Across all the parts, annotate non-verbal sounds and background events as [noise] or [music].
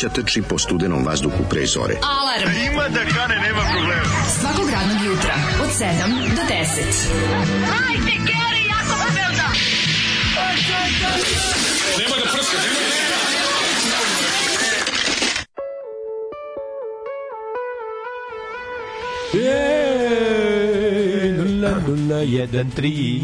mladića trči po studenom vazduhu pre zore. Alarm. Ima da kane, nema problema. Svakog radnog jutra, od 7 do 10. Ej, nula, nula, jedan, tri,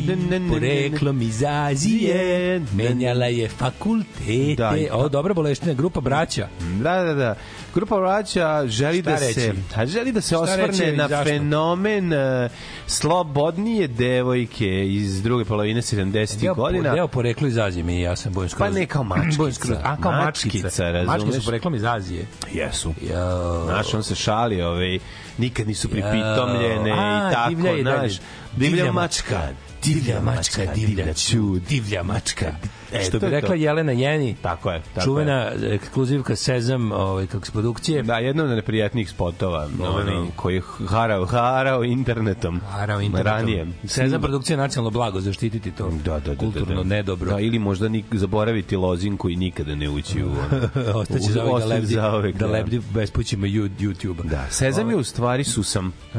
poreklom iz Azije, menjala je fakultete. Da, o, dobra boleština, grupa braća. Da, da, da. Grupa vraća želi Šta da se reći? a želi da se Šta osvrne reći na zašto? fenomen uh, slobodnije devojke iz druge polovine 70-ih Deo, godina. deo poreklo iz Azije mi ja sam bojem skroz. Pa ne kao [clears throat] mačkica. A, kao mačkica. Mačkica, razumeš? Mačkice su poreklom iz Azije. Jesu. Jo. Znaš, on se šali, ovaj, nikad nisu pripitomljene A, i tako, divlja znaš. Divlja mačka. Divlja mačka, divlja čud, divlja mačka. E, Što to bi rekla to. Jelena Jeni, Tako je. Tako je. čuvena ekskluzivka Sezam, ovaj, kako se produkcije. Da, jedno od neprijatnijih spotova, Dobro. ono, koji je harao, harao internetom. Harao internetom. Ranije. Sezam produkcija nacionalno blago, zaštititi to. Da, da, da, Kulturno da, da. nedobro. Da, ili možda nik, zaboraviti lozinku i nikada ne ući u... [laughs] Ostaće za ovih da lebdi, zauvek, da lebdi bespućima Ju- YouTube-a. Da, Sezam je u stvari susam. E,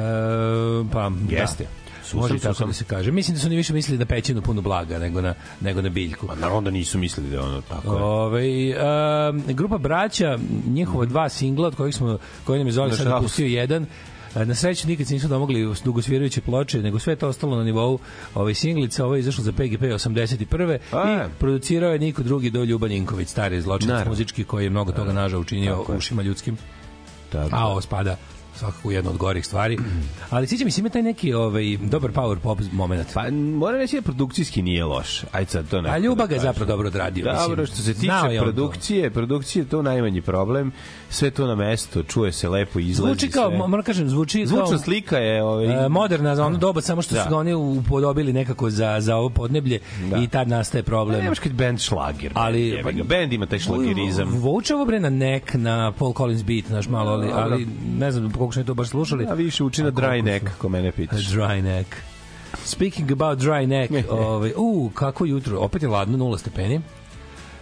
pa, Jeste. Da. Susam, Može tako da se kaže. Mislim da su oni više mislili da pećinu puno blaga nego na, nego na biljku. Pa naravno da nisu mislili da ono tako. je. Ove, um, grupa braća, njihova dva singla od kojih smo, koji nam je Zoli sad pustio jedan, E, Na sreću nikad se nisu domogli dugosvirajuće ploče, nego sve je to ostalo na nivou ove singlice. Ovo je izašlo za PGP 81. A. I producirao je niko drugi do Ljuban Ninković, stari zločinac muzički koji je mnogo toga nažao učinio ušima ljudskim. Tako A ovo spada svakako u jednu od gorih stvari. Ali sviđa mi se ima taj neki ovaj, dobar power pop moment. Pa moram reći da produkcijski nije loš. Ajde sad to ne. A Ljuba ga je zapravo dobro odradio. Dobro, mislim. što se tiče Znao je on to. produkcije, produkcije je to najmanji problem. Sve to na mesto, čuje se lepo, izlazi Zvuči kao, sve. moram kažem, zvuči kao... Zvučna slika je ovaj, E, moderna za ono doba samo što Da. su ga oni upodobili nekako za za ovo podneblje Da. i tad nastaje problem. Nemaš kad band šlager. Ali- ga. band ima taj šlagerizam. Vuče ovo bre na nek na Paul Collins beat, naš malo, ali, ali ne znam koliko smo to baš slušali. A više uči na dry su- neck, ko mene pitaš. Dry neck. Speaking about dry neck, ovaj, u, kako jutro, opet je ladno, nula stepeni.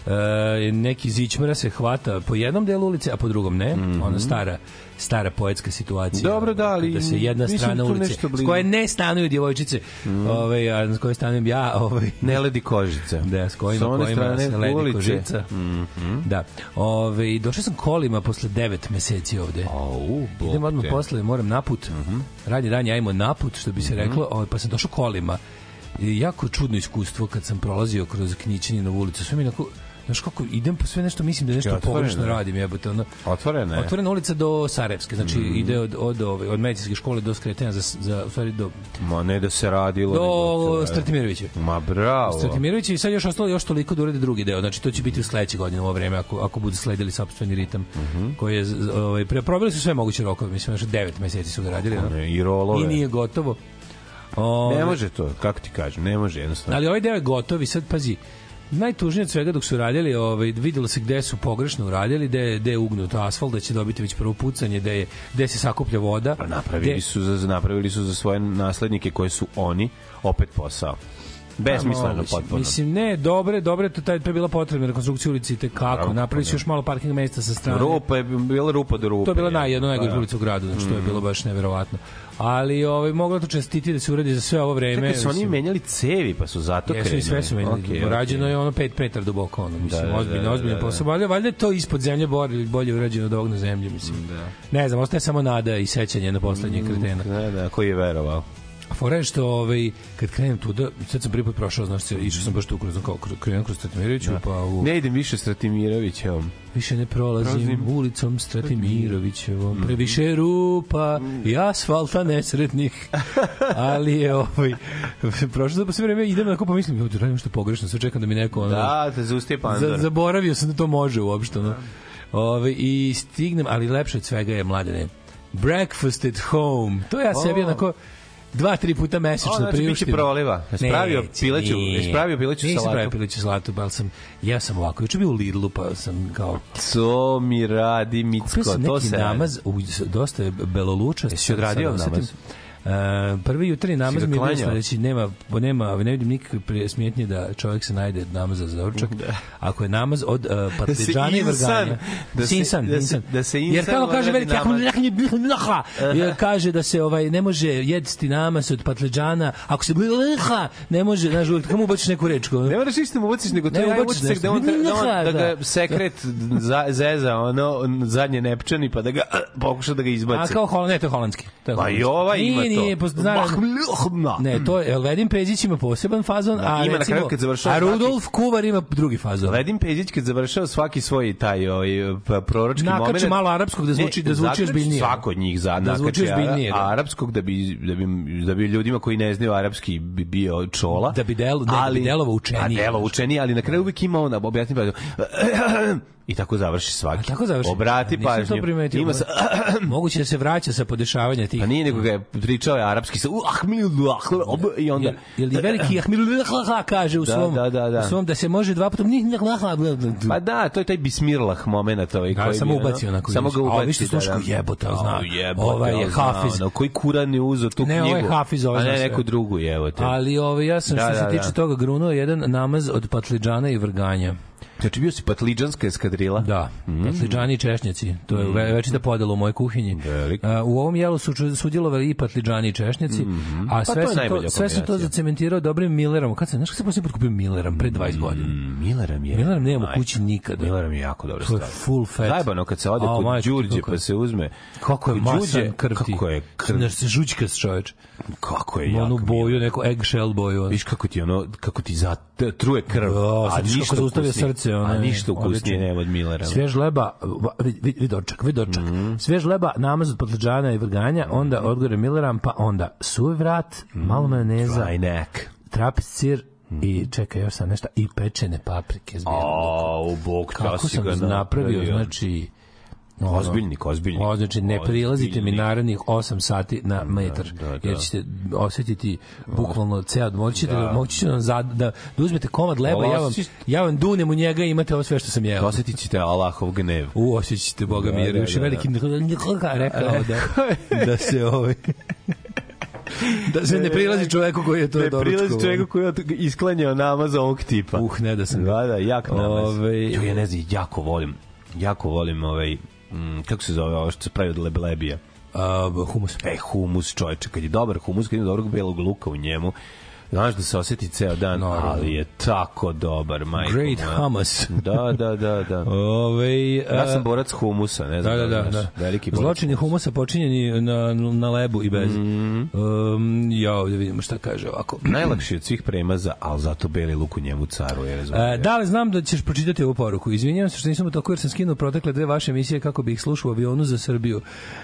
E, neki zičmera se hvata po jednom delu ulice, a po drugom ne. Ona stara stara poetska situacija. Dobro, da, ali da se jedna strana ulice s koje ne stanuju djevojčice, ovaj, a s koje stanujem ja, ovaj, Ne ledi kožice. Da, s kojima, Sa one kojima strane se ledi ulice. kožica. Da. Ove, došao sam kolima posle 9 meseci ovde. Au, bog Idem odmah posle, moram naput. Radnje danje, ajmo naput, što bi se reklo, ovaj, pa sam došao kolima. I jako čudno iskustvo kad sam prolazio kroz Knićaninovu ulicu. Sve mi onako, znaš kako, idem po sve nešto, mislim da nešto otvoreno pogrešno je. radim, jebote, ono. Otvorena je. Otvorena ulica do Sarajevske, znači ide od, od, od, od medicinske škole do skretanja za, za, u stvari do, Ma ne da se radilo. do nego- Stratimirovića. Ma bravo. Stratimirović i sad još ostalo još toliko da urade drugi deo. Znači to će biti u sledeće godine u ovo vreme ako ako budu sledili sopstveni ritam koji je z- z- ovaj pre probili su sve moguće rokove, mislim još 9 meseci su ga radili. no? Ne, I rolove. I nije gotovo. Ove, Ne može to, kako ti kažem, ne može jednostavno. Ali ovaj deo je gotov i sad pazi, najtužnije od svega dok su radili, ovaj, videlo se gde su pogrešno uradili, gde, gde je ugnut asfalt, da će dobiti već prvo pucanje, gde, je, gde se sakuplja voda. Pa napravili gde- su za napravili su za svoje naslednike koje su oni opet posao. Besmisleno Moguće. potpuno. Mislim, ne, dobre, dobre, to, taj, to je bila potrebna rekonstrukcija ulici i kako. Bravo, Napravili su da. još malo parking mesta sa strane. Rupa je bila rupa do rupe. To je bila naj, jedna Pa, najgore da. ulica u gradu, znači to je bilo baš neverovatno. Ali ovaj moglo to čestiti da se uradi za sve ovo vreme. Čekaj, su oni menjali cevi, pa su zato Jesu krenuli. i sve su menjali. Okej, okej. Rađeno je ono 5 metara duboko, ono, mislim, Da, da, ozbiljno, da, ozbiljno da, da. posao. Valjda, valjda je to ispod zemlje bolje, bolje urađeno od ovog na zemlji, mislim. Da. Ne znam, ostaje samo nada i sećanje na poslednje kretena. Da, da, koji je verovao. Fora je što ovaj, kad krenem tuda, sad sam prvi put prošao, znaš, išao sam baš tu kroz, kao, krenem kroz Stratimiroviću, pa u... Ne idem više Stratimirovićevom. Više ne prolazim Prolazim. ulicom Stratimirovićevom, previše rupa i asfalta nesretnih. [laughs] Ali je ovaj, prošlo da po sve vreme idem onako pa mislim, "Jo, da radim nešto pogrešno, sve čekam da mi neko ono, Da, te zaustaje za, pandor. zaboravio sam da to može uopšte. No. Ove, I stignem, ali lepše od svega je mladene. Breakfast at home. To ja sebi O. onako dva, tri puta mesečno O, znači, biće proliva. Jesi pravio Neće, pileću- nije. jesi pravio pileću Nisam salatu? pravio pileću salatu, pa sam, ja sam ovako, juče bio u Lidlu, pa sam kao, To mi radi Kupio Micko, sam to neki se namaz, u, dosta je belolučast. Jesi odradio osetim. E, prvi jutarnji namaz mi je bio klanjao? sledeći, nema, nema, ne vidim nikakve smetnje da čovjek se najde namaza za doručak. Ako je namaz od uh, [laughs] partizana i insan- vrganja. da se- insan, da se- insan. da se Jer kako kaže veliki [laughs] Jer kaže da se ovaj ne može jesti namaz od patliđana, ako se ne može, znaš, uvijek kamo ubaciš neku reč. Ne moraš ništa mu ubaciš, nego to je utisak da, on, tre- da, on, da Da. ga sekret za, zeza, ono, zadnje nepčani, pa da ga [clears throat] pokuša da ga A izbaci. kao holand, ne, to je holandski. To je Pa i holandski. ova ima nije, to. Posto, zna, ne, to je, Elvedin Pezić ima poseban fazon, Da, a ima na recimo, kraju kad završava a svaki- Rudolf Kuvar ima drugi fazon. Ledim Peđić kad završava svaki svoj taj ovaj pa, proročki Nakače moment malo arapskog da zvuči- da zvuči ozbiljnije. Svako od njih za Da zvuči nakače ozbiljnije, da. arapskog da bi da bi da bi ljudima koji ne znaju arapski bi bio čola. Da bi del- ne, da bi delovao učenije. A delo učenije, ali na kraju uvijek ima on objasni pa [clears throat] [clears throat] i tako završi svaki. A tako završi. Obrati Nisam pažnju. to primetio. Ima sa [clears throat] Moguće da se vraća sa podešavanja tih. Pa nije nego ga je pričao je arapski sa i onda Jel, jel veliki [clears throat] Ahmil kaže u Da, svom, da, da, da. u svom da se može dva puta Pa da, to je taj bismirlah moment ovaj Ja koji samo ono, ubacio onako. Samo ga A ubaci. ovi što slušaju jebote, ali zna. O, jebote, Ovaj je Hafiz. ono, koji kuran je uzeo tu Ne, knjigu? ovaj Hafiz, ovaj A ne, neku drugu, jebote. Ali ovaj, ja sam Da, što da, se da. tiče toga grunuo jedan namaz od patliđana i vrganja. Znači bio si patliđanska eskadrila? Da, patliđani i češnjaci. To je ve- večita podela u mojoj kuhinji. Veliko. A, u ovom jelu su sudjelovali i patliđani i češnjaci, a sve to je sam najbolja to, sve sam to zacementirao dobrim Millerom. Kad sam, znaš kad sam posljednji put kupio Millerom? Pre 20 godina. Mm, Mileram je. Millerom nemamo Majko. kući nikada. Mileram je jako dobro To je full fat. Zajebano kad se ode A, kod Đurđe pa se uzme. Kako je masan krv ti. Kako je krv. Znaš, se žućkas čoveč. Kako je jako. Onu boju, neku eggshell boju. Viš kako ti ono, kako ti za, truje krv, Da, a ništa zaustavlja ukusnije. Srce, ono a ništa ukusnije nema od Millera. Svež leba, va- vid, vid, vid dočak, vid dočak. Mhm. Svež leba, namaz od patliđana i vrganja, onda odgore Milleram, pa onda suvi vrat, malo majoneza, Dry neck. trapez sir i čekaj još sam nešto, i pečene paprike. s bijelom lukom. A, u bog, Kako sam napravio, znači... Ozbiljnik, ozbiljnik. O, znači, ne prilazite mi Ozbiljnik. narednih 8 sati na metar, da, da. jer ćete osetiti bukvalno ceo, moći ćete da, moći ćete da, zad- da, da uzmete komad leba, ja vam, ja vam dunem u njega i imate ovo sve što sam jeo. Osjetit ćete Allahov gnev. U, osjećate Boga mi, Da, jer da, je da, veliki rekao [laughs] da, da se ovaj da se ne prilazi čoveku koji je to Ne doručkovao. prilazi čovjeku koji je isklanjao namaz ovog tipa. Uh, ne da sam Da, da, jak namaz. Ovaj- Jo, ja ne znam, jako volim, jako volim ovaj, mm, kako se zove ovo što se pravi od leblebija? A, humus. E, humus, čovječe, kad je dobar humus, kad ima dobrog belog luka u njemu, znaš da se osjeti ceo dan, Naravno. ali je tako dobar, majko. Great moja. hummus. Da, da, da, da. [laughs] Ove, Ja sam borac humusa, ne znam Da, da, da, znaš, da. veliki borac Zločini humusa počinjeni na, na lebu i bez. Mhm. um, ja ovdje vidimo šta kaže ovako. [clears throat] Najlakši od svih premaza, ali zato beli luk u njemu caruje, razumije. E, da li znam da ćeš pročitati ovu poruku? Izvinjavam se što nisam u toku jer sam skinuo protekle dve vaše emisije kako bih ih slušao u avionu za Srbiju.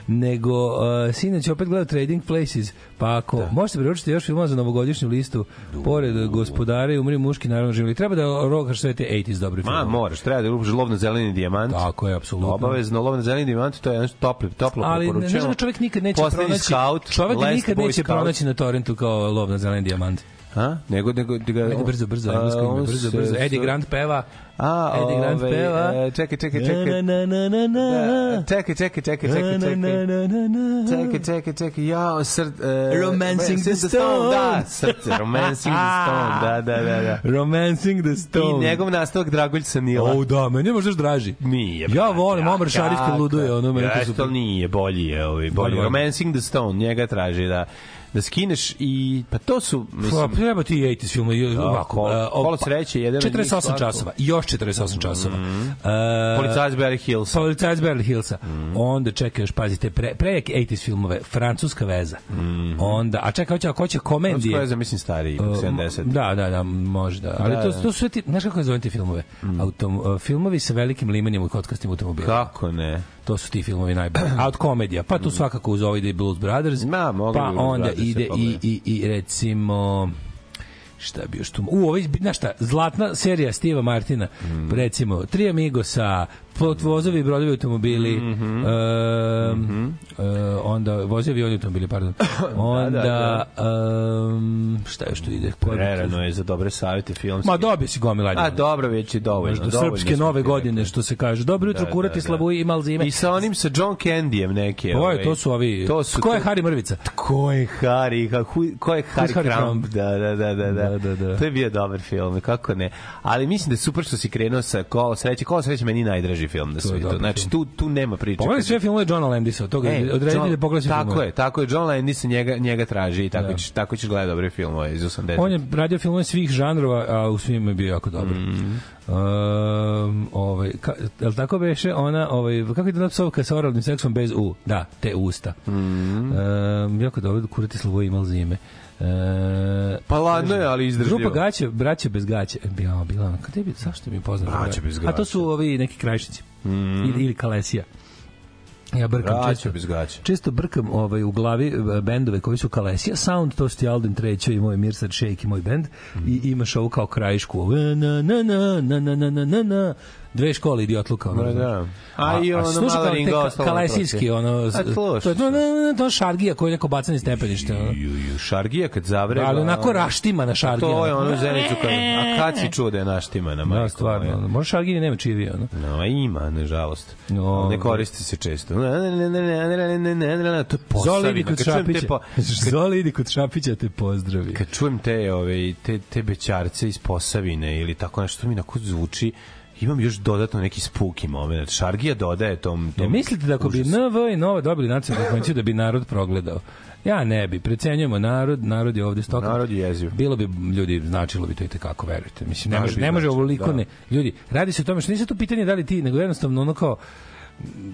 Nego, uh, sinoć opet gledao Trading Places, pa ako možete preočiti još filmova za novogodišnju listu, pored gospodare i umri muški, naravno živjeli. Treba da rokaš sve te 80s dobri Ma, film. moraš, treba da rupiš lov na zeleni dijamant. Tako je, apsolutno. Obavezno, lov na zeleni dijamant, to je topli, toplo Ali ne preporučeno. znaš da čovjek nikad neće Poslednji pronaći Scout, čovjek nikad neće Scout. pronaći na torrentu kao lov na zeleni dijamant. A? Nego, nego, nego, Ajde brzo, brzo, A, englesko ime, brzo, brzo. Eddie Grant peva. A, Eddie Grant ovaj, peva. e, čekaj, čekaj, čekaj. Na, na, na, na, na. Da, Čekaj, čekaj, čekaj, čekaj, na, čekaj. na, na, na, na. Čekaj, čekaj, čekaj, ja, srd... Uh, Romancing the Da, Stone. srce, Romancing the [laughs] Stone, da, da, da, da. Romancing the I Stone. njegov nastavak Dragoljca Sanila. O, da, meni je možda draži. Nije. Ja volim, Omar Šarif kad luduje, ono meni to super. ali nije, bolji je ovaj, bolji. Romancing the Stone, njega traži da da skineš i pa to su Pa, mislim treba ti 80s film. Ovako, kolo- e, o, kolo sreće, jedan od njih 48 svakako. časova. Još 48 časova. E, Policajac Beverly Hills. Policajac Beverly Hillsa. Onda čekaj još, pazite, pre, pre 80s filmove, francuska veza. Onda, a čekaj, hoće, hoće komedije. Francuska veza, mislim stariji, 70. Da, da, da, možda. Ali Da, to, da. to su ti, znaš kako je zovem ti filmove? Autom, uh, filmovi sa velikim limanjem u kotkastim automobilima. Kako ne? To su ti filmovi najbolji. A [clears throat] od komedija, pa tu svakako uz ide i Blues Brothers. Ma, mogu pa Blues onda Brothers ide i, i, i recimo šta bi još tu... U, ovaj, znaš šta, zlatna serija Steva Martina, recimo, Tri Amigosa, vozovi i brodovi automobili, Mhm. em, e, onda vozovi i avioni automobili, pardon. [laughs] Onda, em, šta još tu ide? Prerano je za dobre savjete filmske. Ma dobio si gomila. A dobro, već je dovoljno. Dovoljno srpske nove godine, što se kaže. Dobro jutro, Da, kurati, da, da. slavuji i mal zime. I sa onim sa John Candyjem neke. Ovo ovaj, je, to su ovi... To su Ko je to- Hari Mrvica? Ko je hu, ko je Harry, Harry Crumb? Crumb? Da, da, da, da, da. Da, da, da. To je bio dobar film, kako ne. Ali mislim da je super što si krenuo sa Kolo sreće. Kolo sreće meni najdraži film na dobar Znači, tu, tu nema priče. Pogledaj sve filmove Johna Landisa, toga E, odredite John- da pogledaj Tako filmove. je, tako je. John Landis njega, njega traži i tako, ćeš, tako ćeš gledati dobre filmove iz 80. On je radio filmove svih žanrova, a u svim je bio jako dobar. Mhm. Um, ovaj, ka, jel tako beše ona, ovaj, kako je da psovka sa oralnim seksom bez U? Da, te usta. Mhm. Um, jako dobro, kurati slovo imal zime. E, Pa ladno je, ali izdržljivo. Grupa gaće, braće bez gaće. Bila, bila, kada je, zašto mi je poznato? Braće bez A to su ovi neki krajišnici. Ili, ili kalesija. Ja brkam Braća često. bez gaća. Često brkam ovaj, u glavi e, bendove koji su Kalesija Sound, to su ti Alden Treća i moj Mirsad Shake i moj bend. I imaš ovu kao krajišku. Na, na, na, na, na, na, na, na, na dve škole idiotluka. Ono, da, da. A, a i ono malo ringo ostalo. Kalesijski, ono, to je to, to šargija koji je neko bacanje stepenište. Ono. Šargija kad zavreba. Ali onako raštima na šargija. To je ono zenicu kad, a kad si čuo da je naštima na majku. Da, stvarno. Ono. Možda šargija nema čivi, ono. No, ima, nažalost. No, ne koristi se često. To je Zoli ne, ne, ne, ne, ne, ne, ne, pozdravi. Kad čujem te, ove, te, te ne, iz Posavine ili tako nešto, mi ne, zvuči imam još dodatno neki spuki moment. Šargija dodaje tom... tom Ne mislite da ako bi užasu. NV i Nova dobili nacionalnu konvenciju da bi narod progledao? Ja ne bi. Precenjujemo narod, narod je ovde stoka. Narod je jeziv. Bilo bi ljudi značilo bi to i kako verujete. Mislim ne može bi ne može ovoliko da. ne. Ljudi, radi se o tome što nije to pitanje da li ti, nego jednostavno ono kao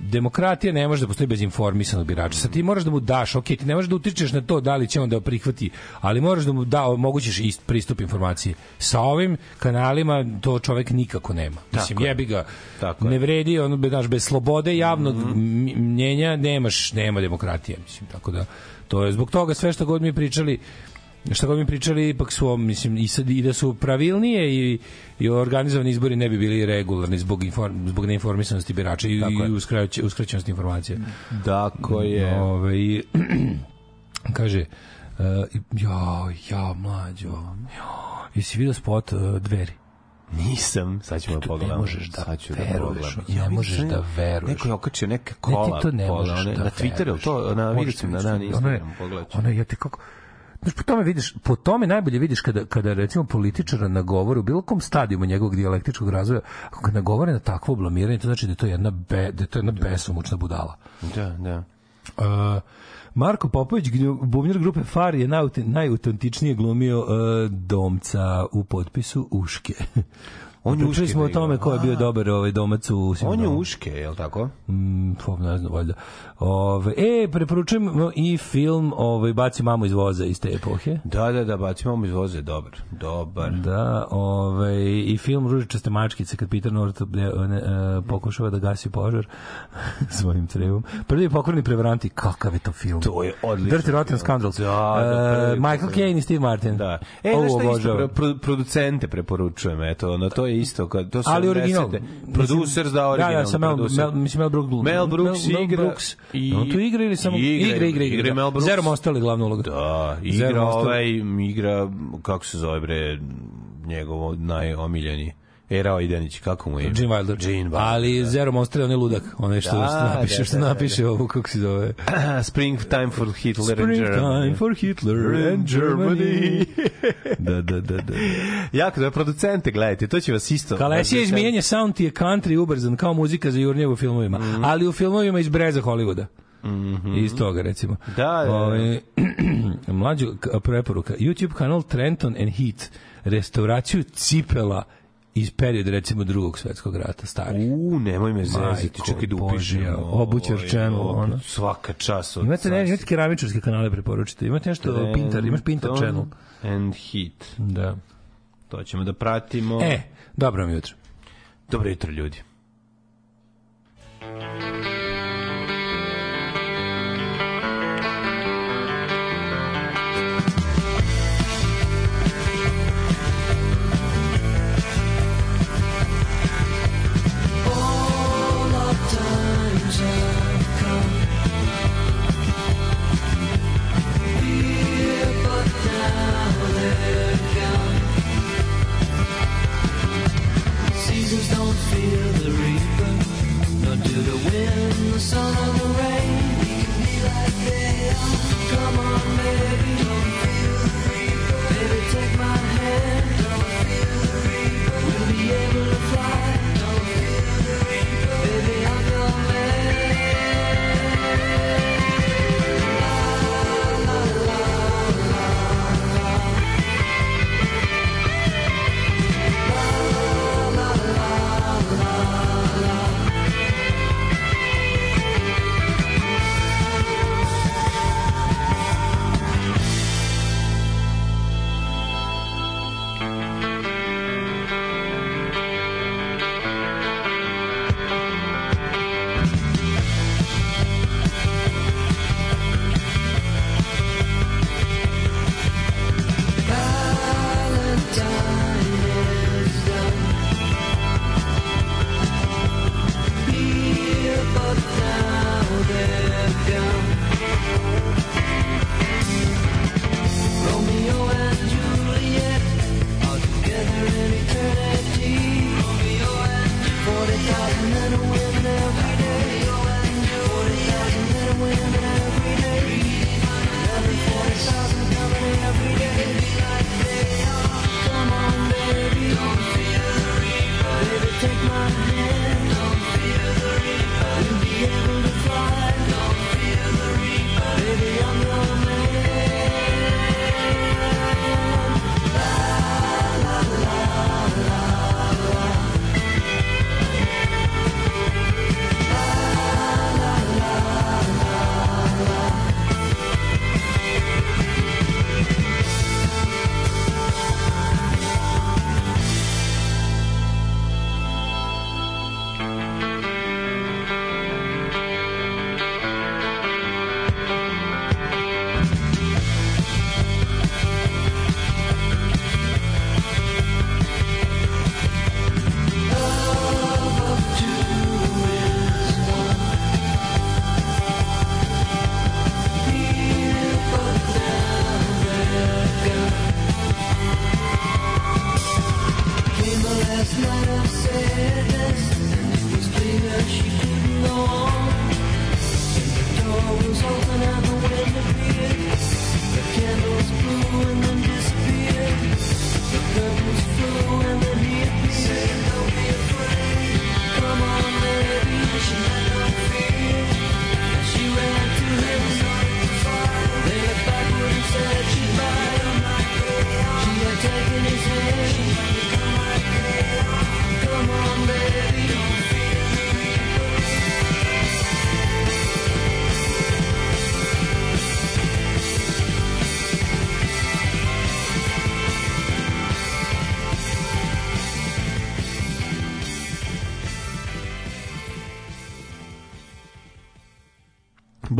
demokratija ne može da postoji bez informisanog birača. Sad ti moraš da mu daš, ok, ti ne možeš da utičeš na to da li će on da prihvati, ali moraš da mu da omogućiš ist pristup informaciji. Sa ovim kanalima to čovek nikako nema. Mislim, Tako je. jebi ga. Tako ne vredi, ono, znaš, bez slobode javnog m- mnjenja nemaš, nema demokratije, mislim, tako da to je zbog toga sve što god mi pričali šta god mi pričali, ipak su, mislim, i, sad, i da su pravilnije i, i organizovani izbori ne bi bili regularni zbog, inform, zbog neinformisanosti birača i, i uskraćenosti uskraćenosti informacije. Tako je. Ove, i, [clears throat] kaže, uh, ja, ja, mlađo, ja, jesi vidio spot uh, dveri? Nisam, sad ćemo da tu pogledamo. ne možeš da Sad ću veruješ, pogledam. ne vidim možeš sam da veruješ. Neko je okačio neke Ne, kola. ti to ne možeš da Na Twitteru, to, na, sam na da dan vidiš. Ono je- Instagram, pogledat ću. Ono je, ja te kako... Znaš, po tome vidiš, po tome najbolje vidiš kada, kada recimo političara nagovore u bilo kom stadijumu njegovog dijalektičkog razvoja, ako ga nagovore na takvo blamiranje, to znači da je to jedna, be, da je to jedna besomučna budala. Da, da. Uh, Marko Popović, bubnjar grupe Far, je najautentičnije glumio uh, domca u potpisu Uške. [laughs] On je Uške smo o da tome ko je bio dobar ovaj domac u On je uške, je li tako? Mm, to ne znam, valjda. Ove, e, preporučujem i film ovaj, Baci mamu iz voza iz te epohe. Da, da, da, bacimo mu iz voze, dobar, dobar. Da, ovaj, i film Ružičaste mačkice kad Peter North ne, e, pokušava da gasi požar [laughs] svojim crevom. Prvi pokorni prevaranti, kakav je to film? To je odličan Dirty Rotten. Scoundrels. Da, da, E, Michael. Caine i Steve Martin. Da. E, Ovo znaš šta isto, producente preporučujem, eto, ono, to je isto, kad, to su ali original. 70-te. Producers da Da, original. da, sa Mel, Mel, mislim Mel Brooks. Mel Brooks igra Brooks. i- On tu igra ili samo... igra, Igra, igra, igra. igra Mel Brooks. Zero Mostali glavnu ulogu. Da, igra ovaj, igra, kako se zove bre, njegovo najomiljeni. Era Idenić, kako mu je? Gene Wilder. Gene Wilder, Ali Zero Monster je onaj ludak. Onaj što Da, napiše, da, što da, da, napiše ovo, kako se zove. [clears throat] Springtime for Hitler and Springtime Germany. for Hitler and Germany. [laughs] da, da, da, da. jako da producente gledajte, to će vas isto. Kalesija izmijenje sound ti je country ubrzan kao muzika za jurnje u filmovima, Mhm. ali u filmovima iz breza Hollywooda. Iz toga, recimo. Da, da, da. Ovaj, [clears throat] mlađu preporuka. YouTube kanal Trenton and Heat. Restauraciju cipela iz perioda, recimo, drugog svetskog rata, stari. U, nemoj me zezati, čekaj da upišem. Obućar Ovaj, channel, obu- ono. Svaka čast. od Imate, ne, imate keramičarske kanale preporučite. Imate nešto Pinter, imaš Pinter Trenton channel. And Heat. Da. To ćemo da pratimo. E, dobro vam jutro. Dobro jutro, ljudi. Jesus the wind, the sun, or the rain.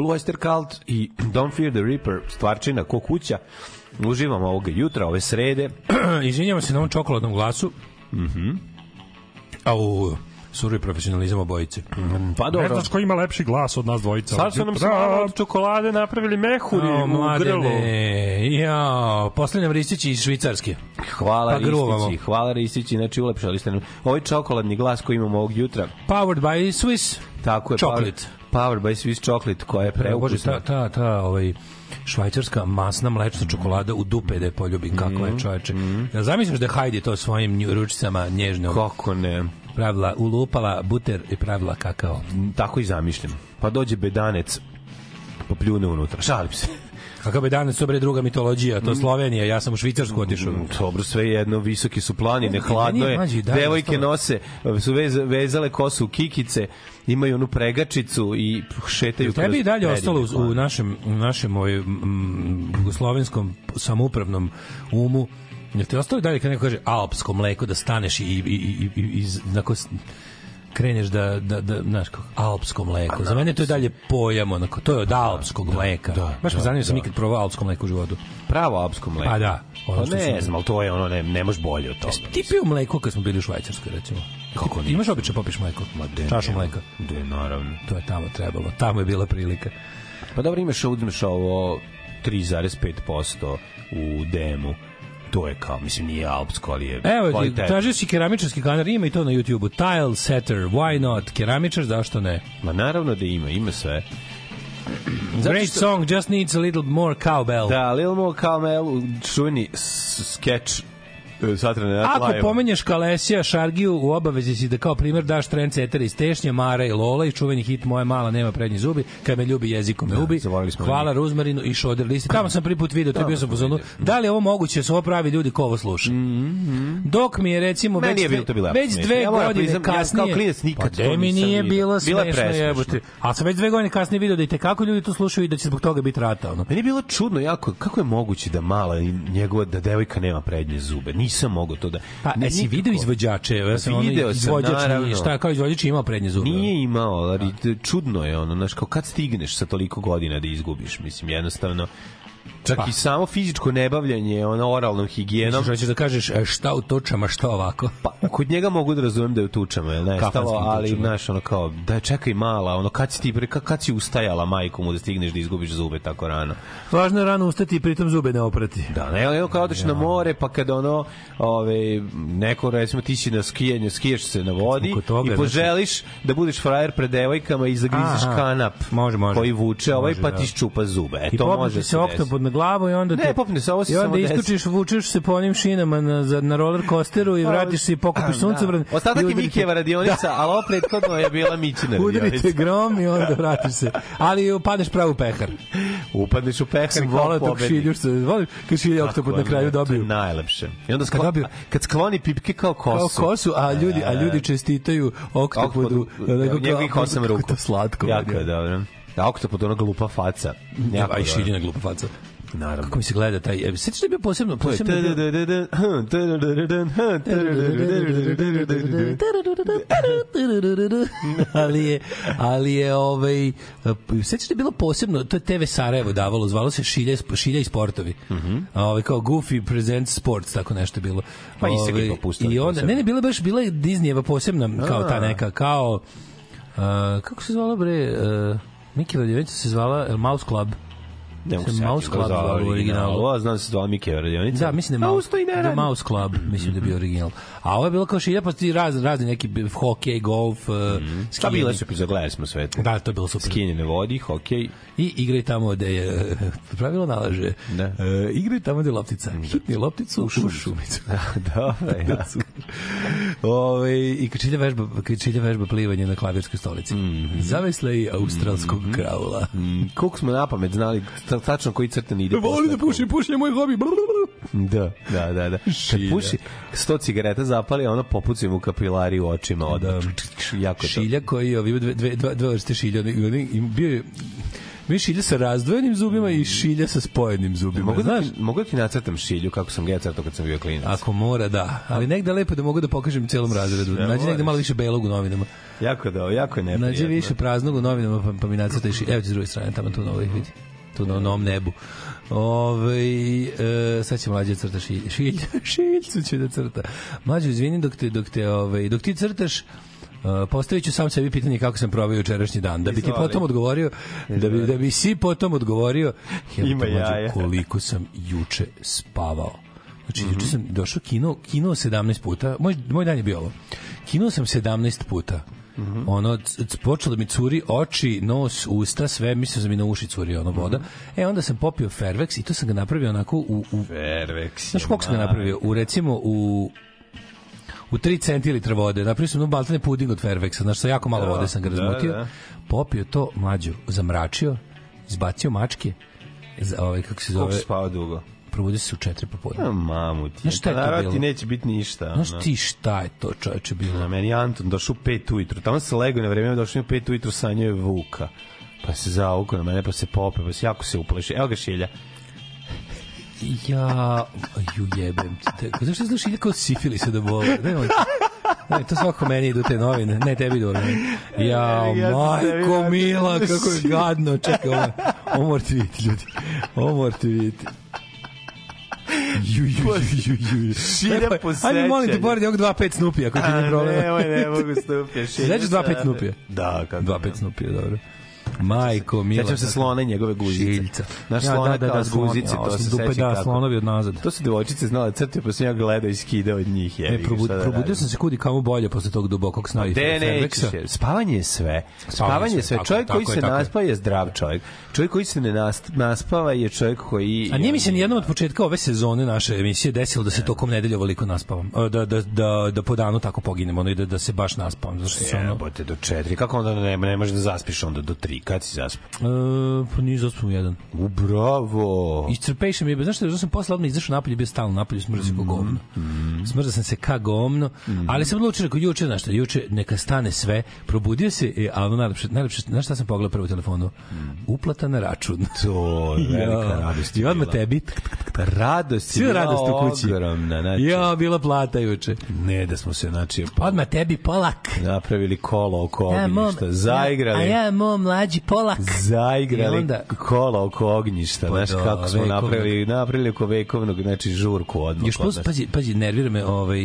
Blue Oyster Cult i Don't Fear the Reaper, stvarčina ko kuća. Uživamo ovoga jutra, ove srede. [clears throat] Izvinjavam se na ovom čokoladnom glasu. Mhm. Au, surovi profesionalizam obojice. Pa Ne dobro. znaš ko ima lepši glas od nas dvojica. Sad su nam se od čokolade napravili mehuri O, u grlu. mladene, jao, posljednjam Ristići iz Švicarske. Hvala Pa gruvamo. Ristići, hvala Ristići, znači ulepšali ste nam. Ovaj čokoladni glas koji imamo ovog jutra, Powered by Swiss. tako je. Chocolate. Power, by Swiss Chocolate, koja je Bože, preukusna. ta, ta, ta, ovaj, švajcarska masna mlečna čokolada u dupe da je poljubim, kako je čoveče. Ja zamisliš da je Heidi to svojim ručicama nježno Kako ne? pravila, ulupala buter i pravila kakao. Tako i zamišljam. Pa dođe bedanec, popljune unutra. Šalim se. Kakav bi danas, to bre druga mitologija, to Slovenija, ja sam u Švicarsku otišao. Dobro, sve jedno, visoki su planine, hladno je, je, devojke nose, su vez, vezale kosu u kikice, imaju onu pregačicu i šetaju kroz Tebi i dalje ostalo u, u našem, u našem ovaj, mm, jugoslovenskom samoupravnom umu Jel ti ostalo i dalje kad neko kaže alpsko mleko da staneš i, i, i, i, i znako, kreneš da, da, da znaš kako, alpsko mleko. Za mene to je dalje pojam, onako, to je od alpskog mleka. da, Baš me da, zanima, sam da. ikad probao alpsko mleko u životu. Pravo alpsko mleko. Pa da. ono Pa ne znam, ali to je ono, ne, ne može bolje od toga. Ti pio mleko kad smo bili u Švajcarskoj, recimo? Kako Ti Imaš običaj popiš mleko? Ma de, Čašu mleka. De, naravno. To je tamo trebalo. Tamo je bila prilika. Pa dobro, imaš, uzmeš ovo 3,5% u DM-u to je kao, mislim, nije alpsko, ali je Evo, kvalitetno. tražio si keramičarski kanar, ima i to na YouTube-u. Tile setter, why not? Keramičar, zašto ne? Ma naravno da ima, ima sve. Zato Great što- song, just needs a little more cowbell. Da, Lil Mo Kamel, čuveni s- e, Saturday Night Ako pomenješ Kalesija, Šargiju, u obavezi si da kao primer daš trendsetter iz Tešnje, Mara i Lola i čuveni hit Moje mala nema prednji zubi, kad me ljubi jezikom me ubi. zaboravili smo Hvala Ruzmarinu i Šoder listi. Tamo sam prvi put video, to je bio sam pozorno. Da li je ovo moguće, su ovo pravi ljudi ko ovo sluša? Dok mi je recimo Meni već, je bilo to već dve Ja godine priznam, ja kasnije... kao klinac nikad pa to mi nije bilo smešno jebote. Ali sam već dve godine kasnije video da i kako ljudi to slušaju i da će zbog toga biti rata. Ono. Meni je bilo čudno jako kako je moguće da mala i njegova da devojka nema prednje zube. Nisam mogao to da Pa, Ne, jesi nikako. video izvođače? Ja sam ono, Video sam, izvođač, naravno. nije, šta, kao izvođač imao prednje zube. Nije imao, ali čudno je ono, znaš, kao kad stigneš sa toliko godina da izgubiš, mislim, jednostavno, čak Pa. i samo fizičko nebavljanje, ono, oralnom higijenom, Misliš, hoćeš da kažeš e, šta u točama, šta ovako? [laughs] pa, kod njega mogu da razumem da je u tučama, je nestalo, Kafanskim ali, tučama. znaš, ono kao, da čekaj mala, ono, kad si ti, pre- kad, kad si ustajala majku mu da stigneš da izgubiš zube tako rano? Važno je rano ustati i pritom zube ne oprati. Da, ne, evo kao odeš na more, pa kada ono, ove, neko, recimo, ti si na skijanju, skijaš se na vodi toga, i poželiš da budeš frajer pred devojkama i zagrizeš Aha. kanap Može, može. koji vuče ovaj, Može, pa da. ti ščupa zube. E, to može se se oktopod na glavu i onda Ne, te, popne se, ovo se i onda desi. istučiš, vučeš se po onim šinama na, za, na roller coasteru i vratiš se i pokupiš suncobran. Da. Ostatak je udarite- Mikijeva radionica, [laughs] ali ovo prethodno je bila Mićina [laughs] Udarite radionica. grom i onda vratiš se. Ali padneš pravo u pehar. Upadneš u pehar Sam kao volao pobednik. šiljušca. Volim kad šilje oktopod na kraju dobiju. najlepše. I onda Kad skloni, dobiju- kad skloni pipke kao kosu. Kao kosu, a ljudi, a ljudi čestitaju oktopodu. Oktopodu, njegovih osam ruku. To slatko. Jako je dobro. A oktopod ona glupa faca. Jako A i šiljena glupa faca. Naravno. Kako mi se gleda taj... E, Sjećaš da je bio posebno... posebno je bio... ali je... Ali je ovaj... Sjećaš da je bilo posebno... To je TV Sarajevo davalo, zvalo se Šilja, Šilja i sportovi. Mm -hmm. Ove, kao Goofy Presents Sports, tako nešto je bilo. Pa i se ga. Ovaj, I onda... Ne, ne, bila baš bila je Disneyjeva posebna, da, kao da, ta da. neka, kao... Uh, kako se zvala bre? E, uh, Miki se zvala El Mouse Club. Mm Ne mogu Se se Mouse Club u originalu. Ovo znam da se zvala Mikijeva radionica. Da, mislim da je A Mouse, da radi. Mouse Club, mislim da je bio original. A ovo je bilo kao šilja, pa ti raz, razni neki hokej, golf, mm Šta bile su epizode, gledali smo sve to. Da, to je bilo super. Skinje na vodi, hokej. I igraj tamo gde je pravilo nalaže. Da. E, igraj tamo gde je loptica. Hitni lopticu u šumicu. Dobro, ja. [laughs] Ove, I kačilja vežba, kačilja vežba plivanje na klavirskoj stolici. Mm -hmm. Zaveslej australskog kraula. Mm, Koliko smo na pamet znali ta- tačno koji crtan ide. Volim posle da pušim, pušim je moj hobi. Da, da, da, da. Kad puši 100 cigareta zapali, ono popuci mu kapilari u očima. Da. Da. Jako. Šilja koji je, dve, dve, dva vrste šilja. Bio je Mi šilja sa razdvojenim zubima i šilja sa spojenim zubima. Mogu da, ti, mogu da ti nacrtam šilju kako sam ga ja crtao kad sam bio klinac. Ako mora, da. Ali negde lepo da mogu da pokažem celom razredu. Nađi negde malo više belog u novinama. Jako da, jako je neprijatno. Nađi više praznog u novinama, pa, pa mi nacrtaj ši. Evo ti s druge strane, tamo tu na ovih vidi. Tu na novom nebu. Ove, e, sad će mlađe crta šilj, [laughs] šilj, šiljcu će da crta. Mlađe, izvini, dok, te, dok, te, ove, dok ti crtaš, Uh, postavit ću sam sebi pitanje kako sam proveo jučerašnji dan. Da bi ti potom odgovorio, da bi, da bi si potom odgovorio, Ima jaja. koliko sam juče spavao. Znači, juče sam došao kino, kino 17 puta. Moj, moj dan je bio ovo. Kino sam 17 puta. Ono, c- c- počelo da mi curi oči, nos, usta, sve, mislim da mi na uši curi ono voda. E, onda sam popio Fairvex i to sam ga napravio onako u, u Fairvex. Znaš koliko sam ga napravio? U recimo u u 3 centilitra vode. Napravio sam baltane puding od Fairvexa. Znaš, sa jako malo Da, vode sam ga da, razmotio. da. Popio to mlađu, zamračio, izbacio mačke, za, ovaj, kako se zove, si spavao dugo? probudio se u 4 popodne. A, mamu ti. Znaš šta je to Naravno bilo? ti neće biti ništa. Znaš ono. ti šta je to čoveče bilo? Na meni je Anton došao u pet ujutru. Tamo se legao na vreme, došao u pet ujutru sanjao je Vuka. Pa se zaukao na mene, pa se pope, pa se jako se upleši. Evo ga šilja. Ja, ju jebem ti. Te, zašto znaš ide kao sifilisa da bole? Ne, on, ne, to svako meni idu te novine. Ne, tebi idu. Ne. Ja, majko mila, kako je gadno. Čekaj, ovo, ovo morate vidjeti, ljudi. Ovo morate vidjeti. Ju, ju, ju, ju, ju. Šilja po Ajde, molim te, sećanju. pored ovog 2-5 Snupija, ako ti ne problem. ne, ne [laughs] mogu stupio. Šilja Znaš se 2-5 radi. Snupija? Da, kako 2-5 Snupija, dobro. Majko, mila. Sećam se slona i njegove guzice. Šiljca. Naš Ja, slona da, da, da, s guzice, to se dupe, seća da, kako. slonovi od nazad. To su devojčice znale crte, pa sam ja gledao i skidao od njih. E, jebi ga, probud, da probudio sam se kudi kamo bolje posle tog dubokog sna i De nećeš, spavanje je sve. Spavanje je je sve, Čovjek je, koji je, se je. naspa je zdrav čovjek. Čovjek koji se ne nas- naspava je čovjek koji... A nije mi se ni jednom od početka ove sezone naše emisije desilo da se tokom nedelje ovoliko naspavam. E, Da, da, da, da po danu tako poginem, ono, i da, da se baš naspavam. Zašto se ono... Jebote, do četiri. Kako onda ne, ne možeš da zaspiš onda do tri? Kad si zaspao? E, pa nije zaspao jedan. U, bravo! Iscrpejše mi je, znaš što, sam posle odmah izašao napolje, bio stalno napolje, smrzao se ko govno. Smrzao sam se ka govno, ali sam odlučio, rekao, juče, znaš šta, juče neka stane sve, probudio se, e, a ono najlepše, najlepše, znaš šta sam pogledao prvo u telefonu? Uplata na račun. [laughs] To velika Ja. radost. I odmah tebi. Radost je bila radost u kući. ogromna. Znači, Ja, bila plata juče. Ne, da smo se, znači, Odmah tebi polak. napravili kolo oko Ja, ognjišta, zaigrali. A ja, mom mlađi polak. zaigrali I onda- kola oko ognjišta, Pa znaš da, kako smo napravili, napravili oko vekovnog, znači žurku odmah. Još plus, pazi, pazi, nervira me, ovaj,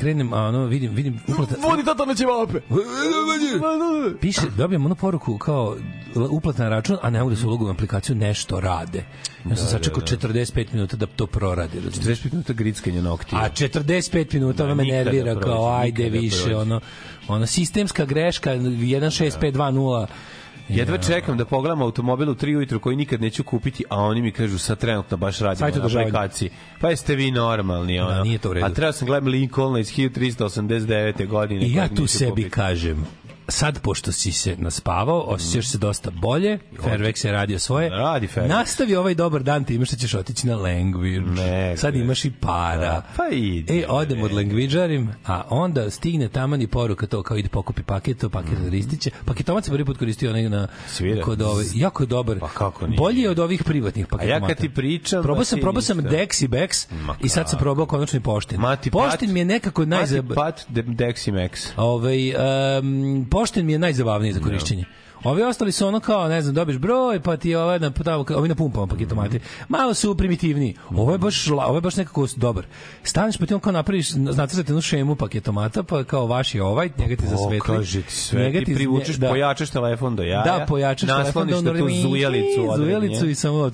krenem, a ono, vidim, vidim, uplata, Vodi tata na ćevape! piše, dobijem onu poruku kao uplata na račun, a ne mogu da se ulogujem u aplikaciju, nešto rade. Ja sam sačekao 45 minuta da to proradi. razumiješ? 45 minuta grickanja noktija. A 45 minuta ona me nervira prođe, kao ajde nikada više ono ona sistemska greška 16520 Jedva čekam da pogledam automobil u 3 ujutru koji nikad neću kupiti, a oni mi kažu sad trenutno baš radimo na aplikaciji. Pa jeste vi normalni, ono. nije to u redu. A treba sam gledam Lincolna iz 1389. godine. I ja tu sebi kupiti. kažem sad pošto si se naspavao, osjećaš se dosta bolje, Fairvex je radio svoje. Radi Fairvex. Nastavi ovaj dobar dan, ti imaš da ćeš otići na. Ne, sad imaš i para. Da, pa idi, E, odem od langviđarim, a onda stigne taman i poruka to kao ide pokupi paket, to paket mm. ristiće. Paketomac se prvi put koristio onaj na Svira. kod ove, jako je dobar. Pa kako nije? Bolji je od ovih privatnih paketomata. kad ti pričam, Probao da sam, probao sam ništa. Dex i Bex i sad sam probao konačno i Pošten. Mati pošten Pat- mi je nekako najzab... Mati Pat de, Dexi Max. Ovaj um, pošten mi je najzabavniji za korišćenje. Ovi ostali su ono kao, ne znam, dobiš broj, pa ti je ovaj na, tamo, ovi na pumpama paketomati. Malo su primitivniji. Ovo je baš, ovo je baš nekako dobar. Staneš pa ti on kao napraviš, znate jednu šemu paketomata, pa kao vaš je ovaj, njega ti zasvetli. Pokaže ti sve, Njega ti privučeš, da. pojačaš telefon do jaja, Da, pojačaš telefon, nasloniš da da tu zujalicu, zujalicu i samo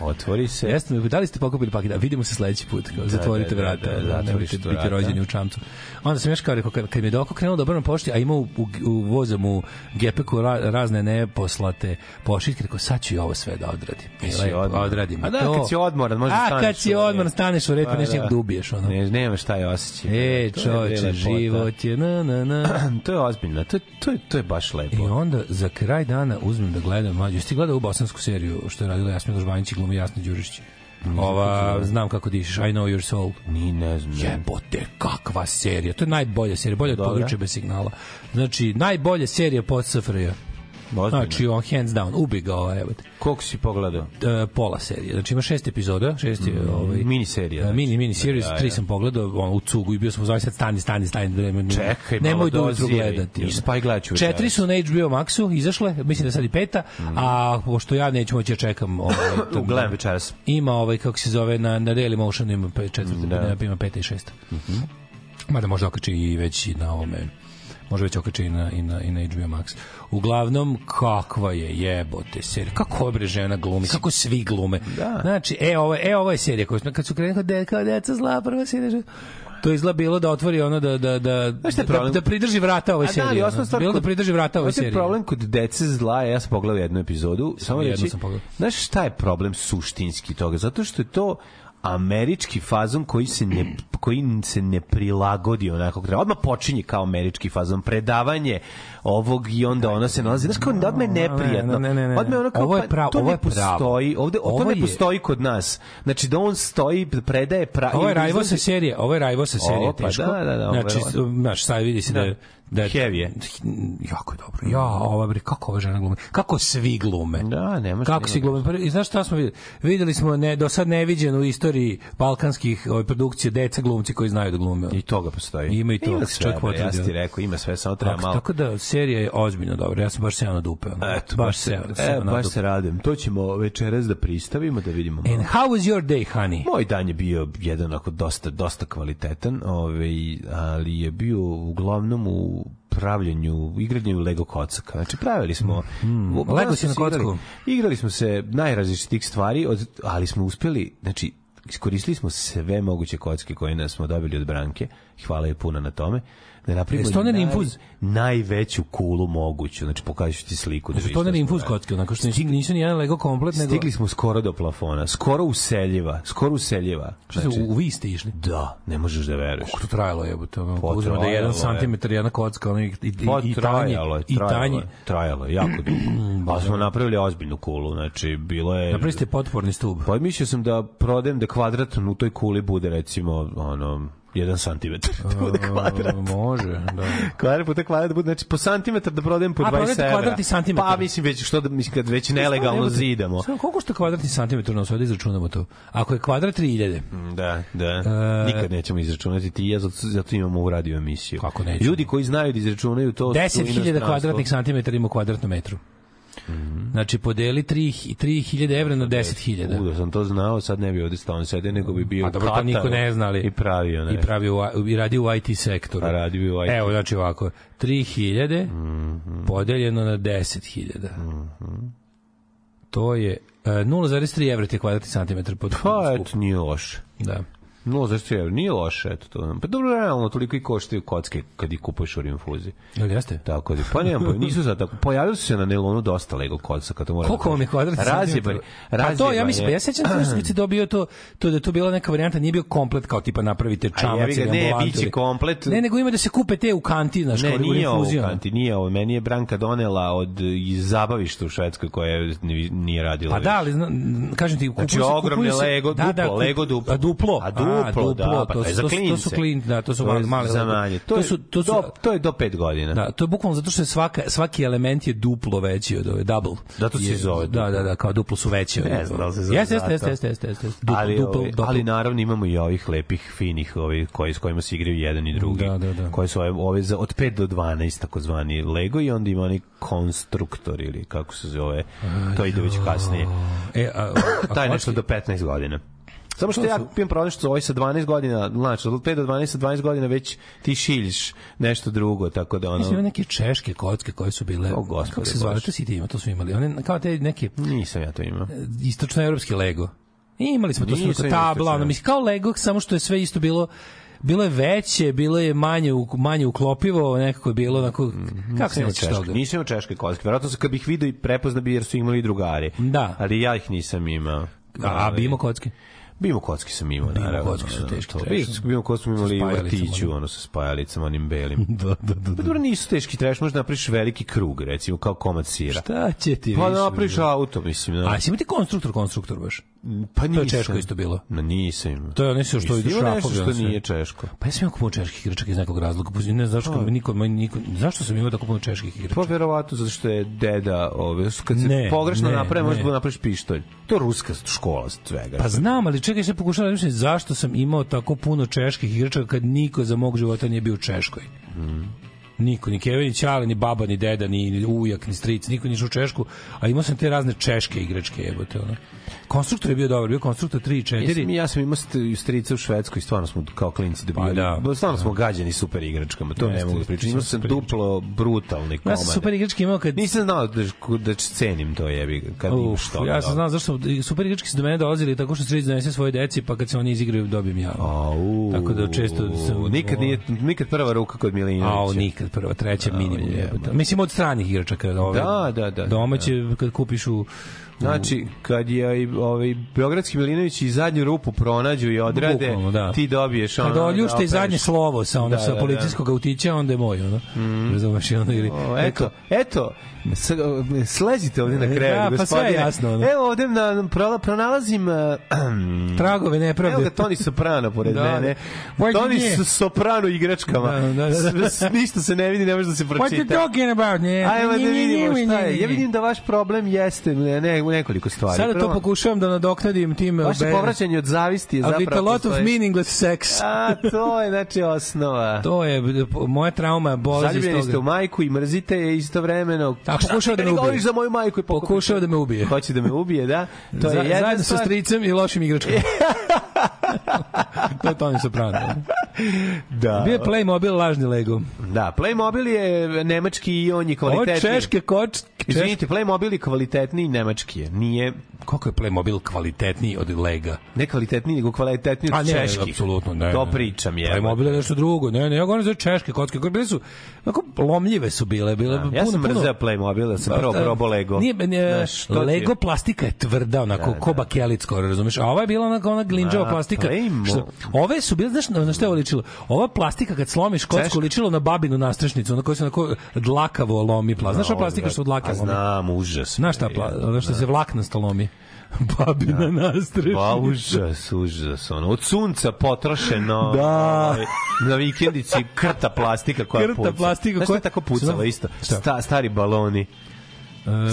otvori se. Jeste da li ste pokupili paket? A vidimo se sledeći put. Kao, zatvorite da, da, vrata. da, Da, nemojte tu biti rođeni u čamcu. Onda sam još kao rekao, kad, mi je doko krenulo dobro na pošti, a imao u, u, u vozom u gepeku razne neposlate pošiljke, rekao, sad ću i ovo sve da odradim. I lepo, odradim. A da, to. kad si odmoran, možda A staneš kad si odmoran, staneš u red, pa nešto da. da. Ono. Ne, nema šta je osjećaj. E, lepota. život je na, na, na. [clears throat] to je ozbiljno, to, to, je, to je baš lepo. I onda za kraj dana uzmem da gledam mlađu. Jesi ti gledao u bosansku seriju što je radila Jasmina Žbanić i glumi Jasna Đurišić? Ova, znam kako dišeš, I know your soul. Ni ne znam. Jebote, kakva serija. To je najbolja serija, bolja od područja bez signala. Znači, najbolja serija pod SFRJ. Ozbiljno. Znači, on hands down, ubi ga ova, evo. Koliko si pogledao? E, pola serije. Znači, ima šest epizoda, šest je, ovaj, Miniserija, e, znači. Mini, mini Da, da. tri sam pogledao, on, u cugu i bio sam zove sad stani, stani, stani. Nemoj, Čekaj, nemoj malo da ujutru doziraj. gledati. Pa i gledat ću Četiri su na HBO Maxu izašle, mislim da sad i peta, a pošto ja neću moći da čekam ovaj, [laughs] to- Gledam večeras. ima ovaj kako se zove na na Daily Motion ima četvrta, Da. da. ima peta i šesta. Mhm. Mada možda okači i već i na ovome može već okači i na, i na, i na HBO Max. Uglavnom, kakva je jebote serija. Kako obre žena glumi, kako svi glume. Da. Znači, e, ovo, e, ovo je serija koju smo, kad su krenuli de, kao deca zla, prva serija. že- To je bilo da otvori ono da da da da, problem? da pridrži vrata ovoj da, ali seriji. osnovna ono. stvar bilo da kod- pridrži vrata ovoj seriji. problem kod dece zla ja sam pogledao jednu epizodu, samo jednu reći, sam pogledao. znaš šta je problem suštinski toga? Zato što je to američki fazon koji se ne koji se ne prilagodi onako treba. Odmah počinje kao američki fazon, predavanje ovog i onda ona se nalazi. Znaš kao da odmah je neprijatno. Ne, ne, ne, ne. Odmah je ono kao, Ovo je pa, pravo- to ovo ne je pravo. postoji. Ovde, Ovo to ne je- postoji kod nas. Znači da on stoji, predaje pra... Ovo je ili da Rajvosa izlazi- serija, ovo je Rajvosa serija Ovo, pa da, da, da, znači, znaš, sad vidi se da, Da. je da Heavy je. Jako je dobro. Ja, ova bre, kako ova žena glumi. Kako svi glume. Da, ne može. Kako svi glume. Pa, I znaš šta smo videli? Videli smo ne, do sad neviđeno u istoriji balkanskih ovaj, produkcije deca glumci koji znaju da glume. I toga postoji. Ima i to, Ima čak sve, ja potvrdio. sam ti rekao, ima sve, samo treba Tako, malo. tako da serija je ozbiljno dobra. Ja sam baš seo na dupe. ono. Eto, baš, se, seo- e, baš se radim. To ćemo večeras da pristavimo, da vidimo malo. And how was your day, honey? Moj dan je bio jedan onako dosta, dosta kvalitetan, ovaj, ali je bio uglavnom u pravljenju, igranju Lego kocaka. Znači, pravili smo... Mm, u- Lego si na igrali- kocku? Igrali smo se najrazličitih stvari, od, ali smo uspeli, znači, iskoristili smo sve moguće kocke koje nas smo dobili od Branke. Hvala je puno na tome. Da napravimo Stoner naj- infuz? najveću kulu moguću. Znači, pokažu ti sliku. da to smo infuz kocke, onako što nisu, nisu ni jedan Lego komplet, nego... Stigli smo skoro do plafona, skoro useljiva, skoro useljiva. Što se, Znači, u, u vi ste išli? da, ne možeš da veruješ. Kako to trajalo Pa, da je jedan trajalo je. santimetar, jedna kocka, ono, i, i, Pa i, i tanje, trajalo je, i trajalo tanje. je, trajalo je, jako dugo. Ali [clears throat] smo napravili ozbiljnu kulu, znači bilo je... Napravili ste potporni stub. Pa mislio sam da prodajem da kvadrat u toj kuli bude recimo ono jedan santimetar [laughs] da bude kvadrat. A, Može, da. Kvadrat puta kvadrat da bude, znači po santimetar da prodajem po A, 20 prodajete evra. kvadrat i santimetar? Pa mislim već što da mislim kad već nelegalno zidamo. Samo koliko što kvadratni santimetar nas ovdje izračunamo to? Ako je kvadrat 3000, Da, da. E, Nikad nećemo izračunati ti i ja, zato, zato imamo u radio emisiju. Kako nećemo? Ljudi koji znaju da izračunaju to... su 10.000 inostranstvo. kvadratnih santimetara ima u metru. Znači, podeli 3 3000 evra na 10.000. U, da sam to znao, sad ne bi ovde stalno sede, nego bi bio A dobro, to niko ne zna, ali- I pravio, ne. I pravio i radio u IT sektoru. A radio bi u IT. Evo, znači ovako, 3000 podeljeno na 10.000. To je e, 0,3 evra ti je kvadratni santimetar pod Pa, eto, nije loše. Da. No, zašto je, nije loše, eto to. Pa dobro, realno, toliko i koštaju kocke kad ih kupuješ u rinfuzi. Jel jeste? Tako da, pa nemam, pojma, nisu sad tako. Pojavili su se na nelonu dosta Lego kocaka, to moram. Koliko vam je kvadratni Razjebani. santimetar? Pa to, ja mislim, pa ja sećam se da si dobio to, to da je to bila neka varijanta, nije bio komplet kao tipa napravite A čamac ili ne, ambulantu biće ili- komplet. Ne, nego ima da se kupe te u kanti, znaš, Ne, nije ovo u kanti, nije ovo. Meni je Branka donela od iz zabavišta u Švedskoj koja je ni- nije radila. Pa da, ali kažem ti, kupuju Znači, se, ogromne kupuju se, Lego, da, da, duplo, Lego duplo. A duplo, A duplo, da, pa to, to za to, su- to klinci, da, to su To je mali, mali za manje. To, To su, to su, do, to je do pet godina. Da, to je bukvalno zato što je svaka, svaki element je duplo veći od ove, double. Zato se Je- zove Da, da, da, kao duplo su veći. od- Ne znam da li se zove Jeste, jeste, jeste, jeste, jeste, jeste. Duplo, ali, duplo, ovaj, duplo. ali naravno imamo i ovih lepih, finih, ovih koji, s kojima se igraju jedan i drugi. Da, da, da. Koje su ove, ove za, od 5 do 12, takozvani Lego i onda ima oni konstruktor ili kako se zove. To ide već kasnije. E, a, a, Taj nešto do 15 godina. Samo što To ja su- pijem problem što su ovaj sa 12 godina, znači od 5 do 12 sa 12 godina već ti šiljiš nešto drugo, tako da ono... Mislim, neke češke kocke koje su bile, O, gospode kako se zvale, to si ti ima, to smo imali. One, kao te neke Nisam ja to imao. istočnoevropski Lego. I imali smo to imao tabla, istočno- ono, mislim, kao Lego, samo što je sve isto bilo bilo je veće, bilo je manje manje uklopivo, nekako je bilo onako kako se imao češke, toga. nisam imao češke kocke. Verovatno se kad bih vidio i prepozna bi jer su imali drugari. Da. Ali ja ih nisam imao. A, a bi imao kocke? Bimo kocki sam imao, Bimo naravno. kocke su da, teški, to. trash. Bimo- Bimo kocki smo imali Sa u spajalicama, vrtiću, ono. ono sa spajalicama, onim belim. [laughs] Da, da, da. Pa dobro, nisu teški treš, možda napraviš veliki krug, recimo, kao komad sira. Šta će ti Pa više? napraviš auto, mislim. Da. A si imate konstruktor, konstruktor baš? pa To je nisam. češko isto bilo. Ma nisam. To je nešto što Nisam imao nešto šrafovi. što nije češko. Pa ja sam imao kupuo čeških igračaka iz nekog razloga. Pa Ne znam zašto, Pa. niko, niko, zašto sam imao tako puno čeških Pa igračaka? verovatno zato što je deda, ove, kad se Ne, pogrešno napravi, možeš ne. da napraviš pištolj. To je ruska škola svega. Pa znam, ali čekaj, sve pokušavam da zašto sam imao tako puno čeških igračaka kad niko za mog života nije bio u Češkoj. Niko, ni Kevin, ni Ćale, ni baba, ni deda, ni, ujak, ni stric, niko nije u Češku, a imao sam te razne češke igračke, jebote, ono. Konstruktor je bio dobar, bio konstruktor 3 i 4. Jesam, ja sam imao st- strica u Švedskoj, stvarno smo kao klinci dobili. Pa da. Stvarno smo gađani super igračkama, to ne Jeste, mogu da jeste, pričam. Imao sam duplo brutalni Ja komad. sam super igračke imao kad... Nisam znao da, da cenim to jebi kad Uf, to. ja sam znao zašto super igračke su do mene dolazili tako što stric donese svoje deci, pa kad se oni izigraju dobijem ja. Au, Tako da često sam- nikad nije nikad prva ruka kod Milinovića. A, nikad prva, treća minimum. jebote. jebote. Mislim od stranih igračaka. Ove, Da, da, da, Domaće, kad kupiš u... Znači, kad je i, ovaj Beogradski Milinović i zadnju rupu pronađu i odrade, Bukvalno, da. ti dobiješ ono... Kad oljušte i da zadnje slovo sa ono Da, sa da, da. policijskog autića, onda je moj, ono. Razumeš, i onda ili... O, eto, eto, slezite ovdje na krevet, Da, pa sve je gospodine. jasno, ono. Evo ovdje na, prola- pronalazim... Uh, [clears throat] Tragove nepravde. Evo ga Toni Soprano pored Da, mene. What Toni Soprano igračkama. Da, da, da, da. S- Ništa se ne vidi, ne može da se What you pročita. talking about? Ne, Ajmo da vidimo šta je. Ja vidim da vaš problem jeste ne, ne, nekoliko stvari. Sada to pokušavam da nadoknadim tim... Vaše povraćanje od zavisti je A with a zapravo... lot of meaningless sex. A, to je, znači, osnova. To je, moja trauma bolazi iz Zaljubljeni ste u toga. majku i mrzite je istovremeno. A pokušava da me ubije. za moju majku i Pokušava da me ubije. Hoće da me ubije, da? To je jedna zajedno sa stricem i lošim igračkama. [laughs] to je Tony Soprano. Da. Bio je Playmobil lažni Lego. Da, Playmobil je nemački i on je Ovo kvalitetniji. češke koč... Češ... Izvinite, Playmobil je kvalitetniji nemački je. Nije Koliko je Playmobil kvalitetniji od Lega? ne kvalitetniji, nego kvalitetniji A od ne, čeških. apsolutno ne. To ne. pričam, je. Playmobil je nešto drugo. Ne, ne, ja govorim za češke kocke koje bile su onako lomljive su bile, bile puno Ja sam puno- mrzeo Playmobil, da sam prvo Pa, probao Lego. Nije, nije Znaš, ti je- Lego plastika je tvrda, onako, ko bakelit skoro, razumeš? A ova je bila onako ona glinđava A, plastika. Playmo- Što, ove su bile, znaš, na na šta je ovo ličilo? Ova plastika kad slomiš kocku ličilo na babinu nastrešnicu, ona koja se onako dlakavo lomi pla. Znaš ova plastika što dlake A lomi? znam, užas. Znaš šta, što se vlaknasto lomi? [laughs] Babina nastrešnica. Pa užas, užas, ono, od sunca potrošeno Da. ovaj, na vikendici krta plastika koja Krta puca. plastika Znaš koja- je tako pucala isto? Sta, stari baloni.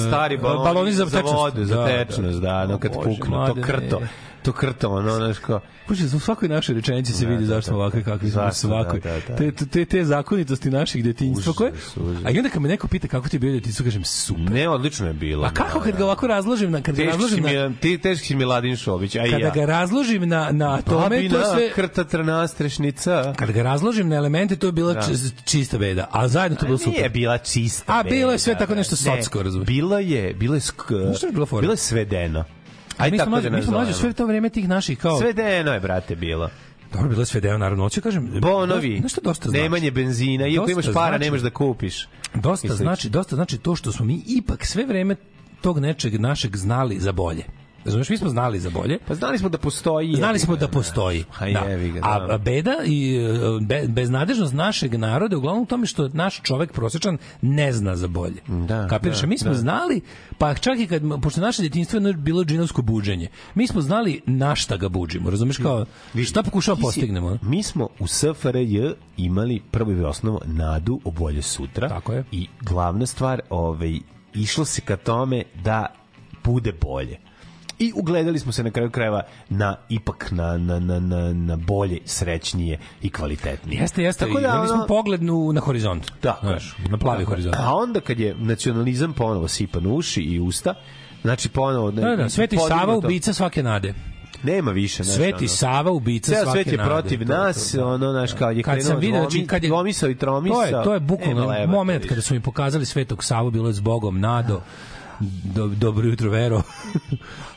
Stari baloni, baloni za tečnost. vodu, za Da, da. tečnost, da, no kad O, Bože, puknu, to krto, to krto, ono, znaš kao, Bože, u svakoj našoj rečenici se Da, vidi da, zašto da, ovakve da. kakvi smo svakoj. da, da, da. Te, te, te zakonitosti naših detinjstva koje... A i onda kad me neko pita kako ti je bio detinjstvo, kažem super. ne, odlično je bilo. A kako kad ga ovako razložim na kad Teški razložim mi, na je- ti teški si mi Ladin Šobić, a i kada ja. ga razložim na na tome to Babina sve krta trna strešnica. kada ga razložim na elemente to je bila Da. čista beda, a zajedno to bilo Nije super. bila čista. A, bilo je sve beda, tako da. nešto Ne, socsko, razumeš? Bilo je, bilo je? Bilo je svedeno. Aj mi smo tako mlađi, da mi smo mlađi sve to vreme tih naših kao Svedeno je, brate, bilo. Dobro, bilo je sve deo naravno. Hoću kažem, Bonovi, Nešto dosta znači. nemanje benzina, iako imaš para, znači. nemaš da kupiš. Dosta znači, dosta znači to što smo mi ipak sve vreme tog nečeg našeg znali za bolje. Razumeš, mi smo znali za bolje. Pa znali smo da postoji. Znali smo da postoji. Da. jevi ga, A da. a beda i e, be, beznadežnost našeg naroda uglavnom u tome što naš čovek prosečan ne zna za bolje. Da, Kapiraš? da, mi smo da. znali, pa čak i kad, pošto naše djetinjstvo je bilo džinovsko buđenje, mi smo znali na šta ga buđimo. Razumeš kao, šta pokušamo Ti si- postignemo? Mi smo u SFRJ imali prvo i osnovo nadu o bolje sutra. Tako je. I glavna stvar, ovaj, išlo se ka tome da bude bolje. I ugledali smo se na kraju krajeva na ipak na, na, na, na, na bolje, srećnije i kvalitetnije. Jeste, jeste. Tako da, imali smo pogled na horizont. Je. Znaš, na plavi Tako je. horizont. A onda kad je nacionalizam ponovo sipan uši i usta, znači ponovo... Da, da, Sveti Sava ubica svake nade. Nema više. znaš, Sveti ono. Sava ubica Ceo svake svet je nade. protiv To, to, nas, to, da. ono, naš, kao je kad sam krenuo video, dvomi, znači, kad je, dvomisao i tromisao. To je, to je bukvalno moment kada su mi pokazali Svetog Savu, bilo je s Bogom, Nado, do, dobro jutro, Vero. [laughs]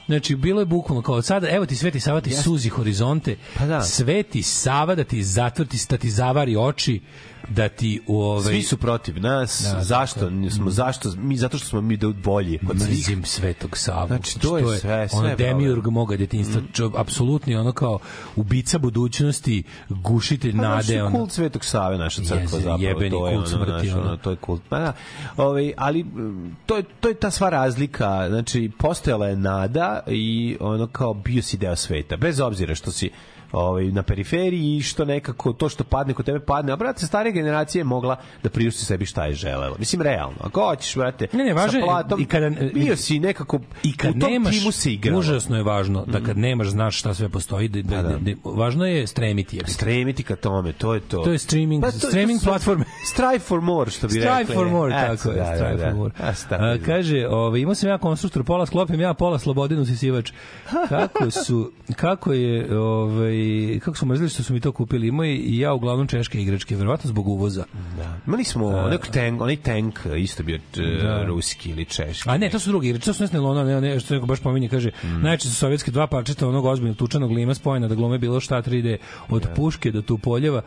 Znači, bilo je bukvalno kao sada, evo ti Sveti Sava ti suzi horizonte, Pa da. Sveti Sava da ti zatvrti, da ti zavari oči, da ti u ovaj... Svi su protiv nas. Da, zašto? Smo, zašto? Mi, zato što smo mi da bolji od svih. mrzim Svetog Savu. Znači, to je sve- sve ono demiurg moga detinjstva, čo, apsolutni ono kao ubica budućnosti, gušitelj Pa, nade, ono. kult Svetog Save, naša crkva Jeze, zapravo. jebeni to je kult ono, smrti, ono. ono, to je kult. Pa da, ovaj, ali mm, to je, to je ta sva razlika. Znači, postojala je nada i ono kao bio si deo sveta. Bez obzira što si ovaj, na periferiji i što nekako to što padne kod tebe padne. A brate, starija generacija je mogla da priušti sebi šta je želela. Mislim, realno. Ako hoćeš, brate, Ne, ne, važno sa platom, i kada- bio si nekako I kad u tom nemaš, timu se igrao. užasno je važno da kad nemaš znaš šta sve postoji, da, da, da. da, da- važno je stremiti. Je. stremiti ka tome, to je to. To je streaming- Pa to- streaming to su- platforme. [laughs] Strive for more, što bi Strive rekli. for more, tako je, da, strive da, for da. more. A, kaže, ovaj, imao sam ja konstruktor, pola sklopim ja, pola slobodinu sisivač. [laughs] Kako su, kako je, ovaj, kako su mrzili što su mi to kupili, imao je i ja uglavnom češke igračke, verovatno zbog uvoza. Da. Imali smo onaj tank, onaj tank isto bio da. ruski ili češki. A ne, to su drugi igrači, to su nesne lona, ne, ne, što neko baš pominje, kaže, Mm. najčešće su sovjetske dva parčeta onog ozbiljnog tučanog lima spojena da glume bilo šta 3D od puške do tupoljeva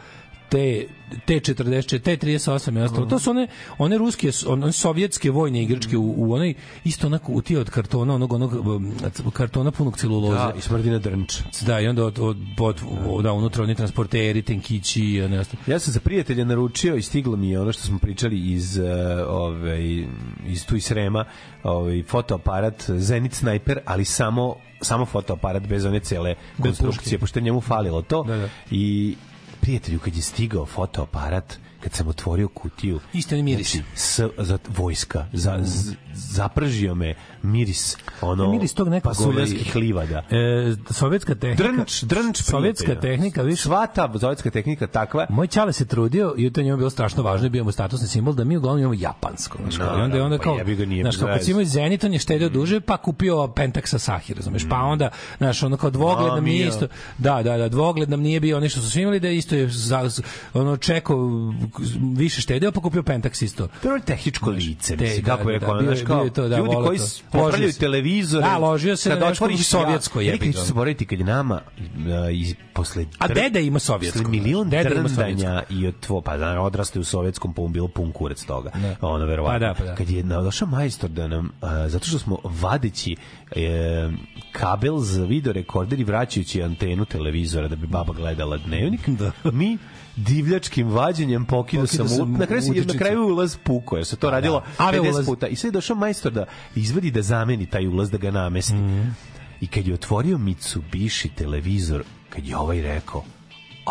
te T44, T38 i ostalo. To su one one ruske one sovjetske vojne igračke u, u onoj isto onako u od kartona, onog onog um, kartona punog celuloze. Da, i smrdina drnč. Da, i onda od, od, od, od da, unutra oni transporteri, tenkići i ne ostalo. Ja sam za prijatelja naručio i stiglo mi je ono što smo pričali iz uh, ovaj iz tu iz Srema, ovaj fotoaparat Zenit Sniper, ali samo samo fotoaparat bez one cele konstrukcije, pošto je njemu falilo to. Da, da. I prijatelju kad je stigao fotoaparat kad sam otvorio kutiju, Isto je miris. znači, s, za vojska, za, z, zapržio me miris, ono, Miris tog nekog, pasuljanskih ovaj, livada. E, sovjetska tehnika. Drnč, drnč Sovjetska prijatelja. tehnika, više Sva ta sovjetska tehnika takva, Moj čale se trudio i to njemu je bilo strašno važno bio mu statusni simbol da mi uglavnom imamo japansko. Znaš, kao, I onda je onda pa kao, jebi ga, nije znaš, kao kad imao Zenit, on je štedeo duže, pa kupio Pentax Asahi, razumeš? Pa onda, znaš, ono kao dvogled nam nije isto, da, da, da, dvogled nam nije bio ono što su svi imali, da isto je za, ono čeko više štedeo, pa kupio Pentax isto. To je tehničko lice, mislim, da, kako je da, rekao, da, znaš, kao, je to, da, ljudi koji popravljaju se. televizore. Da, ložio se kad otvoriš sovjetsko, jebi ga. neću zaboraviti kad je nama uh, iz, posle... A deda ima sovjetsko, Posle milion deda ima drndanja i od tvo, pa da, odraste u sovjetskom, pa mu bilo pun kurac toga. Ono, verovatno. Pa da, pa da. Kad je došao majstor da nam, uh, zato što smo vadeći e, kabel za video rekorder i vraćajući antenu televizora da bi baba gledala dnevnik, mi divljačkim vađenjem Pokidao sam, sam u, na kraju, na kraju ulaz puko, jer se to radilo Ave 50 ulaz. puta. I sad je došao majstor da izvadi da zameni taj ulaz, da ga namesti. Mhm. I kad je otvorio Mitsubishi televizor, kad je ovaj rekao,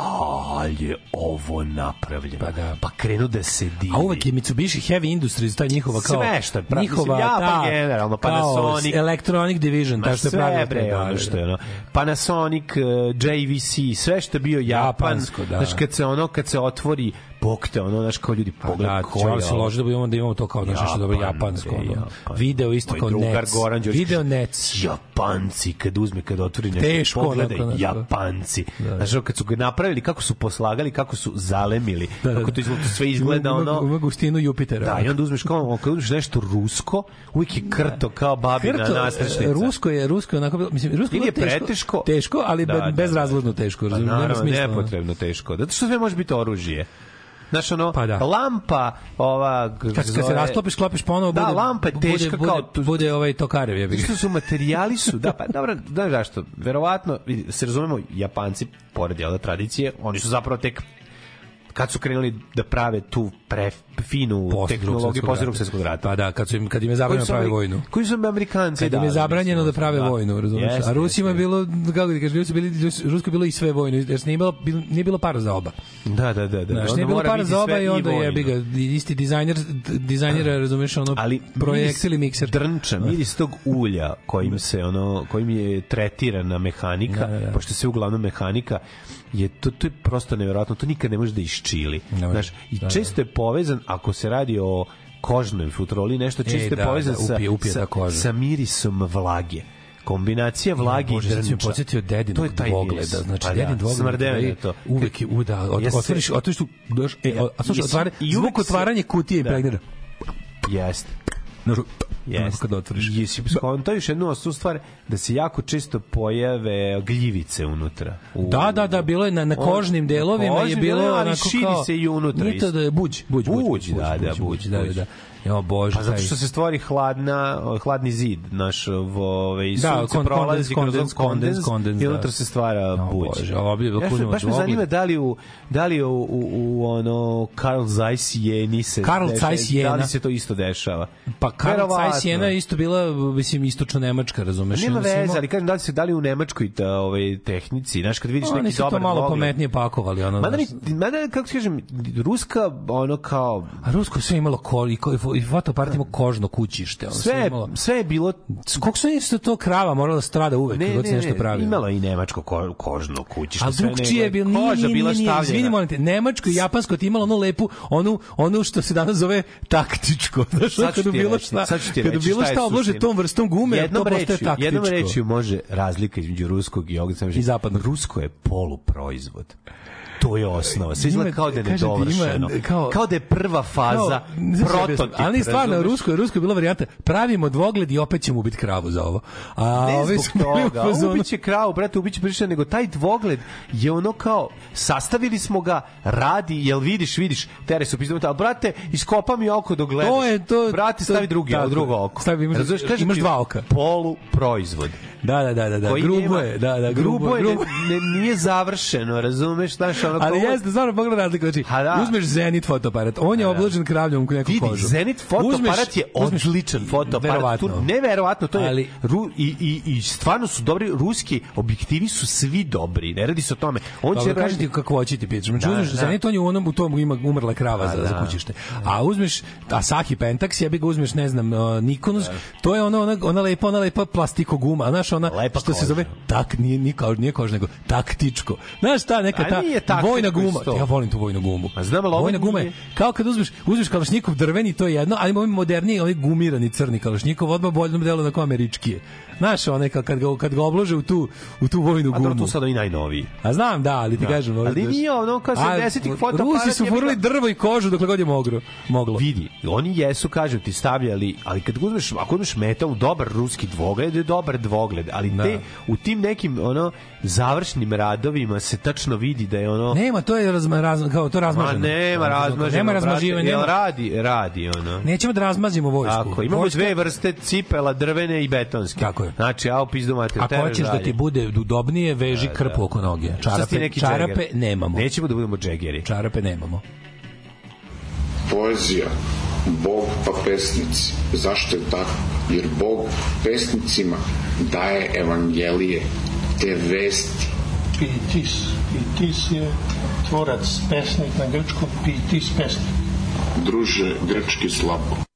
ali je ovo napravljeno. Pa da. Pa krenu da se divi. A uvek je Mitsubishi Heavy Industries, ta njihova kao... Sve što je pra- njihova, mislim, ja, pa generalno, kao Panasonic. Electronic Division, ta što je sve pravila. bre, ono što je ono. Panasonic, uh, JVC, sve što je bio Japan. Japansko, da. Znaš, kad se ono, kad se otvori, bokte, ono, znaš, kao ljudi, Pa pogled, da, ko je čovjek se loži da imamo da imamo to kao nešto što dobro Japan, japansko. ono. Japan. Video isto kao drugar Nets. Goran Video Nets. Japanci, kad uzme, kad otvori nešto, Teško, pogledaj, onako, znaš, da. Japanci. Znaš, kad su ga napravili, kako su poslagali, kako su zalemili, Da, da, kako to izgleda, to sve izgleda, ono, Ima gustinu Jupitera. Da, i onda uzmeš kao, kad uzmeš nešto rusko, uvijek je krto kao babina nastrešnica. e, rusko je, rusko je onako mislim, rusko je preteško. teško, ali Da, be- da, da. bezrazložno teško, Pa razumiješ, nema smisla. nepotrebno teško. Zato što sve može biti oružje. Znaš, ono, Pa da. lampa, ova... Kad, kad se rasklopiš, klopiš ponovo, Da, bude, lampa je teška bude, kao- Bude, bude ovaj tokarev, jebi ga. Što su materijali su, da, pa dobro, znaš zašto, verovatno, se razumemo, Japanci, pored jel da, tradicije, oni su zapravo tek kad su krenuli da prave tu pre finu Posle tehnologiju posle drugog svjetskog rata. Pa da, kad, su im, kad im je zabranjeno su prave vojnu. Koji su Amerikanci Kad im je zabranjeno da prave vojnu, razumiješ? Jeste, A Rusima je jeste. bilo, kako ti kažeš, bili, Rusko je bilo i sve vojno, jer nije bilo, bil- nije bilo para za oba. Da, da, da. da. Znaš, nije bilo para za oba i onda vojno. jebi ga, isti dizajner, dizajnera, razumiješ, ono, ali projektil i miris mikser. drnča, miris tog ulja kojim se ono kojim je tretirana mehanika, Da, da, da. pošto se uglavnom mehanika je to to je prosto neverovatno, to nikad ne može da isčili. Ne može. Znaš, i Da, da. često je povezan ako se radi o kožnoj futroli, nešto često da, je povezan da, sa, upije- upije sa, koža. sa mirisom vlage. Kombinacija vlage Bože, i sad si me drnča. podsjetio To dedinog je taj dvogleda. miris. Znači, Pa da, dedin dvogled. smrdeo je to. Uvek je, u, da, od, Jeste- otvoriš, otvoriš tu, doš, e, a slušaj, otvara, i zvuk otvaranja kutije Da. impregnira. Jeste. Znaš, Jeste. Kad otvoriš. Jesi skontao još jednu ostu stvar da se jako često pojave gljivice unutra. U, Da, da, da, bilo je na, na On- kožnim delovima na je kožnim bilo onako širi se i unutra Nije to da je buđ, buđ, buđ, Buđ, da, da, buđ, da, da, buđ. da. Jo, bože, Pa zato što se stvori hladna, hladni zid, naš ovaj Da, sunce kon- prolazi kondens, kroz kondens, kondens, kondens, i da. se stvara O, buđ. Bože, ovo bi bilo Ja kužno baš me zanima da li u da li u, u, u ono Karl Zeiss jeni se Karl Zeiss da jena. li se to isto dešava? Pa Karl. Zeiss Jena je isto bila, mislim, istočno Nemačka, razumeš? Nema veze, ali kažem da li se da li u Nemačkoj ta ovaj tehnici, znaš kad vidiš Oni neki dobar malo pametnije pakovali, ono, Mada, mi, mada kako kažem, ruska ono kao A Rusko sve imalo ko, i, fotoaparat imao kožno kućište. Ono, sve, sve, imalo. sve je bilo Koliko su isto to krava morala da strada uvek, ne, kad ne, nešto ne, pravi. imalo je i nemačko ko, kožno kućište. A drugčije je bilo, koža bila stavljena. izvini, molim te, nemačko i japansko ti imalo onu lepu, onu, onu što se danas zove taktičko, [laughs] znaš, Sad kada ti bilo reći, šta, sad kada reći bilo šta je šta oblože tom vrstom gume, jednom to postaje taktičko. Jednom rečju može razlika između ruskog i ovog I zapadnog. Rusko je poluproizvod. To je osnova. Sve izgleda kao da je nedovršeno. kao- Kao da je prva faza, objasnim, prototip. Ali stvarno, rusko, rusko je bila varijanta, pravimo dvogled i opet ćemo ubiti kravu za ovo. A Ne zbog toga, ubiće kravu, brate, ubiće prišće, nego taj dvogled je ono kao, sastavili smo ga, radi, jel vidiš, vidiš, tere su pizdom, ali brate, iskopa mi oko dok gledaš. To je to- Brate, stavi drugi, drugo oko. Stavi, imaš- imaš dva oka. Polu proizvod. Da, da, da, da, da. grubo nema- je, da, da, grubo, grubo, je, grubo. Ne, ne, nije završeno, razumeš, znaš, ono Ali jeste, stvarno pogledaj razliku. Znači, Ha, da. uzmeš Zenit fotoaparat, on je obložen kravljom u neku Vidi, kožu. Zenit fotoaparat je odličan fotoaparat. Tu, neverovatno, to je Ali- ru, i, i, i stvarno su dobri, ruski objektivi su svi dobri, ne radi se o tome. On će Dobro, kažem raditi- ti kako hoće ti pićeš. Znači, Da, uzmeš da. Zenit, on je u onom, u tom ima umrla krava za, za da. kućište. A uzmeš Asahi Pentax, jebi ga uzmeš, ne znam, Nikonus, to je ona, ona, ona lepa, ona lepa plastiko guma, znaš, ona, Lepa što se koža. zove, tak, nije, nije, kao, nije kož, nego taktičko. Znaš šta, neka A ta vojna guma, ja volim tu vojnu gumu. A znam, ali vojna guma je, kao kad uzmeš, uzmeš kalašnikov drveni, to je jedno, ali ovaj moderniji, ovaj gumirani crni kalašnikov, odmah bolje delo na kao američki. Znaš, onaj kad, kad, ga, kad ga oblože u tu, u tu vojnu A gumu. tu sad i najnoviji. A znam, da, ali ti kažem... ovaj, Ali nije ono kao A, 70-ih fotoaparat Rusi su furali drvo i kožu dokle god je moglo. moglo. Vidi, oni jesu, kažem ti, stavljali, ali kad uzmeš, ako uzmeš metal, dobar ruski dvogled je dobar dvogled, ali Da. te, u tim nekim, ono, završnim radovima se tačno vidi da je ono... Nema, to je razma, razma, kao to Ma razmaženo. nema razmaženo, Nema brate, razmaživanja. jel Nema. radi, radi, ono. Nećemo da razmazimo vojsku. Tako, imamo Vojska- dve vrste cipela, drvene i betonske. Tako je. Znači, a u pizdu mater, Ako hoćeš da ti bude udobnije, veži krpu oko noge. Čarape, neki čarape džeger? nemamo. Nećemo da budemo džegeri. Čarape nemamo. Poezija, Bog pa pesnici. Zašto je tako? Jer Bog pesnicima daje evangelije, te vesti. Pitis. Pitis je tvorac, pesnik na grčkom, pitis pesnik. Druže, grčki slabo.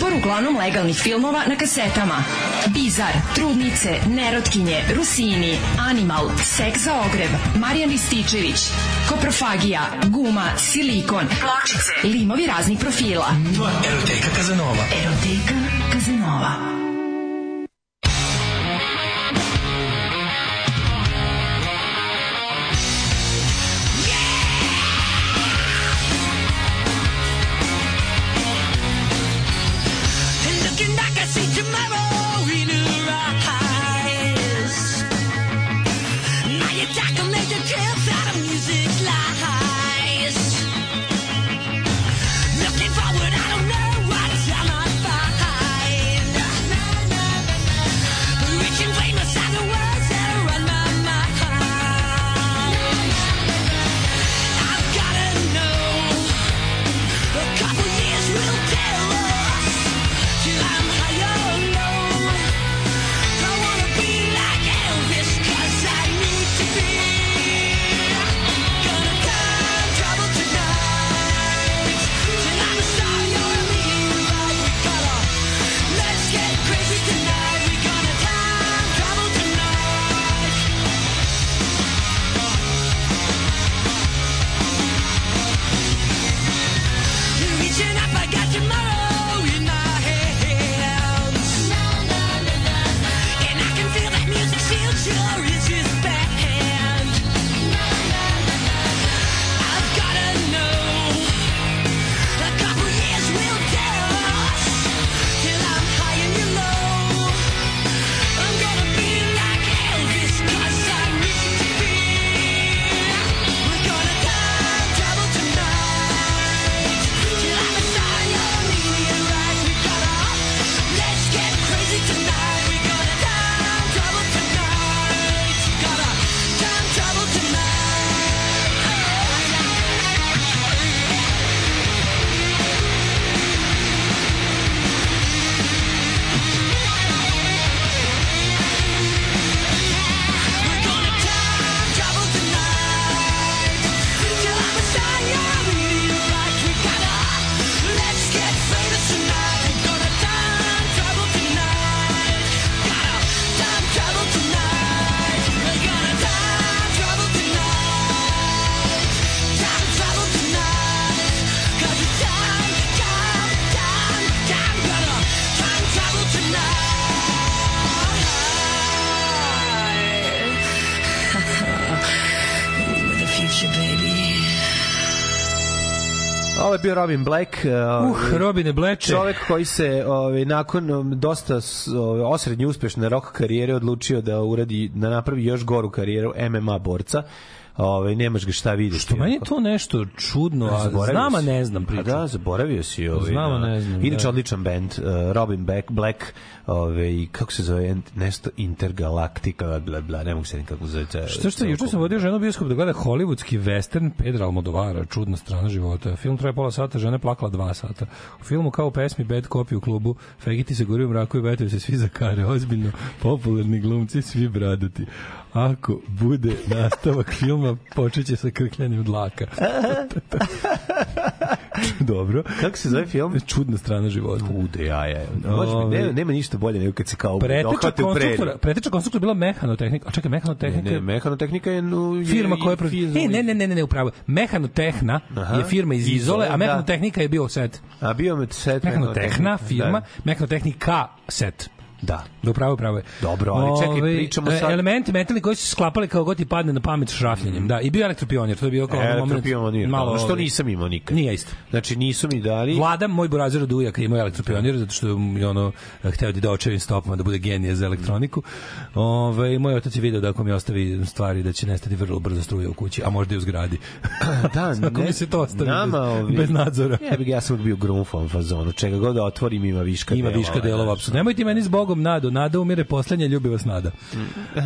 Izbor uglavnom legalnih filmova na kasetama. Bizar, Trudnice, Nerotkinje, Rusini, Animal, Seks za ogreb, Marijan Rističević, Koprofagija, Guma, Silikon, Pločice, limovi raznih profila. Eroteka Kazanova. Eroteka bio Robin Black. Uh, Uh, Robine Bleče. Čovek koji se ovaj, nakon um, dosta ovaj, osrednje uspešne rock karijere odlučio da uradi, da napravi još goru karijeru MMA borca. Ovaj, nemaš ga šta vidjeti. Što meni je to nešto čudno, a Zaboravio znam, a ne znam A priču. da, zaboravio si ovaj. Znam, a da. ne znam, Inače da. odličan bend, uh, Robin Black, Black ovaj, kako se zove, nešto Intergalactica, bla, bla, ne mogu se nikako zove. Što što, juče sam vodio ženu bioskop da gleda hollywoodski western Pedra Almodovara, čudna strana života. Film traje pola sata, žena plakala dva sata. U filmu kao u pesmi Bad Copy u klubu, fegiti se gori u mraku i vetuju se svi za kare, ozbiljno, popularni glumci, svi bradati. Ako bude nastavak filma, počeće sa krkljanjem dlaka. [laughs] Dobro. Kako se zove film? Čudna strana života. Ude. Može mi, Ovaj. nema, ništa bolje nego kad se kao Preteča dohvate u preri. konstruktora, preteča konstruktora je bila mehanotehnika. A čekaj, mehanotehnika Ne, je mehanotehnika je... No, je firma koja je E, ne, ne, ne, ne, ne, upravo. Mehanotehna Aha. je firma iz Izole, a da. Mehanotehnika je bio set. A bio me set Mehanotehna firma, Da. Mehanotehnika set. Da. Da, upravo, upravo je. Dobro, ali čekaj, Ovaj, pričamo e, sad- Elementi metalni koji su se sklapali kao god ti padne na pamet šrafljanjem. Da, i bio elektropionir, to je bio kao. Elektropionir, malo, što ovaj, nisam imao nikad. Nije isto. Znači, nisu mi dali... Vlada moj burazer od ujaka imao elektropionir zato što je ono hteo da očevim stopama da bude genije za elektroniku. Ovaj moj otac je video da ako mi ostavi stvari da će nestati vrlo brzo struja u kući, a možda i u zgradi. [clears throat] da, [laughs] Ako mi se to ostavi nama, bez- ovi- bez nadzora. Ja bih ja sam bio grunfom fazonu. Čega god da otvorim ima viška Ima delova, viška delova, apsolutno. Nemoj ti meni zbog Bogom nadu, nada umire poslednja, ljubi vas nada. E,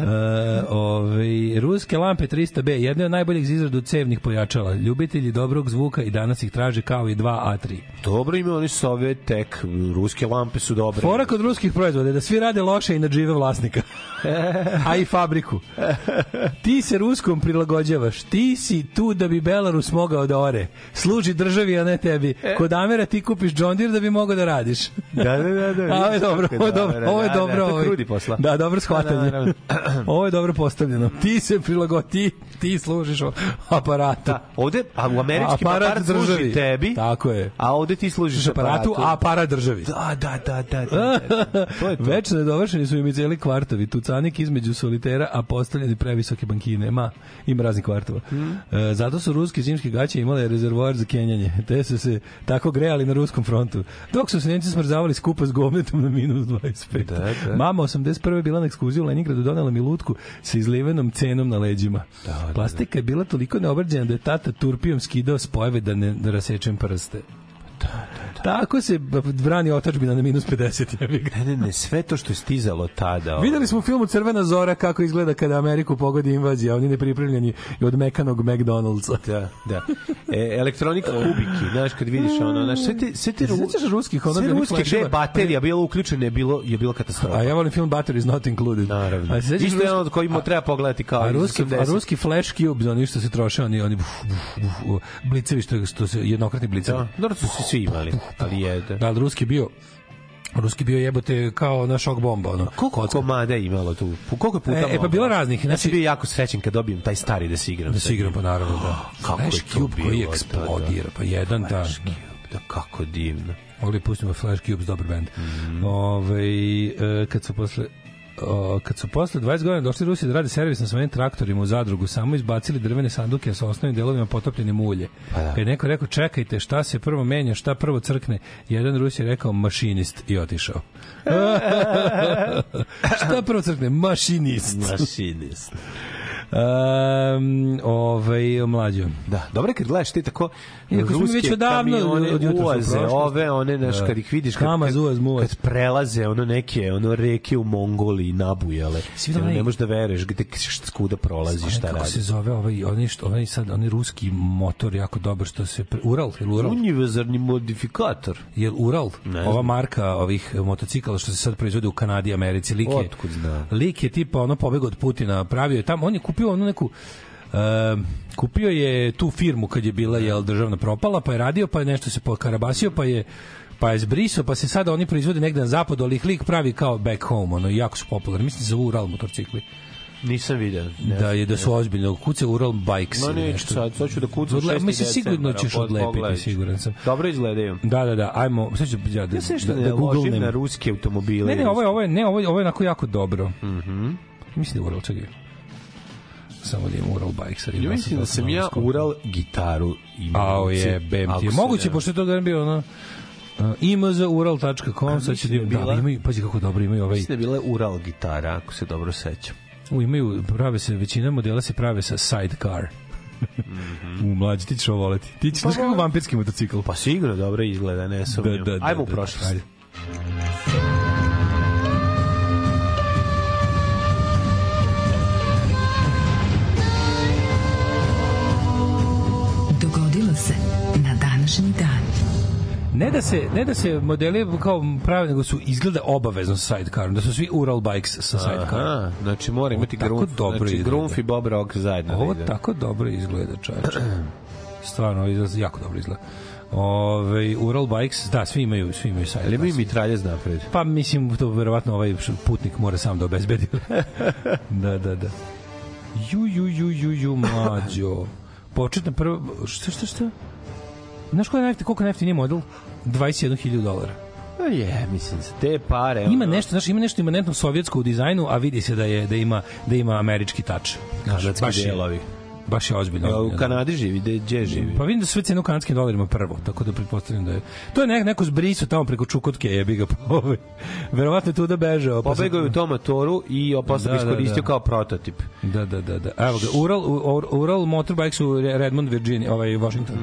ovaj, ruske lampe 300B, jedne od najboljih za izradu cevnih pojačala. Ljubitelji dobrog zvuka i danas ih traže kao i 2A3. Dobro ime, oni su ove tek, ruske lampe su dobre. Fora kod ruskih proizvoda je da svi rade loše i nadžive vlasnika. [laughs] A i fabriku. Ti se Ruskom prilagođavaš. Ti si tu da bi Belarus mogao da ore. Služi državi, a ne tebi. Kod Amera ti kupiš John Deere da bi mogao da radiš. Da, da, da. da [laughs] A, ovo je dobro, ovo je dobro, ovo je Da, da, dobro. je ovaj. krudi posla. Da, dobro Da, shvatanje. naravno. [clears throat] Ovo je dobro postavljeno. Ti se prilagodi, ti, ti služiš aparatu. Da, ovde, a u američki Aparat aparat, služi tebi, Tako je. a ovde ti služiš aparatu, a aparat državi. Da, da, da, da, da, da. [laughs] To je to. Večno nedovršeni su im i celi kvartovi. Tucanik između solitera, a postavljeni previsoke bankine. Ma, ima raznih kvartova. E, zato su ruski zimski gaće imale rezervoar za kenjanje. [laughs] Te su se tako grejali na ruskom frontu. Dok su se Nemci smrzavali skupa s govnetom na minus 25. Da, da. Mama 81. bila na ekskurziju u Leningradu, donela mi lutku sa izlivenom cenom na leđima. Da, Plastika je bila toliko neobrađena da je tata turpijom skidao spojeve da ne da rasečem prste. Tako se brani otačbina na minus 50. jebi ga. Ne, ne, ne, sve to što je stizalo tada. [laughs] ovo. Videli smo u filmu Crvena zora kako izgleda kada Ameriku pogodi invazija, oni nepripremljeni od mekanog McDonald'sa. Da, da. E, elektronika kubiki, znaš, kad vidiš ono, znaš, sve te, sve te, Se sećaš ruskih, ono sve ruske, gde je baterija bila uključena, je bilo, je bila katastrofa. A ja volim film Battery is not included. Naravno. A Isto je ono od kojima treba pogledati kao A ruski, a 80. ruski flash cubes, oni što se troše, oni, oni buf, buf, buf, blicevi, što, što se, jednokratni blicevi. Da, dobro su svi imali, ali je... Da. Da, ruski bio Ruski bio jebote kao na šok bomba, ono. Koliko kocka. komada je imalo tu? Po koliko puta E, e, pa bilo raznih, Ja znači- bio jako srećen kad dobijem taj stari da se igram. Da se igram, pa naravno, da. Kako je Flash to cube koji eksplodira, pa jedan, da. Flash Cube, da, kako divno. Mogli pustimo Flash Cubes, dobar band. Mhm. Ove, e, kad su posle o, kad su posle 20 godina došli Rusi da rade servis na svojim traktorima u zadrugu, samo izbacili drvene sanduke sa osnovnim delovima potopljenim u ulje. Pa da. Kad je neko rekao, čekajte, šta se prvo menja, šta prvo crkne, jedan Rus je rekao mašinist i otišao. [laughs] [laughs] šta prvo crkne? Mašinist. Mašinist. Um, ovaj, mlađo. Da, dobro je kad gledaš ti tako Iako ruske već odavno kamione od jutra su u ulaze, prošlosti. ove, one, znaš, Da. kad ih vidiš, kad, Kamaz, kad, muvaz. kad prelaze ono neke, ono reke u Mongoliji nabujale, ono, onaj- ne možeš da veruješ gde šta skuda prolazi, šta Kako se radi. zove ovaj, onaj, što, onaj sad, onaj ruski motor jako dobar što se... Pre, Ural, je Ural? Univerzalni modifikator. Je Ural? Ne Ova marka ovih motocikala što se sad proizvode u Kanadi Americi. Lik je, Otkud zna? lik je tipa ono pobegao od Putina, pravio je tamo, on je kupio onu neku Um, kupio je tu firmu kad je bila jel državna propala, pa je radio, pa je nešto se pokarabasio, pa je pa je zbrisao, pa se sada oni proizvode negde na zapadu, ali ih lik pravi kao back home, ono, jako su popularni. Mislim za Ural motorcikli. Nisam video. Ne, da je da su ozbiljno kuce Ural Bikes No neću nešto. sad, sad ću da kucam Odle- 6. Mislim, sigurno decembra, ćeš pod- odlepiti, siguran sam. Dobro izgledaju. Da, da, da, ajmo, sad ću ja da, Ja se da, da goognem. na ruske automobile. Ne, ne, ovo je, ovo je, ne, ovo je, ovo je onako jako dobro. Mhm. Mislim da je Ural, čekaj. Samo da imam Ural Bikes. Ja mislim da sam ja Ural gitaru imao. A, je, bem ti. je. Moguće, pošto je to da bio ono... Uh, imzural.com, sad će da, da da, bila- imaju, pazi kako dobro imaju ovaj, Mislim da je bila Ural gitara, ako se dobro sećam. u, imaju, prave se, većina modela se prave sa sidecar. [laughs] U mlađi, ti ćeš ovo voleti. Ti ćeš, znaš kako vampirski motocikl? Pa sigurno dobro izgleda, ne sumnjam. Ajmo u prošlost. ajde. Dogodilo Ne da se ne da se modeli kao prave nego su izgleda obavezno sa sidecarom, da su svi Ural bikes sa sidecarom. Aha, znači mora imati Grunf, dobro znači izgleda. Grunf i Bob Rock zajedno. Ovo da tako dobro izgleda, čoveče. Stvarno, izgleda, jako dobro izgleda. Ove, Ural Bikes, da, svi imaju, svi imaju sajt. Ali imaju mitraljez napred. Pa mislim, to verovatno ovaj putnik mora sam da obezbedi. [laughs] da, da, da. Ju, ju, ju, ju, ju, mlađo. Početna prva, šta, šta, šta? Znaš koliko je koliko je najeftiniji model? 21.000 dolara. Pa je, mislim, za te pare... Ima ono, nešto, znači ima nešto imanentno sovjetsko u dizajnu, a vidi se da je da ima da ima američki tač. Znaš, Kanadski baš je- delovi. Baš je ozbiljno. Jel u. Kanadi živi, gde, gde živi? Pa vidim da sve cene u kanadskim dolarima prvo, tako da pretpostavljam da je... To je nek, neko zbrisu tamo preko Čukotke, jebi ga [laughs] ovaj. Verovatno je tu da sad- Pobegao je u tom motoru i ga Da, da, iskoristio da. kao prototip. Da, da, da, da. Evo ga, Ural, Ural, Ural Motorbikes u Re- Redmond, Virginia, ovaj Washington.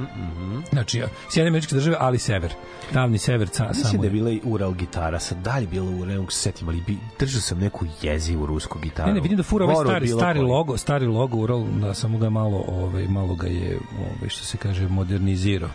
Znači, ja, Sjedine američke države, ali sever. Davni sever, ca, Mislim samo da je bila i Ural gitara, sad dalje bila Ural, ne mogu se setim, ali bi, držao sam neku jezivu rusku gitaru. Ne, ne, vidim da fura ovaj stari, stari logo, stari logo Ural, da samo ga malo, ovaj, malo ga je, ovaj, što se kaže, modernizirao.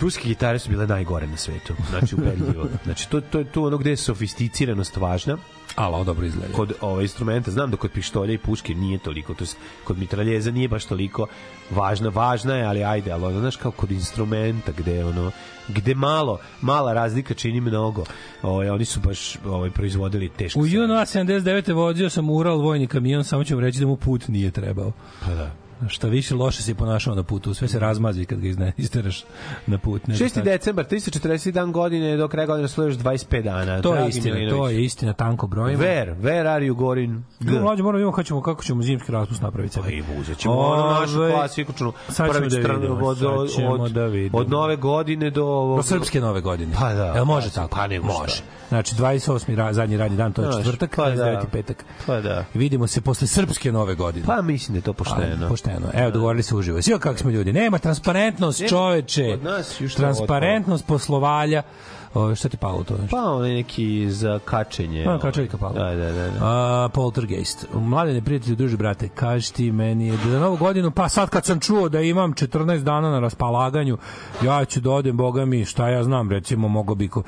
Ruske gitare su bile najgore na svetu, znači ubedljivo. [laughs] Znači, to, to je tu ono gde je sofisticiranost važna, Ali ovo dobro izgleda. kod ove instrumenta, znam da kod pištolja i puške nije toliko, to jest kod mitraljeza nije baš toliko važna, važna je, ali ajde, ali ono, znaš, kao kod instrumenta, gde ono, gde malo, mala razlika čini mnogo, ovaj, oni su baš ovaj, proizvodili teško. U JNA 79. vozio sam Ural vojni kamion, samo ću vam reći da mu put nije trebao. Pa da. Šta više loše se ponašao na putu, sve se razmazi kad ga izne, isteraš na put. Ne znam 6. šta- decembar, 340 dan godine, do kraja godine stoji još 25 dana. To je istina, to je istina, tanko brojimo. Where? Where are you, Gorin? No, mlađe, moramo da vidimo kako ćemo, kako ćemo zimski raspust napraviti. Pa i uzet ćemo ono našu klasičnu sad ćemo prvi da stranu vidimo, od, od, da vidimo. od nove godine do... ovog- Do srpske nove godine. Pa da, Jel može pa, tako? pa nego šta. može. Znači 28. Ra, zadnji radni dan, to je četvrtak, pa 29. da. petak. Pa da. Vidimo se posle srpske nove godine. Pa mislim da je to pošteno. A, pošteno. Evo, dogovorili se uživo. Svi kako smo ljudi. Nema transparentnost, čoveče. Kod nas još transparentnost poslovalja. O, šta ti palo to? Nešto? Pa onaj neki za kačenje. Pa, kačeljka pala. Da, da, da. da. A, poltergeist. Mladene prijatelju, druži brate, kaži ti meni je da za novu godinu, pa sad kad sam čuo da imam 14 dana na raspolaganju, ja ću da odem, boga mi, šta ja znam, recimo, mogo bi... Ko...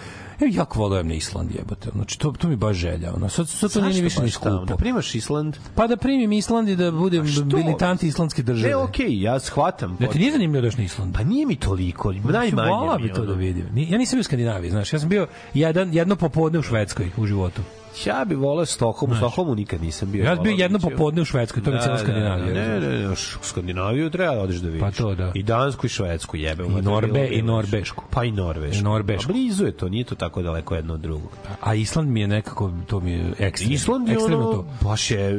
Ja jako volim na Island, jebote. Znači, to, to mi baš želja. Ono. Sad, sad to nije ni više ni skupo. Da primaš Island? Pa da primim Island i da budem militant islandske države. Ne, okej, ja shvatam. Da ti nije zanimljivo da još na Island? Pa nije mi toliko, najmanje Volao mi bi to da vidim. Ja nisam bio u Skandinaviji, znaš. Ja sam bio jedan, jedno popodne u Švedskoj u životu. Ja bih voleo Stokholm, u Stockholmu nikad nisam bio. Ja bio voleo jedno bih. popodne u Švedskoj, to mi je cijela Skandinavija. Da, ne, ne, ne, u Skandinaviju treba da odeš da vidiš. Pa to da. I Dansku i Švedsku jebe. I Norbe- i Norbešku. Pa i Norvešku. I Norbešku. A blizu je to, nije to tako daleko jedno od drugog. A Island mi je nekako, to mi je ekstremno. Island je ekstremno ono, to. baš je,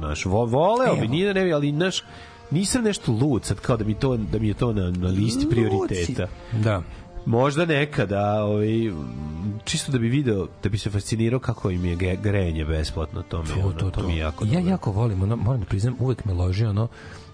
naš, vo, voleo bi, nije da ne bi, ali naš, nisam nešto lud sad kao da mi to da mi je to na, na listi prioriteta. Da. Možda nekada, ovaj, čisto da bi video, da bi se fascinirao kako im je grejanje besplatno, to mi, je, To, ono, to, to, to. mi je jako ja dobro. jako volim, ono, moram da priznam, uvek me loži ono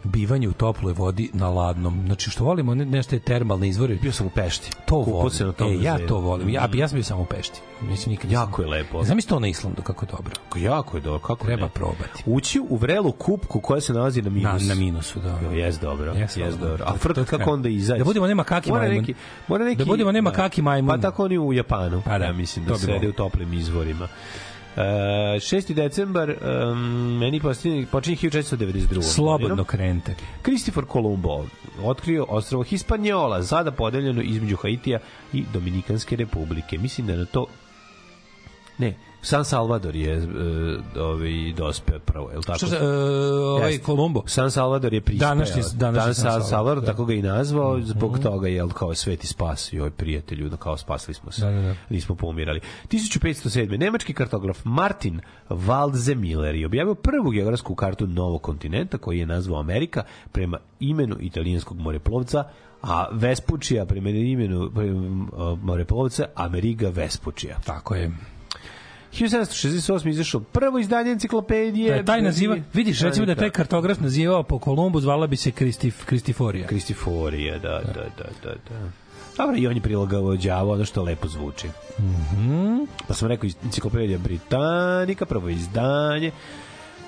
bivanje u toploj vodi na ladnom. Znači što volimo, ne, nešto je termalne izvori. Bio sam u Pešti. To volim. se na tom e, ja to volim. Ja, ja sam bio samo u Pešti. Mislim, nikad Jako je lepo. Znam to na Islandu, kako je dobro. Kako jako je dobro, kako Treba ne? probati. Ući u vrelu kupku koja se nalazi na Na, minus. na minusu, da. Jo, jes dobro, Jes, jes, dobro. A je kako onda izaći? Da budemo nema kaki mora majmun. Neki, mora neki, Da budemo nema kaki majmun. Pa tako oni u Japanu. Pa da, ja mislim da bi sede u toplim izvorima. Uh, 6. decembar um, meni počinje, počinje 1492. Slobodno godinom. krenite. Kristofor Kolumbo otkrio ostrvo Hispaniola, sada podeljeno između Haitija i Dominikanske republike. Mislim da na to Ne, San Salvador je uh, ovaj dospeo prvo, je li tako? Što se, e, ovaj. Kolumbo? San Salvador je prispeo. Današnji- današnji Dan San Salvador, da. Mhm. tako ga i nazvao, zbog toga je kao sveti spas i ovaj prijatelju, da kao spasili smo se. Da, da, da. Nismo poumirali. 1507. Nemački kartograf Martin Waldseemiller je objavio prvu geografsku kartu novog kontinenta koji je nazvao Amerika prema imenu italijanskog moreplovca a Vespučija prema imenu prema, uh, moreplovca Ameriga Vespučija. Tako je. 1768. izašao prvo izdanje enciklopedije. Da, taj naziva, vidiš, recimo da je taj kartograf nazivao po Kolumbu, zvala bi se Kristif, Kristiforija. Kristiforija, da, da, da, da, da. Dobro, i on je prilagođavao ono što lepo zvuči. Mhm. Pa sam rekao, enciklopedija Britanika, prvo izdanje.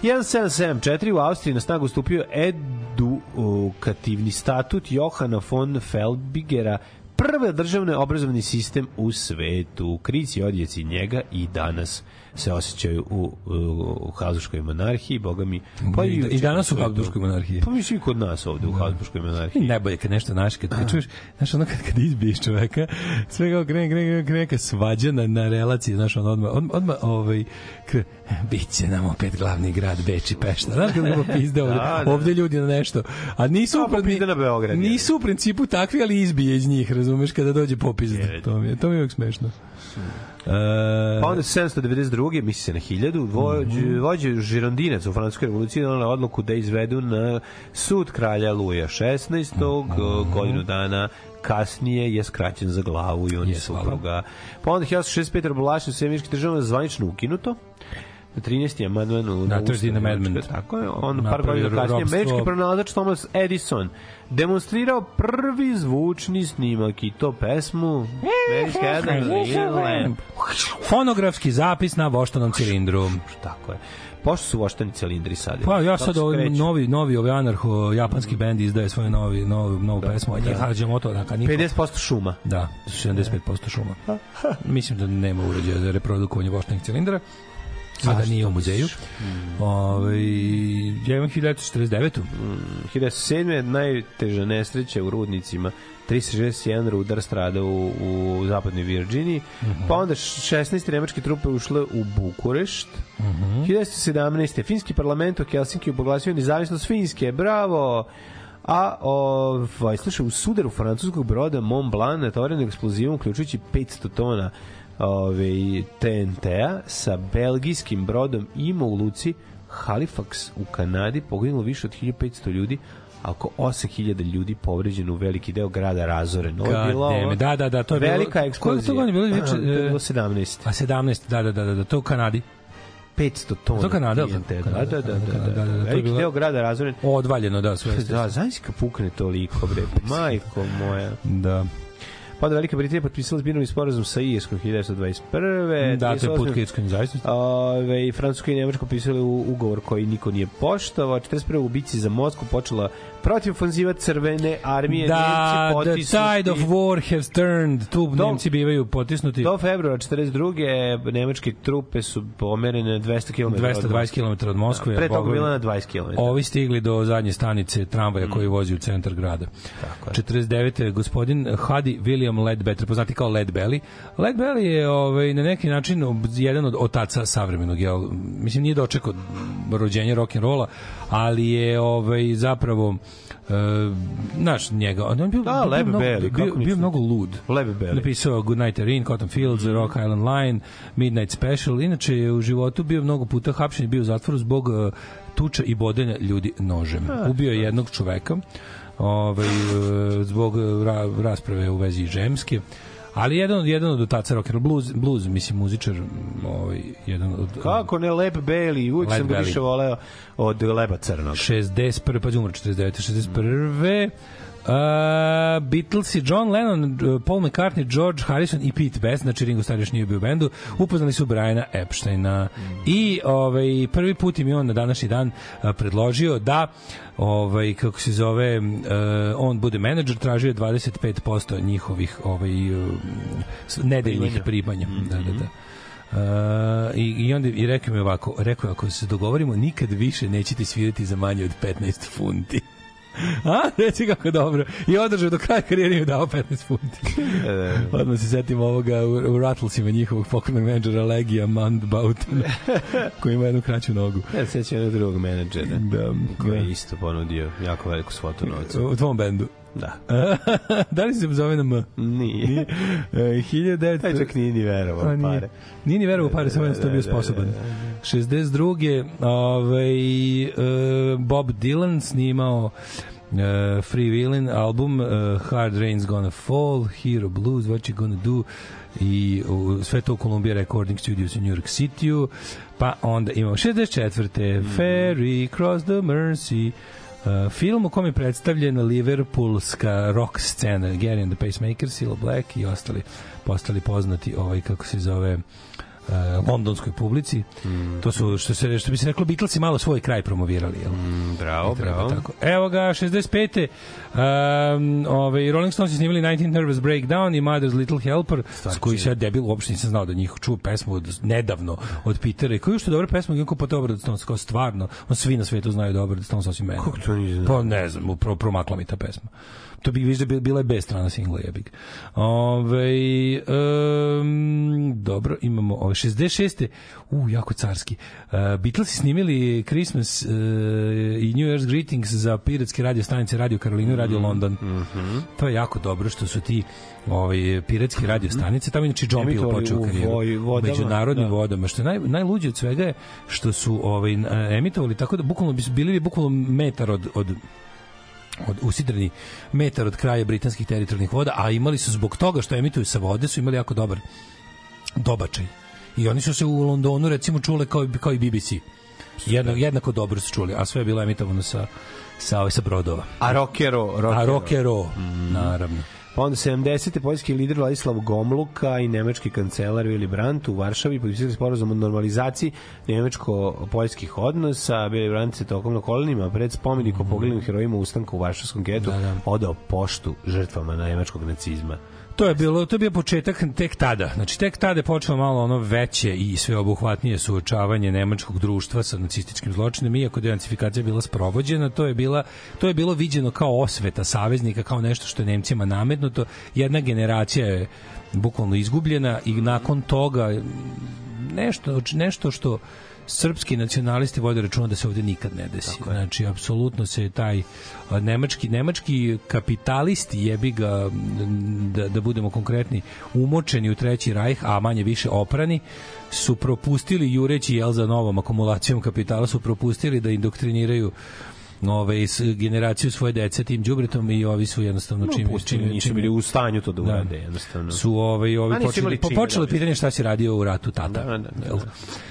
1774 u Austriji na snagu stupio edukativni statut Johana von Felbigera, prvi državni obrazovni sistem u svetu. Krici odjeci njega i danas se osjećaju u, u, u Habsburgskoj monarhiji, boga mi. Pa I, I danas u. Habsburgskoj monarhiji. Pa mislim i kod nas ovde u Habsburgskoj I monarhiji. najbolje kad nešto naš, kad, kad čuješ, znaš, ono kad, kad izbiješ čoveka, sve kao krene, krene, krene, neka svađa na, na relaciji, znaš, on odmah, odmah, odmah ovaj, kre, bit će nam opet glavni grad Beč i Pešta. Znaš kada ga pizde ovde, [laughs] Da, da. ovde ljudi na nešto. A nisu, u popizde na Beograd, nisu u principu takvi, ali izbije iz njih, razumeš, kada dođe popizde. To mi je, to mi je uvijek smešno. E, Pa onda 792. misli se na 1000, vođe, Mhm. vođe Žirondinac u Francuskoj revoluciji donala odluku da izvedu na sud kralja Luja 16. Mhm. godinu dana kasnije je skraćen za glavu i on je supruga. Pa onda 1865. robolaštvo u Sjemeničkih država zvanično ukinuto. 13. amandman u Da, na 13. Ustav amendment. Nemačke, Tako je. On par godina kasnije američki pronalazač Thomas Edison demonstrirao prvi zvučni snimak i to pesmu Američki Adam Lamp. Fonografski zapis na voštanom cilindru. Tako je. Pošto su voštani cilindri sad? Pa ja sad ovaj novi novi ovaj anarho japanski bend izdaje svoju novi novu novu pesmu, a njih hađe moto da niko 50% šuma. Da, 75% šuma. [laughs] Mislim da nema uređaja za reprodukovanje voštanih cilindara. A da nije u muzeju. Ove, ja imam 1949. 1007. najteža nesreća u rudnicima 361 rudar strada u, u zapadnoj Virginiji. Pa onda 16. nemačke trupe ušle u Bukurešt. 1917. Finski parlament u Helsinki proglasio nezavisnost Finske. Bravo! A ovaj, slušaj, u sudaru francuskog broda Mont Blanc natvoren eksplozivom uključujući 500 tona ovaj, TNT-a sa belgijskim brodom ima u luci Halifax u Kanadi poginulo više od 1500 ljudi oko 8000 ljudi povređeno u veliki deo grada razoren. Ovo je ova it, da, da, da, to je bilo- velika koliko eksplozija. to godine bilo? Juče, to je e, bilo 17. A 17, da, da, da, da, da, to u Kanadi. 500 tona. To Kanada? TNT, Da, Kanada, da, da, da, Kanada, da, da, da, to je Veliki deo grada razoren. Odvaljeno, da, sve. Da, znaš pukne toliko, bre, [laughs] majko moja. Da. Pa onda Velika Britanija potpisala zbinovni sporazum sa Irskom 1921. Da, to je put 38. ka irskoj nezavisnosti. Ove, i Francuska i Nemačka potpisali ugovor koji niko nije poštovao. 41. u bici za Moskvu počela protiv ofanziva crvene armije. Da, Nemci the potisnuti- tide of war has turned. Tu Do- Nemci bivaju potisnuti. Do februara 42. nemačke trupe su pomerene na 200 km. 220 km od Moskve. Pre toga bila na 20 km. Ovi stigli do zadnje stanice tramvaja koji vozi u centar grada. Tako je. 49. gospodin Hadi William Ledbetter, poznati kao Led Belly. Led Belly je ovaj, na neki način jedan od otaca savremenog. Jel, mislim, nije dočekao rođenje rock'n'rolla, ali je ovaj, zapravo Znaš njega, on je bio, Da, bio, mnogo, Belly, bio, bio nisam- mnogo lud. Led Belly. Napisao Good Night Erin, Cotton Fields, Rock Island Line, Midnight Special. Inače je u životu bio mnogo puta hapšen i bio u zatvoru zbog uh, tuča i bodenja ljudi nožem. Ubio je jednog čoveka ovaj, uh, zbog ra, rasprave u vezi žemske. Ali jedan od jedan od otaca rockera blues blues mislim muzičar ovaj jedan od Kako ne Bailey, uvijek Led sam ga više voleo od Leba Crnog. 61. pa umro 49. 61. Uh, Beatles i John Lennon, uh, Paul McCartney, George Harrison i Pete Best, znači Ringo Starr još nije bio u bendu, upoznali su Briana Epsteina. I ovaj, prvi put im je on na današnji dan uh, predložio da ovaj kako se zove uh, on bude menadžer tražio je 25% njihovih ovaj uh, nedeljnih primanja. da da da. Uh, i, i onda i rekao mi ovako, rekao ako se dogovorimo nikad više nećete svirati za manje od 15 funti. [laughs] A, reci kako dobro. I održao do kraja karijere i dao 15 funti. [laughs] Odmah se setim ovoga u, u Rattlesima njihovog pokojnog menadžera Legija Mandbauten, [laughs] koji ima jednu kraću nogu. Ja se sećam jednog drugog menadžera. Da, Koji da. je isto ponudio jako veliku svotu novca. U tvom bendu. Da. [laughs] da li se zove na M? Nije. E, 1900... Taj čak nije ni verovao A, nije. pare. Nije ni verovao u pare, samo Da, je to da, bio da, sposoban. da, da, 62. Ovaj, e, Bob Dylan snimao uh, Free Willin album uh, Hard Rain's Gonna Fall, Hero Blues, What You Gonna Do i uh, sve to u Columbia Recording Studios u New York City pa onda imamo 64. Mhm. Ferry Cross the Mercy Uh, film u kom je predstavljena liverpoolska rock scena Gary and the Pacemakers, Cilla Black i ostali postali poznati ovaj kako se zove uh, londonskoj publici. Mm. To su što se što bi se reklo Beatlesi malo svoj kraj promovirali, jel? Mm, bravo, bravo. Tako. Evo ga 65. Um, ovaj Rolling Stones su snimali 19 Nervous Breakdown i Mother's Little Helper, s koji se ja debil uopšte nisam znao da njih čuo pesmu od, nedavno od Petera i koji što dobra pesma, kako po dobro da Stones, kao stvarno, on svi na svetu znaju dobro da Stones osim mene. Kako to znao? Pa ne znam, pro, promakla mi ta pesma. To bi više bila je strana singla jebik. Ove, um, dobro, imamo ove 66. U, jako carski. Uh, Beatlesi snimili Christmas uh, i New Year's Greetings za piratske radio stanice Radio Karolinu i Radio London. To je jako dobro što su ti ovaj piratski radio stanice tamo inače John Peel počeo u karijeru voj- vodama, međunarodnim da. vodama što naj, najluđe od svega je što su ovaj emitovali tako da bukvalno bi su bili bi bukvalno metar od od od usidreni metar od kraja britanskih teritorijalnih voda, a imali su zbog toga što emituju sa vode, su imali jako dobar dobačaj. I oni su se u Londonu recimo čule kao, kao i BBC. Jedno, jednako dobro su čuli, a sve je bilo emitovano sa sa, ovaj, sa brodova. A rockero, rockero. A rockero, naravno. Pa onda 70. poljski lider Vladislav Gomluka i nemački kancelar Willy Brandt u Varšavi potpisali sporazum o normalizaciji nemačko-poljskih odnosa. Willy Brandt se tokom na kolenima pred spomenikom poglednim herojima ustanka u Varšavskom getu Da, da. odao poštu žrtvama nemačkog nacizma. To je bilo, to je bio početak tek tada. Znači tek tada je počelo malo ono veće i sveobuhvatnije suočavanje nemačkog društva sa nacističkim zločinom, iako denacifikacija bila sprovođena, to je bila to je bilo viđeno kao osveta saveznika, kao nešto što je Nemcima nametnuto. Jedna generacija je bukvalno izgubljena i nakon toga nešto nešto što srpski nacionalisti vode računa da se ovde nikad ne desi. Znači, apsolutno se taj nemački, nemački kapitalisti jebi ga, da, da budemo konkretni, umočeni u treći rajh, a manje više oprani, su propustili, jureći jel za novom akumulacijom kapitala, su propustili da indoktriniraju ove, s- generaciju svoje dece tim đubretom i ovi su jednostavno čim, Pustili, čim, nisu bili u stanju to da urade, jednostavno. su ovaj ovi počeli po, počelo da, pitanje šta si radio u ratu tata. Da, da, da, da.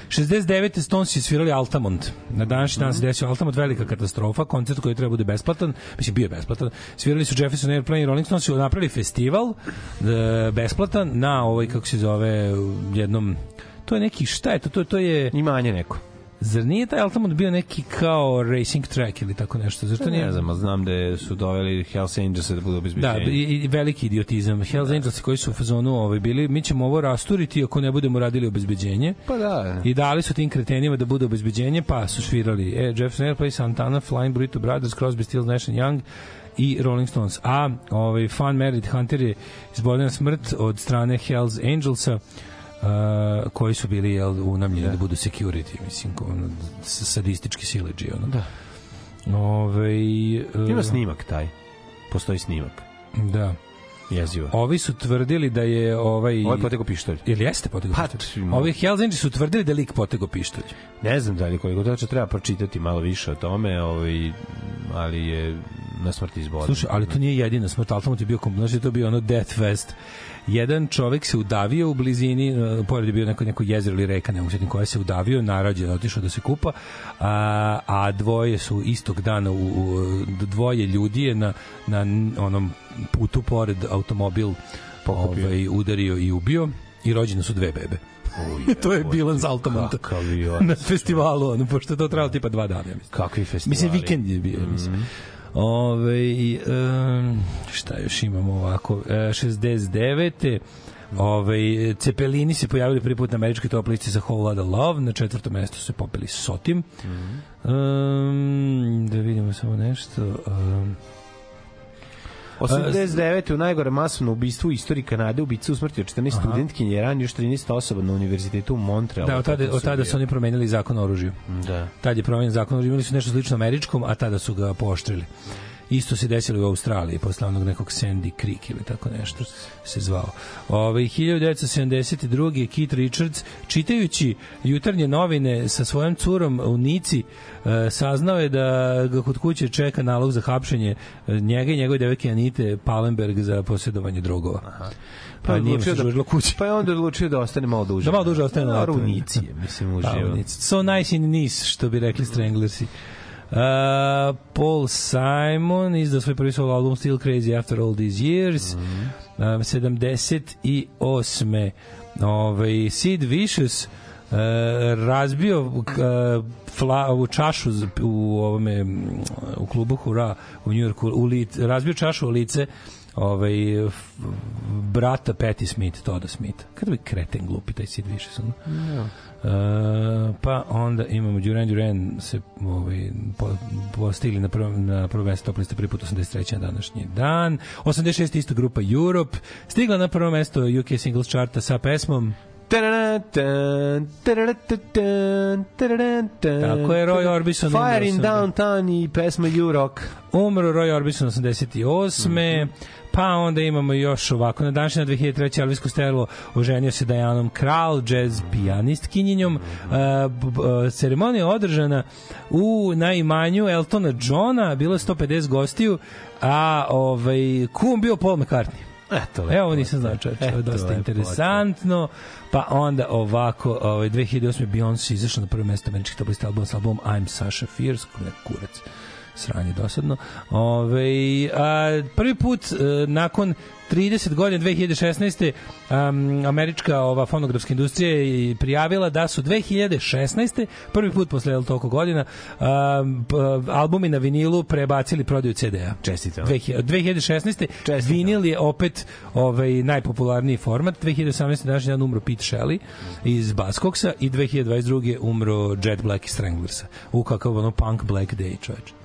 69. Stones je svirali Altamont. Na današnji dan se Mhm. desio Altamont, velika katastrofa, koncert koji treba bude besplatan, mislim bio je besplatan. Svirali su Jefferson Airplane i Rolling Stones su napravili festival e, besplatan na ovoj kako se zove jednom to je neki šta je to to to je Imanje neko. Zar nije taj Altamont bio neki kao racing track ili tako nešto zašto nije Ne znam, znam da su doveli Hells Angels da budu obezbeđenje. Da, i, i veliki idiotizam. Hells Angels koji su u fazonu ovaj, bili, mi ćemo ovo rasturiti ako ne budemo radili obezbeđenje. Pa da. I dali su tim kretenima da bude obezbeđenje, pa su svirali e, Jefferson Airplane, Santana, Flying Burrito Brothers, Crosby, Stills, Nash Young i Rolling Stones. A ovaj, Fan Meredith Hunter je izboljena smrt od strane Hells Angelsa Uh, koji su bili jel, unamljeni da. budu security, mislim, ono, sadistički sileđi. Ono. Da. Ove, uh, Ima snimak taj. Postoji snimak. Da. Jezivo. Ovi su tvrdili da je ovaj... Ovo je potegao pištolj. Ili jeste potegao Pa, pištolj? Ovi Angels su tvrdili da je lik potegao pištolj. Ne znam da li koliko točno treba pročitati malo više o tome, ovaj, ali je na smrti izbodan. Slušaj, ali to nije jedina smrt, Altamont je bio znači to je bio ono Death Fest. Jedan čovek se udavio u blizini, e, pored je bio neko, neko jezero ili reka, ne usetim koja se udavio, narađen, otišao da se kupa, a, a dvoje su istog dana, u, u, dvoje ljudi je na, na onom putu pored automobil Pokupio. ovaj, udario i ubio i rođene su dve bebe. [laughs] to je je on. [laughs] na festivalu, ono, pošto je to trajalo tipa dva dana, ja mislim. Kakvi festivali. Mislim, vikend je bio, mislim. Ove, um, šta još imamo ovako? E, 69. Ove, Cepelini se pojavili prvi put na američkoj top listi za Whole Lotta Love, na četvrtom mestu su se popeli Sotim. Um, da vidimo samo nešto. Um, 89. u najgore masovno ubistvo u istoriji Kanade ubica usmrtio 14 studentkinje i ranio još 13 osoba na univerzitetu u Montrealu. da, od tada, od tada su oni promenili zakon o oružju. Da. Tad je promenjen zakon o oružju, imali su nešto slično američkom, a tada su ga pooštrili. Isto se desilo i u Australiji, posle onog nekog Sandy Creek ili tako nešto se zvao. Ove, 1972. Keith Richards, čitajući jutarnje novine sa svojom curom u Nici, e, saznao je da ga kod kuće čeka nalog za hapšenje e, njega i njegove devojke Anite Palenberg za posjedovanje drogova. Aha. Pa, Pa, nije se da, žurilo kući. pa je onda odlučio da ostane malo duže. Da malo duže ostane na. Runici, mislim, Pa, uživo. it's so nice in Nice, što bi rekli Stranglersi. Uh, Paul Simon izdao svoj prvi solo album Still Crazy After All These Years. Mm -hmm. uh, 78. Ovaj, Sid Vicious uh, razbio uh, fla, ovu čašu u ovome u klubu Hura u Njujorku u lic, razbio čašu u lice ovaj brata Patti Smith, Toda Smith. Kada bi kreten glupi taj Sid Vicious, ono? Uh, pa onda imamo Duran Duran se ovaj, po, postigli na prvom, na prvo mesto top liste prvi put 83. na današnji dan. 86. isto grupa Europe. Stigla na prvo mesto UK Singles charta sa pesmom. Tako je, Roy Orbison Fire in. Downtown i pesma You Rock. Umro Roy Orbison 88. Mhm. Pa onda imamo još ovako, na današnje 2003. Elvis Costello oženio se Dajanom Kral, jazz pijanistkinjinjom. Uh, b- b- ceremonija je održana u na imanju Eltona Johna, bilo je 150 gostiju, a ovaj, kum bio Paul McCartney. Eto, lepo. Evo nisam znao čoveče, ovo je dosta lepo, interesantno. Pa onda ovako, ovaj 2008 Beyoncé izašla na prvo mesto američkih top lista albuma sa albumom I'm Sasha Fierce, kurac sranje dosadno. Ove, a, prvi put e, nakon 30 godina 2016. Um, američka ova fonografska industrija je prijavila da su 2016. prvi put posle toliko godina um, albumi na vinilu prebacili prodaju CD-a. Čestito. 2000 2016. Čestito. vinil je opet ovaj najpopularniji format. 2018. današnji dan umro Pete Shelley iz Buzzcocksa i 2022. umro Jet Black iz Stranglersa. U kakav ono punk black day, čoveč.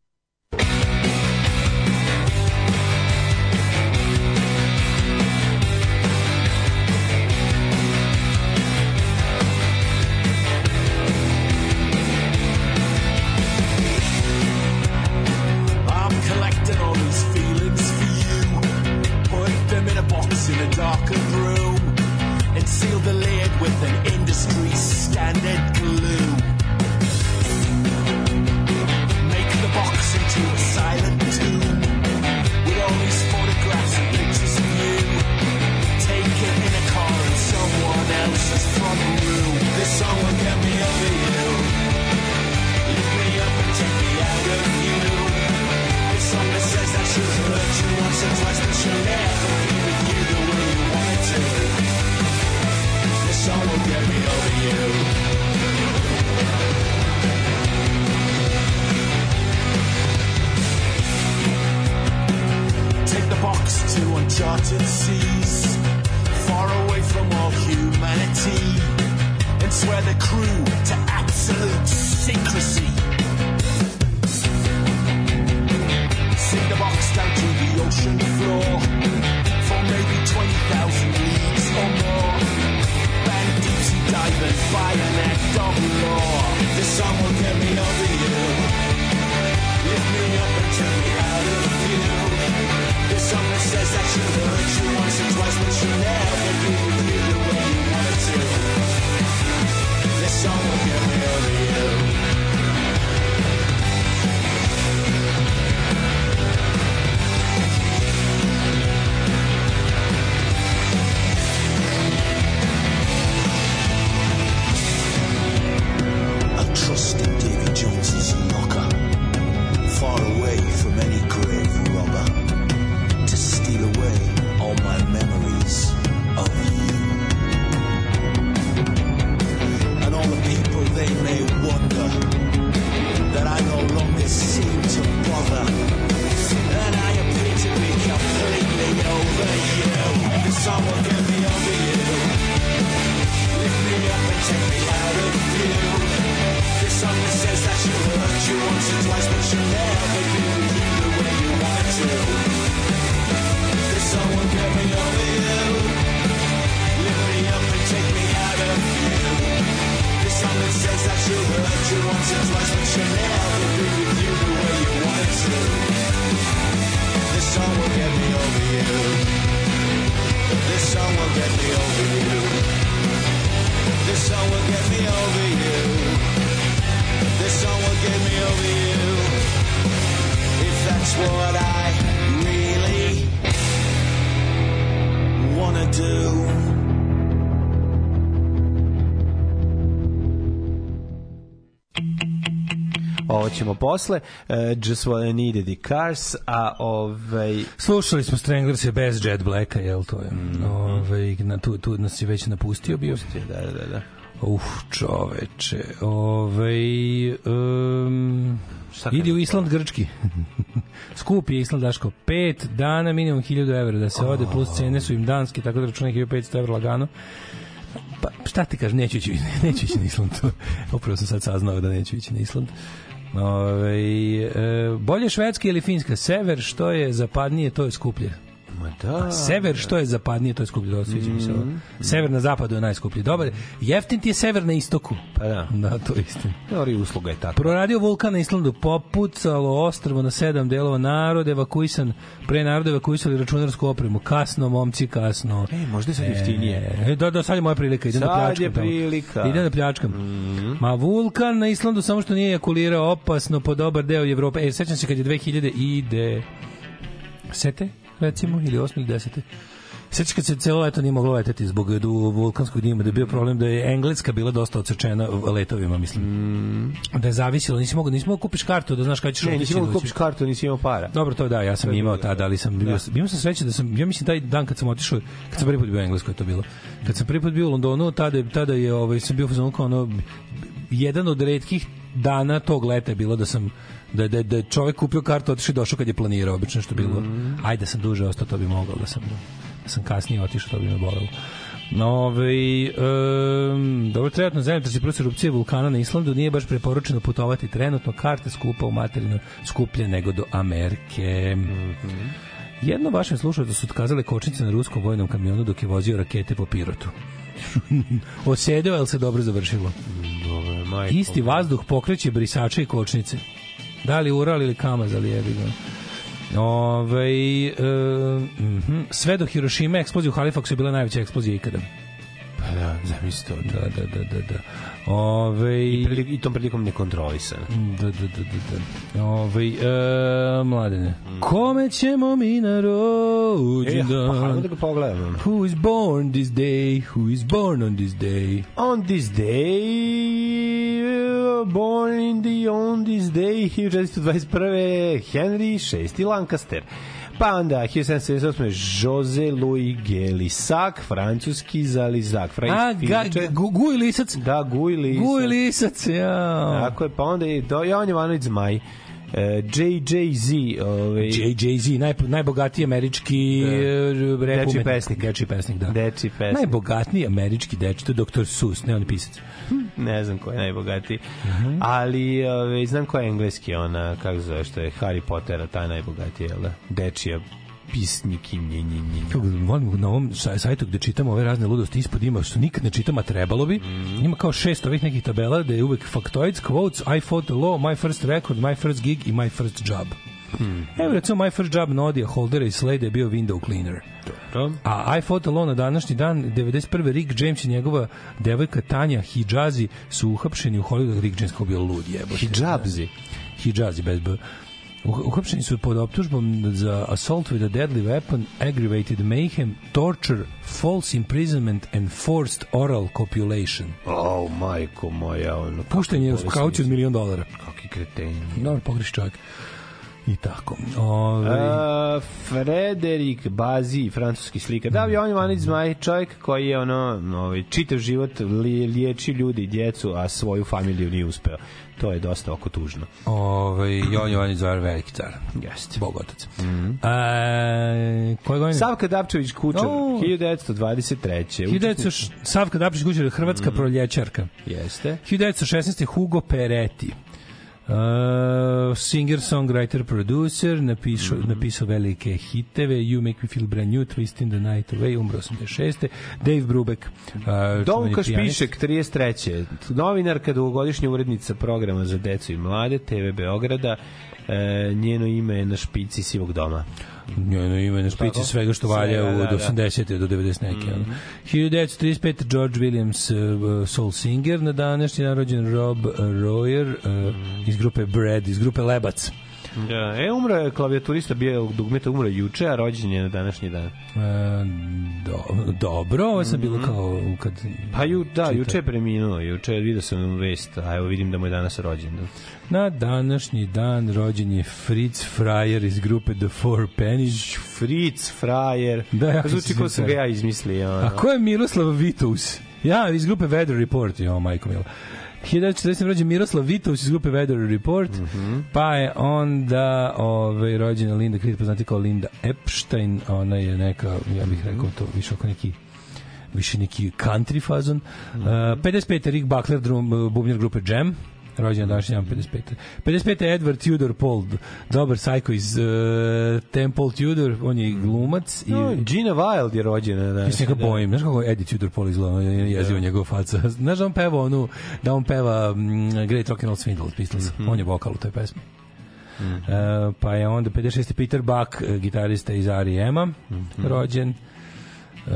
And it. Uncharted seas, far away from all humanity, and swear the crew to absolute secrecy. Sink the box down to the ocean floor for maybe 20,000 leagues or more. Bang deep sea diving by an act of law. This song will get me over you. Lift me up and turn me says that she'll hurt you once or twice, but she'll never be Will get me over you. Lift me up and take me out of view. This song that says that she'll hurt you once or twice, but she'll never you the way you want to. Will get me over you. Lift me up and take me out of view. Says that hurt you once or twice, but never with you the way you to. Get me over you. This song will get me over you. This song will get me over you. This song will get me over you. If that's what I ćemo posle. Uh, just what I needed the cars, a ovaj... Slušali smo Stranglers bez Jet Blacka, jel to je? Mhm. Ovaj, na, tu, tu nas je već napustio bio. Da, da, da. Uf, čoveče. Ovej, um, idi u Island grčki. [laughs] Skup je Island, Daško. Pet dana, minimum 1000 evra da se ode, plus cene su im danske, tako da računaj 1500 evra lagano. Pa šta ti kažeš, neću ići, [laughs] neću ići na Island. [laughs] Upravo sam sad saznao da neću ići na Island. Ove, e, bolje švedska ili finska? Sever što je zapadnije, to je skuplje. Ma da. A sever što je zapadnije, to je skuplje. To sviđa mi se ovo. Sever na zapadu je najskuplji. Dobar. Jeftin ti je sever na istoku. Pa da. Da, to je istina. I usluga je tako. Proradio vulkan na Islandu, popucalo ostrvo na sedam delova, narod evakuisan, pre naroda evakuisali računarsku opremu, kasno, momci, kasno. E, možda je sad jeftinije. E, da, da, sad je moja prilika, idem da Sad pljačkam. je tamo. prilika. Mhm. Idem da pljačkam. Ma vulkan na Islandu samo što nije ejakulirao opasno po dobar deo Evrope. E, sećam se kad je 2000 ide... Sete, recimo, ili 8 ili 10. Sećaš kad se celo leto nije moglo leteti zbog du, vulkanskog dima, da je bio problem da je Engleska bila dosta odsečena letovima, mislim. Da je zavisilo, nisi mogao, nisi mogao kupiš kartu da znaš kada ćeš Mm. Ne, nisi mogao da kupiš kartu, nisi imao para. Dobro, to da, ja sam To imao tada, ali sam bio, bio sam srećan da sam, ja mislim taj dan kad sam otišao, kad sam prvi put bio u Engleskoj, to bilo. Kad sam prvi put bio u Londonu, tada, tada je, ovaj, sam bio u fazonu kao ono, jedan od retkih dana tog leta je bilo da sam da da da je čovjek kupio kartu otišao i došao kad je planirao obično što bilo ajde da sam duže ostao to bi mogao da sam da sam kasnije otišao to bi me bolelo Ove, um, dobro, trenutno zemljotresi plus erupcije vulkana na Islandu nije baš preporučeno putovati trenutno, karte skupa u materinu skuplje nego do Amerike. Jedno vašem slušalcu su otkazale kočnice na ruskom vojnom kamionu dok je vozio rakete po Pirotu. [laughs] Osedeo, ali se dobro završilo. Dobro, majko. Isti vazduh pokreće brisače i kočnice. Da li Ural ili Kamaz, ali jebi ga. Ove, e, mhm. Sve do Hirošime eksplozija u Halifaxu je bila najveća eksplozija ikada. Pa da, zamisli to. Da, da, da, da, da. Ove, I, prili, I tom prilikom nekontrolisan. Da, da, da, da, da. Ove, e, mladene. Kome ćemo mi na E, rođendan? pa hajmo da ga pogledamo. Who is born this day? Who is born on this day? On this day, born in the on this day, 1421. Henry VI Lancaster. Pa onda, 1778. Jose Louis Gelisac, francuski zalizak. A, ga, gu, guj lisac. Da, Guj Lisac. Guj lisac, ja. Tako je, pa onda je do, Jovan Jovanović Zmaj. E, JJZ, ovaj, JJ-Z, naj, najbogatiji američki da. rap Dečiji umetnik. pesnik. Dečiji pesnik, da. Dečiji pesnik. Najbogatiji američki dečiji, to je Dr. Sus, ne on pisac. ne znam ko je najbogatiji. Mhm. Ali ove, znam ko je engleski, ona, kako zove, što je Harry Pottera, taj najbogatiji, jel da? Dečija pisnik i nje, nje, nje. Volim na ovom saj- sajtu gde čitamo ove razne ludosti ispod ima što nikad ne čitam, a trebalo bi. Mhm. Ima kao šest ovih nekih tabela da je uvek factoids, quotes, I fought the law, my first record, my first gig i my first job. Mhm. Evo recimo my first job Nodija Holdera i Slade je bio window cleaner. Dobro. A I Fought Alone na današnji dan, 91. Rick James i njegova devojka Tanja Hijazi su uhapšeni u Hollywoodu. Rick James kao bio lud jebote. Hijabzi. Hijazi, bez B. Uh- Uhapšeni su pod optužbom za assault with a deadly weapon, aggravated mayhem, torture, false imprisonment and forced oral copulation. Oh, majko moja, ono. Pušten je uz kauciju od milion dolara. Kakvi kreteni. Dobro, pogreši čovjek. I tako. Ove, Uh, Frederik Bazi, francuski slikar. Da, Jovan Jovanović Zmaj, čovjek koji je ono, ovaj, čitav život li, liječi ljudi, djecu, a svoju familiju nije uspeo. To je dosta oko tužno. Ove, Jovan Jovanić Zvar, veliki car. Jeste. Bogotac. Mm -hmm. e, koje godine? Savka Dapčević Kučar, O. 1923. 1900, Savka Dapić Kućer, hrvatska proljećarka. Jeste. 1916. Hugo Peretti. Uh, singer, songwriter, producer, napisao, Mhm. napisao velike hiteve, You Make Me Feel Brand New, Twist in the Night Away, umro 86. Dave Brubeck, uh, Donka. Špišek, 33. Novinarka, dugogodišnja urednica programa za decu i mlade, TV Beograda, e, njeno ime je na špici sivog doma. Njeno ime na špici svega što valja u da, do da. 80. do 90 neke. Mm -hmm. 1935. George Williams, uh, soul singer, na današnji narođen Rob Royer uh, iz grupe Bread, iz grupe Lebac. Da, e, umro je klavijaturista, je dugmeta, umro je juče, a rođen je na današnji dan. E, do, dobro, ovo sam bilo kao kad... Pa ju, da, Čita. juče je preminuo, juče vidio sam vest, a evo vidim da mu je danas rođendan. Na današnji dan rođen je Fritz Fryer iz grupe The Four Pennies. Fritz, frajer. Da, jako Zvuči se kao sam ga ja izmislio. Ono. A ko je Miroslav Vitous? Ja, iz grupe Weather Report, jo, majko mila. 1940. rođen Miroslav Vitovs iz grupe Weather Report, pa je onda ovaj, rođena Linda Creed, poznati kao Linda Epstein, ona je neka, ja bih rekao to više oko neki više neki country fazon. Uh, 55. Rick Buckler, drum, bubnjar grupe Jam, rođen dan 55. 55. Edward Tudor Paul, dobar sajko iz uh, Temple Tudor, on je i glumac i No, Gina Wild je rođena. Da, Ja se ga bojim. Znaš kako Eddie Tudor Paul izgleda? On je jezivo njegova faca. [laughs] Znaš da on peva onu, da on peva mm, Great Rock and Roll Swindle od Pistolsa. On je vokal u toj pesmi. E, pa je onda 56. Peter Buck, e, gitarista iz R.E.M.a, rođen. Uh,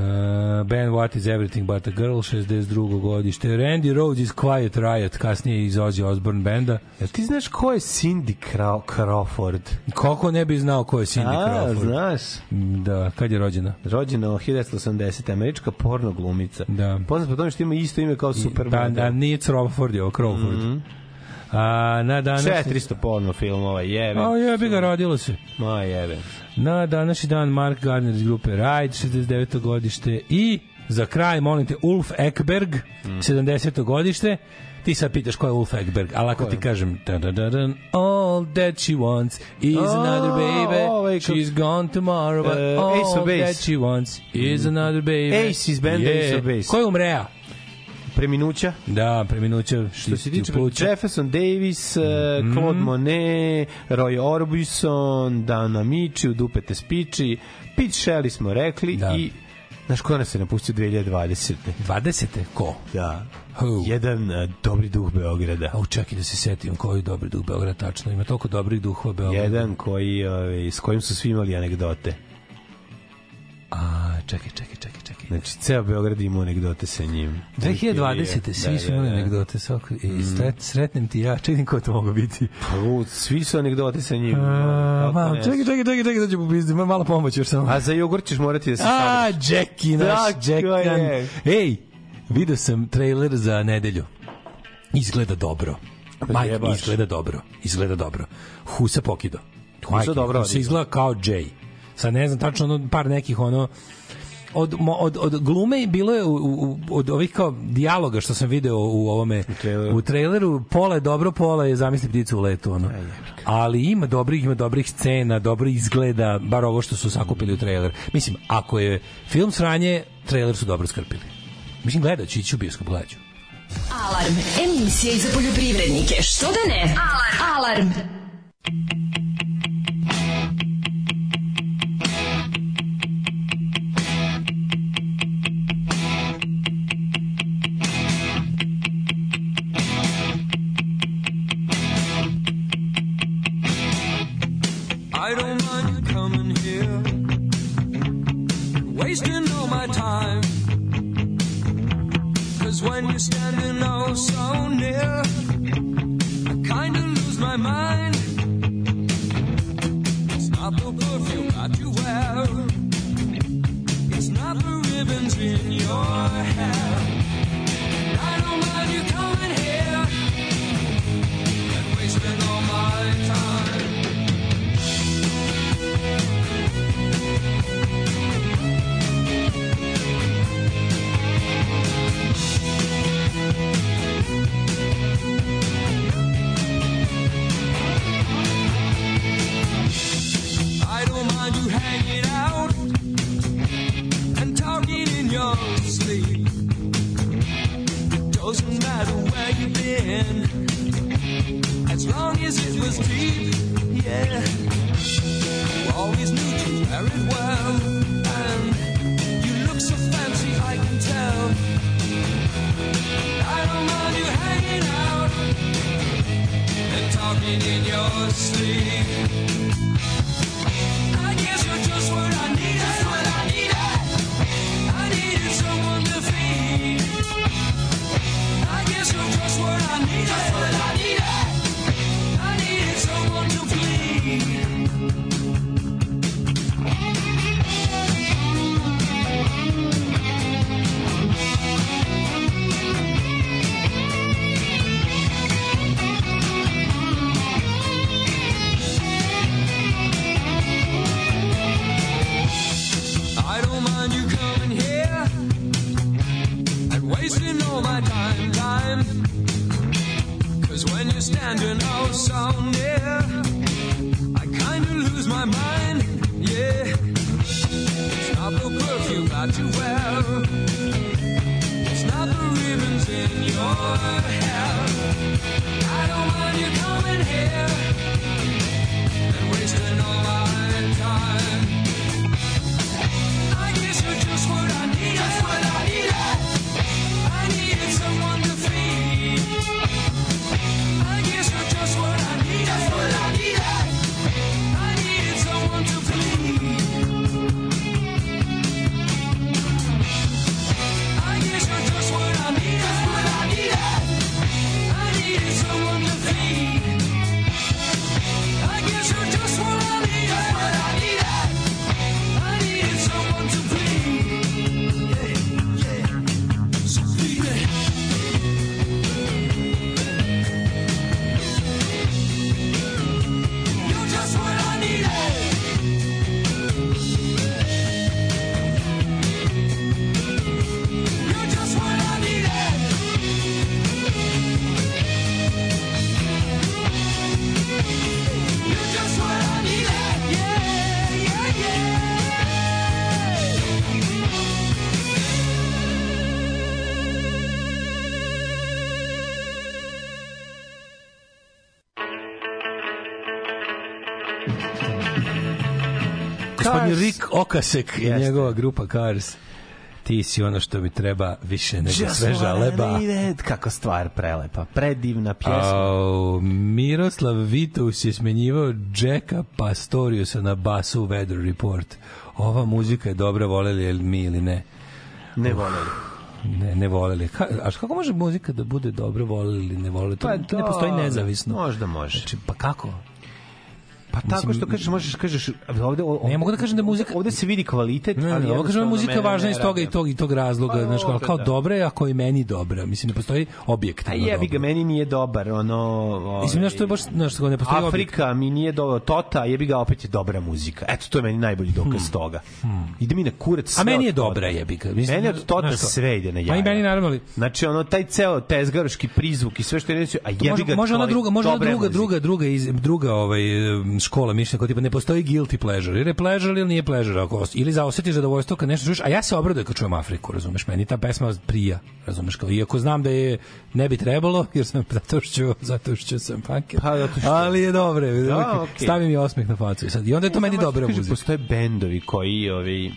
ben What is Everything But a Girl 62. godište Randy Rhodes iz Quiet Riot kasnije iz Ozzy Osbourne benda Jel ti znaš ko je Cindy Craw Crawford? kako ne bi znao ko je Cindy A, Crawford znaš. da, kad je rođena Rođena u 1980. Američka porno glumica. Da. Poznat po tome što ima isto ime kao da, Superman. da, nije Crawford je Crawford A na danas 400 porno filmova, jebe. A jebi ga rodilo se. Ma jebe. Na današnji dan Mark Gardner iz grupe Ride, 69. godište i za kraj, molim te, Ulf Ekberg, 70. godište. Ti sad pitaš ko je Ulf Ekberg, ali ako ti kažem da da da da all that she wants is another baby, kako- she's gone tomorrow, but E, all that she wants is another baby. Ace iz benda Ace of Base. Ko je umrea? Preminuća. Da, preminuća Što se tiče. Jefferson Davis, mm Claude Monet, Roy Orbison, Dana Miči, Dupete Spiči, Pete Shelley smo rekli Da. i Znaš ko nas je napustio 2020. 20. Ko? Da. Who? Jedan uh, dobri duh Beograda. Au, čekaj da se setim koji dobri duh Beograda tačno. Ima toliko dobrih duhova Beograda. Jedan koji, ovaj, s kojim su svi imali anegdote. A, čekaj, čekaj, čekaj, čekaj. Znači, ceo Beograd ima anegdote sa njim. 2020. svi Da, su da, imali da. anegdote svako, i sret, sretnem ti ja, čekaj ko to mogu biti. Pa, u, svi su anegdote sa njim. A, ne? čekaj, čekaj, čekaj, čekaj, da ću popizdi, ima malo pomoć još samo. A za jogurt ćeš morati da se A, sabriš. Jackie, naš Jackan. je. Ej, vidio sam trailer za nedelju. Izgleda dobro. Majke, jebaš. izgleda dobro. Izgleda dobro. Husa pokido. Husa Majke, dobro Husa izgleda kao Jay. Sad ne znam tačno ono, par nekih ono od, od, od glume bilo je u, u, od ovih kao dijaloga što sam video u ovome u traileru. u traileru pola je dobro, pola je zamisli pticu u letu ono. Ali ima dobrih, ima dobrih scena, dobro izgleda, bar ovo što su sakupili u trailer. Mislim, ako je film sranje, trailer su dobro skrpili. Mislim, gledat ću, ići u bioskop, gledat ću. Alarm. Emisija i za poljoprivrednike. Što da ne? Alarm. Alarm. Wasting all my time. Cause when you're standing oh so near, I kinda lose my mind. It's not the perfume that you wear, it's not the ribbons in your hair. I don't mind you coming here and wasting all my time. It doesn't matter where you've been, as long as it was deep. Yeah, you always knew to wear it well, and you look so fancy, I can tell. I don't mind you hanging out and talking in your sleep. Standing oh so near. Okasek i njegova grupa Cars. Ti si ono što mi treba više nego Just leba. needed. Kako stvar prelepa. Predivna pjesma. Au, Miroslav Vitus je smenjivao Jacka Pastoriusa na basu u Weather Report. Ova muzika je dobra, voleli je mi ili ne? Ne voleli. Ne, ne voleli. Ka, a kako može muzika da bude dobra, voleli ili ne voleli? To, Pa ne postoji dobro. nezavisno. Možda može. Znači, pa kako? Pa tako Mislim, što kažeš, možeš kažeš ovde o- Ne, mogu da kažem da muzika- ovde se vidi kvalitet, Ne, ali ovo kažem da muzika važna iz toga i tog i tog razloga, Pa, znači kao, dobro, kao da. dobra je ako je meni dobra. Mislim ne postoji A objektivno. jebi ga, dobro. meni nije dobar, ono... ovaj, Mislim da što je baš znači ne postoji objektivno. Afrika mi nije do Tota, jebi ga opet je dobra muzika. Eto to je meni najbolji dokaz toga. Ide mi na kurac sve Hmm. A meni je Tota. dobra jebi ga. Mislim, Meni od Tota znaš sve ide na jaja. Pa i meni naravno ali Znači ono taj ceo tezgaroški prizvuk i sve što je reći, a jebi ga. može ona druga, može ona druga, druga, druga, iz, druga ovaj, škola mišljenja, kao tipa ne postoji guilty pleasure. Ili je pleasure ili nije pleasure. Ako, ili za osjetiš zadovoljstvo kad nešto čuješ, a ja se obradujem kad čujem Afriku, razumeš, meni ta pesma prija, razumeš, kao, iako znam da je ne bi trebalo, [laughs] jer sam zato što, zato što sam funker, Pa, zato što- ali je dobro, Da, okej. stavim i osmeh na facu. I, sad, I onda je to meni Samo dobra kaže, muzika. Postoje bendovi koji ovi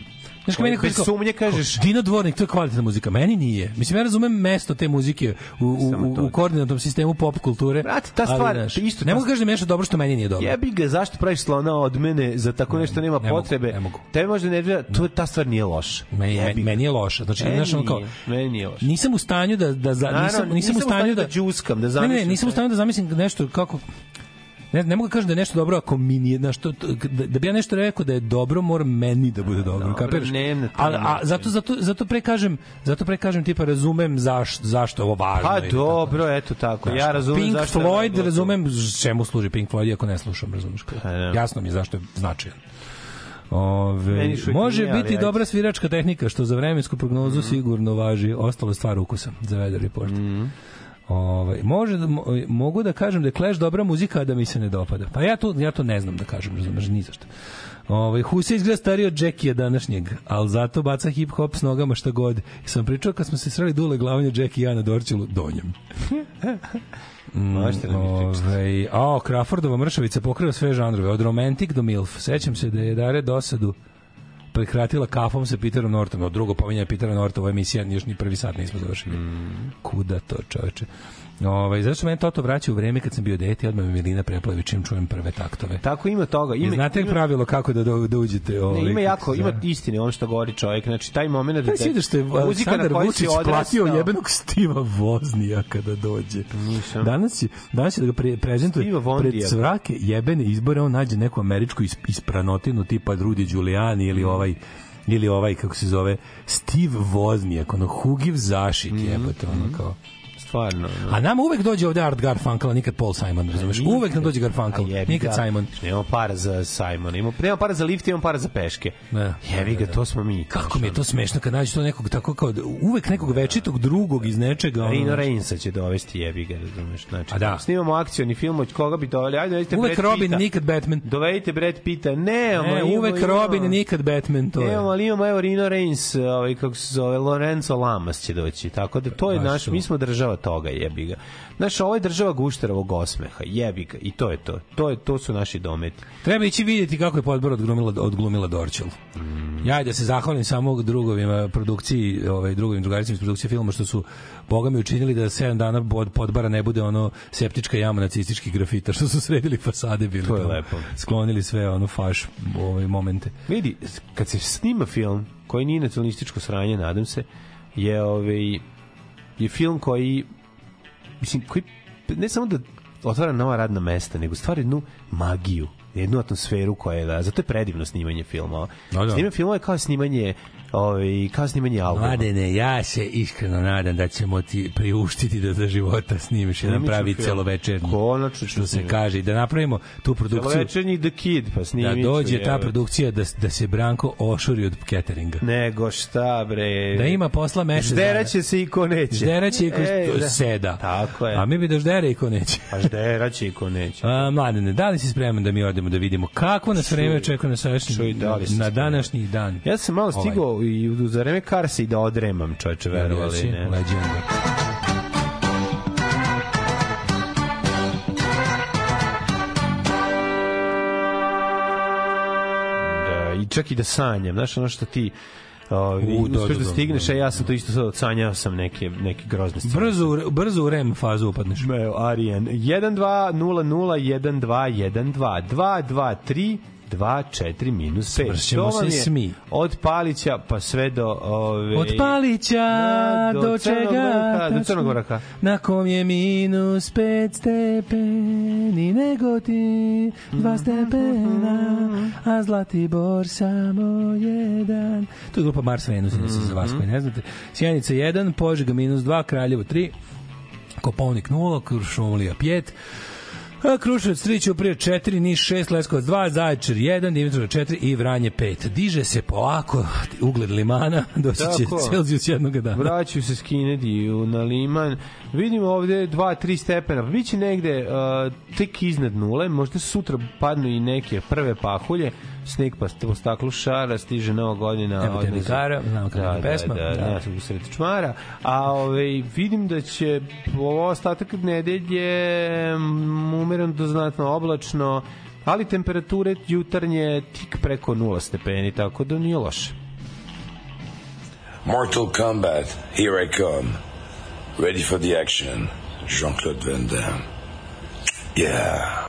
Znaš, kao meni bez kao- sumnje kažeš Dino Dvornik, to je kvalitetna muzika. Meni nije. Mislim, ja razumem mesto te muzike u, u, u, u koordinatnom sistemu pop kulture. Brate, ta ali, stvar, znaš, isto ne mogu kažem nešto dobro što meni nije dobro. Jebi ga, zašto praviš slona od mene za tako nešto nema ne mogu, potrebe? ne mogu. Tebi možda nervira, to ta stvar nije loša. Meni, meni, je loše. Znači, Meni znaš, kao, meni nije loše. nisam u stanju da da za, Naravno, nisam, nisam, u stanju da, đuskam, da ne, ne, zamislim nisam u stanju da zamislim nešto kako Ne, ne mogu da kažem da je nešto dobro ako mi nije, znaš, to, to, da, da bi ja nešto rekao da je dobro, mora meni da bude dobro, dobro, kapiraš? ne na taj a, a zato, zato, zato pre kažem, zato pre kažem, tipa, razumem zaš, zašto je ovo važno. Pa ili tako. dobro, eto tako. Znaš, Ja razumem Pink zašto je Floyd, to. razumem čemu služi Pink Floyd, iako ne slušam, razumeš. Pa, da. Jasno mi je zašto je značajan. Ove, može nije, biti ajde. dobra sviračka tehnika, što za vremensku prognozu sigurno važi. Ostalo je stvar ukusa za Weather Report. Ovaj može da, mo- mogu da kažem da je Clash dobra muzika, a da mi se ne dopada. Pa ja to ja to ne znam da kažem, razumeš, ni zašto. Ovaj Huse izgleda stariji od Jackija današnjeg, al zato baca hip hop s nogama šta god. I sam pričao kad smo se sreli dule glavnje Jackie i ja na Dorčilu donjem. [laughs] Možete da mi pričate. Ove, a, Crawfordova mršavica pokriva sve žanrove, od romantik do milf. Sećam se da je Dare dosadu prekratila kafom sa Peterom Nortom. Drugo pominjanje Petera Norta, ova emisija, još ni prvi sat nismo završili. Kuda to, čoveče? Ove, zašto mene Toto vraća u vreme kad sam bio dete, odmah me Milina preplavi čim čujem prve taktove. Tako ima toga. I Ima, znate ima, pravilo kako da, da uđete? Ovaj, ne, ima jako, se ima zove? istine ono što govori čovjek. Znači, taj Taj si vidio što je muzika na Aleksandar kojoj si Vučić odrastao- platio jebenog Stiva Voznija kada dođe. Nisam. Danas je, danas je da ga pre, prezentuje pred svake jebene izbore, on nađe neku američku is, ispranotinu tipa Rudy Giuliani ili Mm. ovaj ili ovaj, kako se zove, Steve Voznijak, ono, Hugiv zašik, jebote, ono, kao, stvarno. no. A nama uvek dođe ovde Art Garfunkel, nikad Paul Simon, razumeš? Uvek nam dođe Garfunkel, nikad ga. Simon. Nemamo para za Simon. Imamo, nemamo para za lift, imamo para za peške. Ne. Jevi ga, to smo mi. Kako mi je to smešno kad nađeš to nekog tako kao da- uvek nekog večitog drugog iz nečega. ono, Rino. Reinsa će dovesti jebi ga, razumeš? Znači, A da. snimamo akcioni film, od koga bi doveli? Ajde, dovedite Uvek Brad Robin, Pitta. nikad Batman. Dovedite Brad Pitta. Ne, E, uvek Robin, nikad Batman, to je. Nemamo, ali imamo, evo, Rino Reins, ovaj, kako se zove, Lorenzo Lamas će doći. Tako da to je Baš naš, mi smo država toga, jebi ga. Znaš, ovo je država gušterovog osmeha, jebi ga. I to je to. To, je, to su naši dometi. Treba ići vidjeti kako je podbor odglumila, odglumila Dorčel. Ja da se zahvalim samo drugovima produkciji, ovaj drugovim drugaricima iz produkcije filma što su boga mi učinili da 7 dana pod podbara ne bude ono septička jama nacističkih grafita što su sredili fasade bili. To je lepo. Sklonili sve ono faš ovaj momente. Vidi, kad se snima film koji nije nacionalističko sranje, nadam se, je ovaj je film koji mislim koji ne samo da otvara nova radna mesta, nego stvara jednu magiju, jednu atmosferu koja je da, zato je predivno snimanje filma. Da, da. Snimanje filma je kao snimanje ovaj kao snimanje albuma. Mladene, ja se iskreno nadam da ćemo ti priuštiti da za života snimiš jedan pravi celovečernji. Konačno što se kaže da napravimo tu produkciju Celovečernji The Kid, pa da snimit ću, dođe ta produkcija da, da se Branko ošuri od cateringa. Nego šta bre. Da ima posla mesec. Žderaće se i ko neće. Žderaće i ko Ej, da. seda. Tako je. A mi bi da ždere i ko neće. Pa žderaće i ko neće. A, mladene, da li si spreman da mi odemo da vidimo kako nas vreme očekuje na, sadašnji- da na današnji dan? Ja sam malo Ovaj. stigao i za vreme Karsa i da odremam, čoveče, verovali. Jesi, Ne. Legenda. Da, I čak i da sanjam, znaš ono što ti Ovi, U, da, uspeš da, stigneš, a ja sam to isto sad sanjao sam neke, neke grozne stvari. Brzo, brzo u REM fazu upadneš. Evo, Arijan, 12001212 223 2 minus 5. Smršćemo se smi. Od Palića pa sve do... Ove, Od Palića Na, do, do Crnog čega vrha, do? Crnog vrha. Na kom je minus pet stepeni nego ti dva stepena a Zlatibor samo jedan to je grupa Mars Venus mm za vas koji ne znate Sjenica 1, Požega minus 2 Kraljevo 3 Kopovnik 0, Krušumlija 5 A Kruševac 3, Ćuprija 4, Niš 6, Leskovac 2, Zaječar 1, Dimitrov 4 i Vranje 5. Diže se polako ugled limana, [laughs] doći će. Celzijus jednog dana. Vraćaju se skinedi u- na liman. Vidimo ovde 2-3 stepena. Pa biće negde uh, tek iznad nule. Možda sutra padnu i neke prve pahulje. Sneg pa po staklu šara, stiže nova godina. Evo te Mikara, znamo kakva je pesma. Da, da, Da. da, da. usred čmara. A ovaj, vidim da će ovo ostatak nedelje umereno do znatno oblačno, ali temperature jutarnje tik preko nula stepeni, tako da nije loše. Mortal Kombat, here I come. Ready for the action. Jean-Claude Van Damme. Yeah.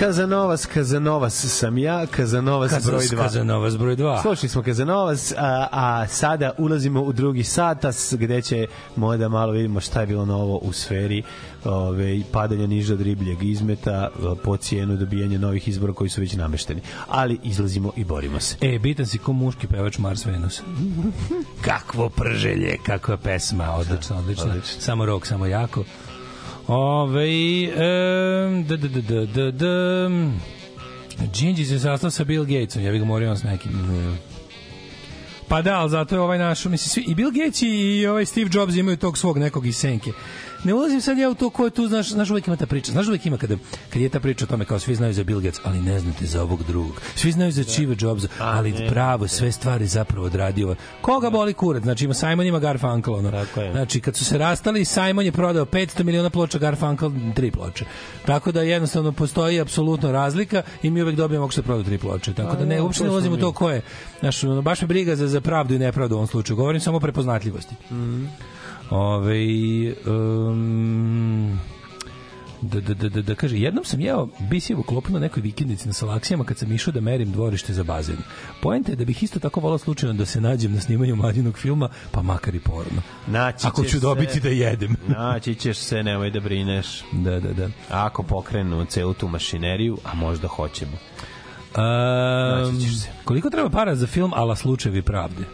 Kazanovas, Kazanovas sam ja, Kazanovas Kazas- broj 2. Kazanovas broj dva. Slušali smo Kazanovas, a, a sada ulazimo u drugi satas gde ćemo da malo vidimo šta je bilo novo u sferi ove, padanja niža od ribljeg izmeta po cijenu dobijanja novih izbora koji su već namešteni. Ali izlazimo i borimo se. E, bitan si ko muški pevač Mars Venus. [laughs] Kakvo prželje, kakva pesma, odlična, odlična. odlično. Samo rok, samo jako. Ove, e, da, da, da, da, da, da. Gingy se sastao sa Bill Gatesom, ja bih ga morio s nekim. Pa da, ali zato je ovaj naš, mislim, svi, i Bill Gates i ovaj Steve Jobs imaju tog svog nekog iz senke. Ne ulazim sad ja u to ko je tu, znaš, znaš uvijek ima ta priča, znaš uvijek ima kada, kad je ta priča o tome kao svi znaju za Bill Gates, ali ne znate za ovog drugog. Svi znaju za Steve Jobsa, ali ne. pravo, sve stvari zapravo odradio. Koga boli kurac? Znači ima Simon, ima Garfunkel. Ono. Tako je. Znači kad su se rastali, Simon je prodao 500 miliona ploča, Garfunkel tri ploče. Tako da jednostavno postoji apsolutno razlika i mi uvek dobijemo ako se prodaju tri ploče. Tako da ne, uopšte ne ulazimo u to ko je. Znaš, ono, baš me briga za, za pravdu i nepravdu u ovom slučaju. Govorim samo o prepoznatljivosti. Ove, um, da, da, da, da, kaže, jednom sam jeo bisijevu klopu na nekoj vikendici na Salaksijama kad sam išao da merim dvorište za bazen. Poenta je da bih isto tako volao slučajno da se nađem na snimanju mladinog filma, pa makar i porno. Naći Ako ću dobiti se, da jedem. [laughs] Naći ćeš se, nemoj da brineš. Da, da, da. Ako pokrenu celu tu mašineriju, a možda hoćemo. Um, Naći ćeš se. koliko treba para za film ala slučajevi pravde?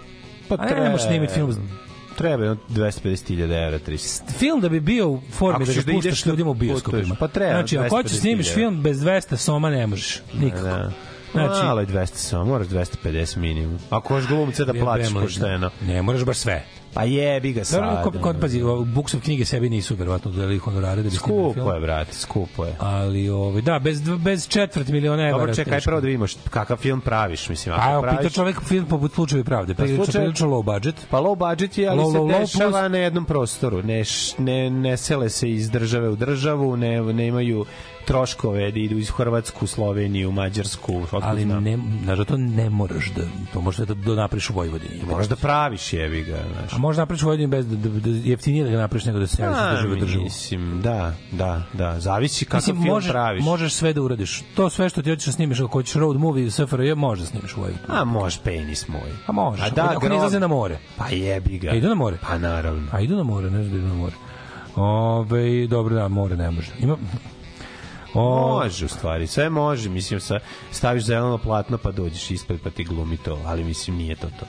Pa A ne, ne možeš snimiti film. Treba je 250.000 evra, 300. Film da bi bio u formi Ako da ga da puštaš na ljudima u bioskopima. pa treba, Znači, ako hoćeš 250.000. snimiš film bez 200 soma ne možeš. Nikako. Da. Znači, Malo je 200 samo, moraš 250 minimum. Ako hoš glumce da li- pošteno. Ne, moraš baš sve. Pa jebi ga sad. Dobro, kod, kod, pazi, Buksov knjige sebi nisu verovatno dodali honorare da bi snimili film. Skupo je, brate, skupo je. Ali, ovaj, da, bez, bez četvrt miliona evra. Dobro, čekaj, teško. prvo da vidimo št- kakav film praviš, mislim. Ako A evo, pita praviš, čovek film poput slučajevi pravde. Prilično, slučaj- prilično low budget. Pa low budget je, ali Low, se low, low dešava plus- na jednom prostoru. Ne, ne, ne sele se iz države u državu, ne, ne imaju troškove da idu iz Hrvatsku, Sloveniju, Mađarsku, Ali znam. ne, znaš da to ne moraš da, to možeš da, da napriš u Vojvodini. Možeš da praviš jebi ga, znaš. A možeš napriš u Vojvodini bez da, da, da jeftinije da ga napriš nego da se javiš iz A, države u državu. Mislim, da, da, da. Zavisi kakav Mislim, film može, praviš. možeš sve da uradiš. To sve što ti hoćeš da snimiš, ako hoćeš road movie SFRJ, možeš da snimiš u Vojvodini. A može penis moj. A možeš, A ako, da, ako ne grob- izlaze na more. Pa jebi ga. A idu na more? Pa naravno. A idu na more, ne znam da idu na more. Ove, dobro, da, more ne može. Ima, o, Može u stvari, sve može, mislim sa staviš zeleno platno pa dođeš ispred pa ti glumi to, ali mislim nije to to.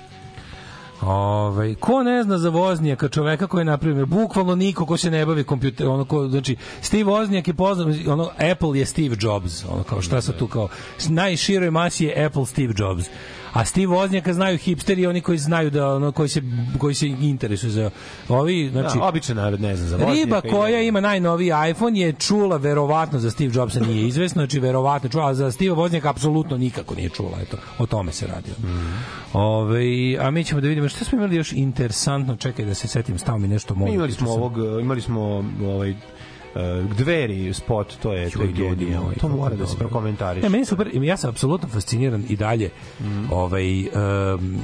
Ovaj ko ne zna za Voznjaka, čoveka koji je napravio bukvalno niko ko se ne bavi kompjuter, ono ko znači Steve Voznjak je poznat, ono Apple je Steve Jobs, ono kao šta sa tu kao najširoj masi je Apple Steve Jobs. A Steve Voznjaka znaju hipsteri oni koji znaju da ono koji se koji se interesuju za ovi znači da, običan narod ne zna za Riba Voznjaka i koja ima najnoviji iPhone je čula verovatno za Steve Jobsa nije izvesno, znači verovatno čula, a za Steve Voznjaka apsolutno nikako nije čula, eto, o tome se radi. Ove, a mi ćemo da vidimo šta smo imali još interesantno, čekaj da se setim, stao mi nešto mogu. imali smo ovog, imali smo ovaj uh, dveri spot, to je to ljudi To mora da se dobro. prokomentariše. Ne, meni super, ja sam apsolutno fasciniran i dalje ovaj, um,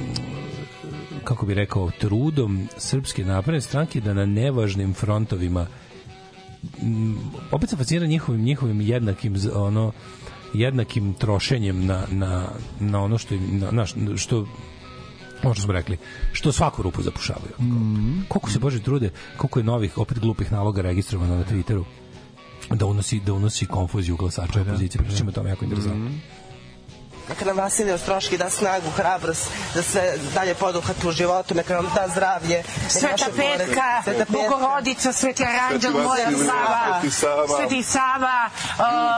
kako bi rekao, trudom Srpske napredne stranke da na nevažnim frontovima m, opet sam fasciniran njihovim, njihovim jednakim ono jednakim trošenjem na, na, na ono što na, na, što ono što smo rekli, što svaku rupu zapušavaju. Koliko se Bože trude, koliko je novih, opet glupih naloga registrovano na Twitteru da unosi, da unosi konfuziju glasača opozicije. Pričamo o tome jako interesantno. Neka nam Vasilij Ostroški da snagu, hrabrost, da sve dalje poduhati u životu, neka nam da zdravlje. Sveta Petka, Sveta Petka. Bogorodica, Sveti Aranđel, Sveti moja Vasilije, Sava, Sveti Sava, Sveti Sava,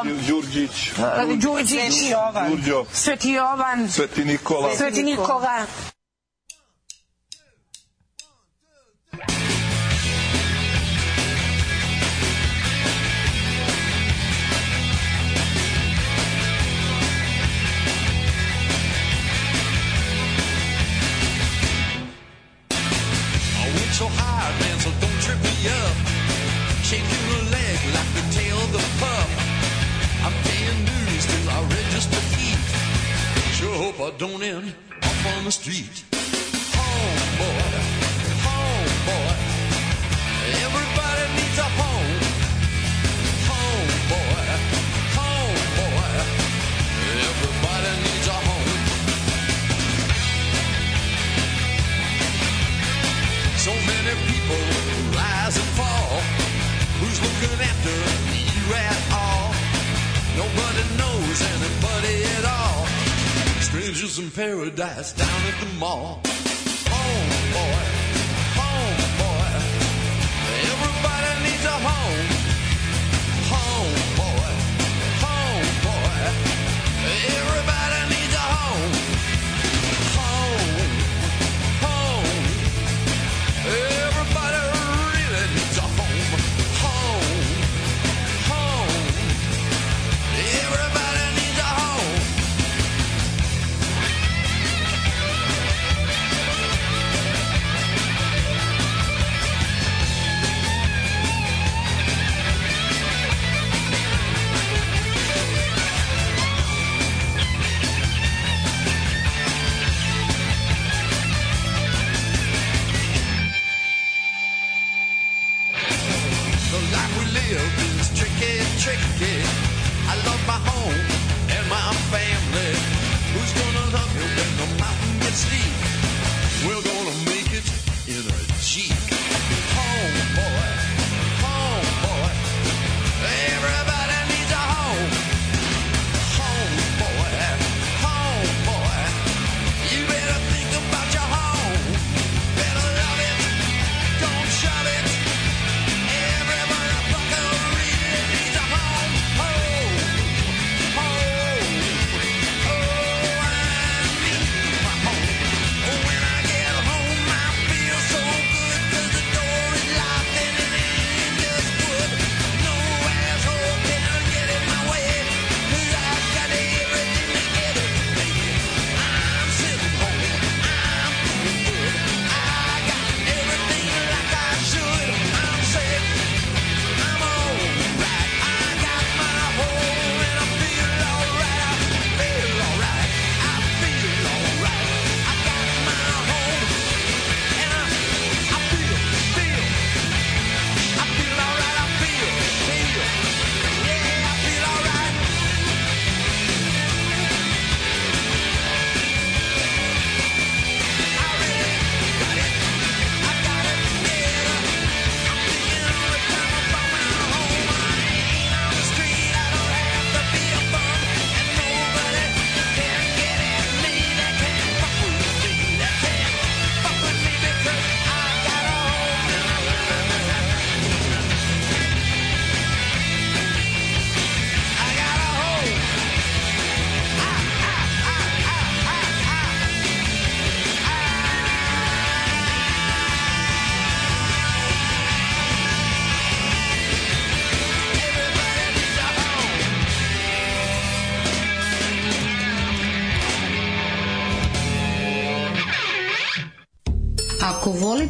um, Đurđić, Đurđić, Sveti Jovan. Đurđo, Sveti Jovan, Sveti Nikola. Sveti Nikola. up, shaking her leg like the tail of the pup. I'm paying dues till I register heat. Sure hope I don't end up on the street. Homeboy, homeboy, everybody needs a after you at all. Nobody knows anybody at all. Strangers in paradise down at the mall. Home, boy. Home, boy. Everybody needs a home. Home, boy. Home, boy. Everybody.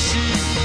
sheep.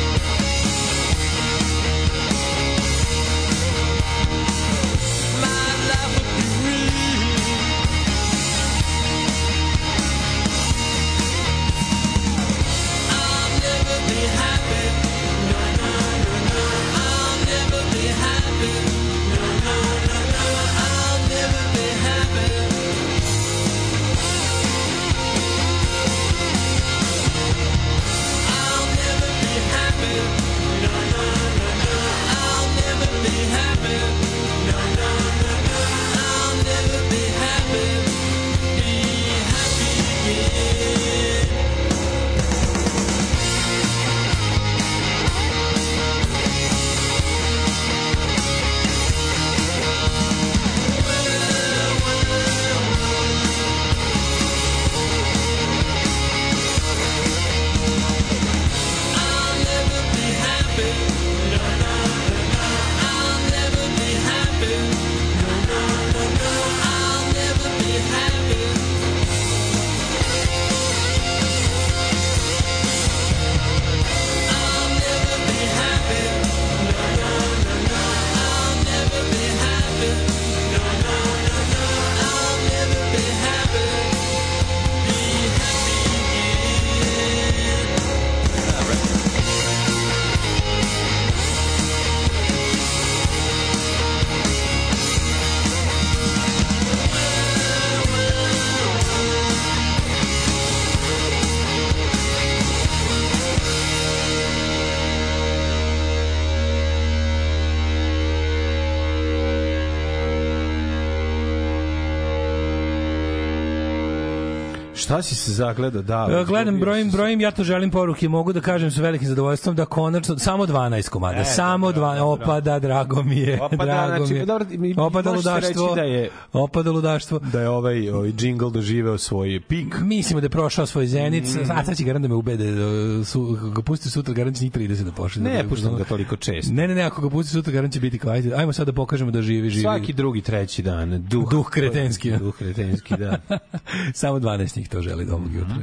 Šta si se zagledao? Da, E, Gledam, brojim, brojim, ja to želim poruke, mogu da kažem sa velikim zadovoljstvom da konačno, samo 12 komada, E, samo dobro, 12, dobro. opada, drago mi je, Opada, drago znači, mi je. dobro, mi- opada ludaštvo, da je- opada ludaštvo. Da je ovaj, ovaj džingl doživeo svoj pik. Mislimo da je prošao svoj zenit, Mm. a sad će garant da me ubede, da su, ga pusti sutra, garant će njih 30 da pošle. Ne, puštam ga toliko često. Ne, ne, ne, ako ga pusti sutra, garant će biti ajde, ajmo sad da pokažemo da živi, živi. Svaki drugi, treći dan. Duh, Duh kretenski. Duh kretenski, da. [laughs] Samo 12 njih to želi do ovog jutra.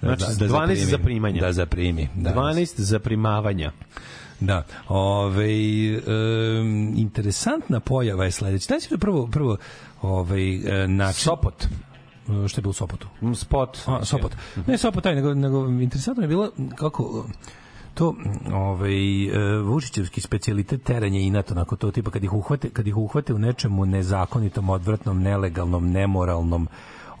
Znači, 12 za primanje. Da zaprimimi. Da. 12 za primavanja. Da. Ove, um, interesantna pojava je sledeća. Si da prvo, prvo ovaj, način... Sopot. Što je bilo u Sopotu? Spot. A, Sopot. Ne Sopot taj, nego, nego interesantno je bilo kako to ovaj e, Vučićevski specijalitet teranje i inato onako to tipa kad ih uhvate kad ih uhvate u nečemu nezakonitom, odvratnom, nelegalnom, nemoralnom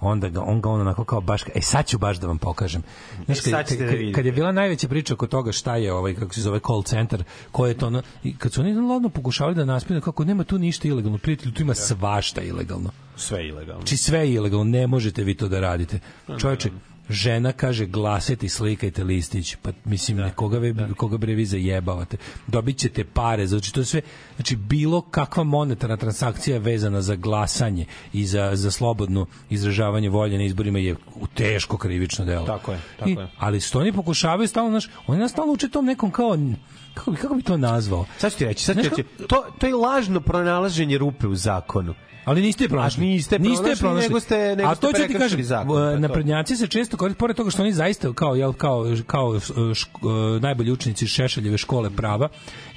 onda ga, on ga on onako kao baš, e sad ću baš da vam pokažem. Znaš, E, kad, kad, da vidite. kad je bila najveća priča oko toga šta je ovaj, kako se zove call center, ko je to, ono, i kad su oni ladno pokušavali da naspine kako nema tu ništa ilegalno, prijatelju, tu ima svašta ilegalno. Sve ilegalno. Znači sve ilegalno, ne možete vi to da radite. Čovječe, žena kaže glasajte slikajte listić. Pa mislim, da, koga, ve, koga bre vi zajebavate. Dobit ćete pare. Znači, to je sve, znači bilo kakva monetarna transakcija vezana za glasanje i za, za slobodno izražavanje volje na izborima je u teško krivično delo. Tako je, tako I, je. Ali što oni pokušavaju stalno, znaš, oni nas stalno uče tom nekom kao, kako bi, kako bi to nazvao? Sad ću ti reći, sad ću ti reći. To, to je lažno pronalaženje rupe u zakonu. Ali niste je pronašli. A niste je pronašli, nego ste- nego A to ću ti kažem, zakon, to. naprednjaci se često koriste, pored toga što oni zaista kao, jel, kao, kao šk- najbolji učenici Šešeljeve škole prava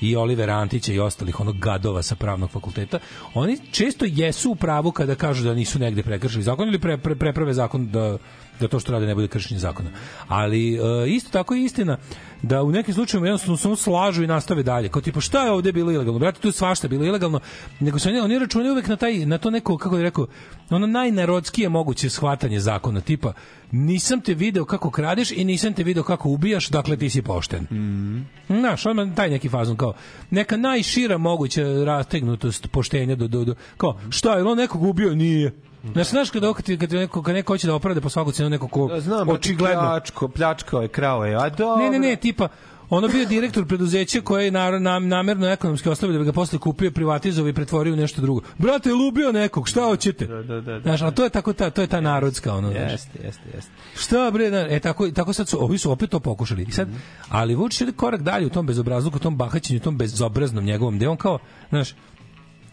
i Olivera Antića i ostalih onog gadova sa pravnog fakulteta, oni često jesu u pravu kada kažu da nisu negde prekršili zakon ili pre, pre, preprave zakon da da to što rade ne bude kršenje zakona. Ali e, isto tako je istina da u nekim slučajevima jednostavno samo slažu i nastave dalje. Kao tipa šta je ovde bilo ilegalno? Brate, tu je svašta bilo ilegalno. Nego se oni, oni računaju uvek na taj na to neko kako bih rekao, ono najnarodskije moguće shvatanje zakona, tipa nisam te video kako kradeš i nisam te video kako ubijaš, dakle ti si pošten. Mm. Znaš, odmah taj neki fazon kao neka najšira moguća rastegnutost poštenja do, do, do kao šta je on nekog ubio nije Znaš, znaš kada, kad, kad, neko, kad neko hoće da opravda po svaku cenu neko ko Da, znam, očigledno pljačko, pljačkao je, krao je. A dobro. Ne, ne, ne, tipa ono bio direktor preduzeća koje je nar, nam, namerno ekonomski ostavio da bi ga posle kupio, privatizovao i pretvorio u nešto drugo. Brate, lubio nekog, šta hoćete? Da, da, da. Znaš, ali to je tako ta, to je ta narodska ono, znaš. Jeste, jeste, jeste. Šta bre, da, e tako tako sad su ovi su opet to pokušali. I sad ali Vučić ide korak dalje u tom bezobrazluku, u tom bahaćenju, u tom bezobraznom njegovom, gde on kao, znaš,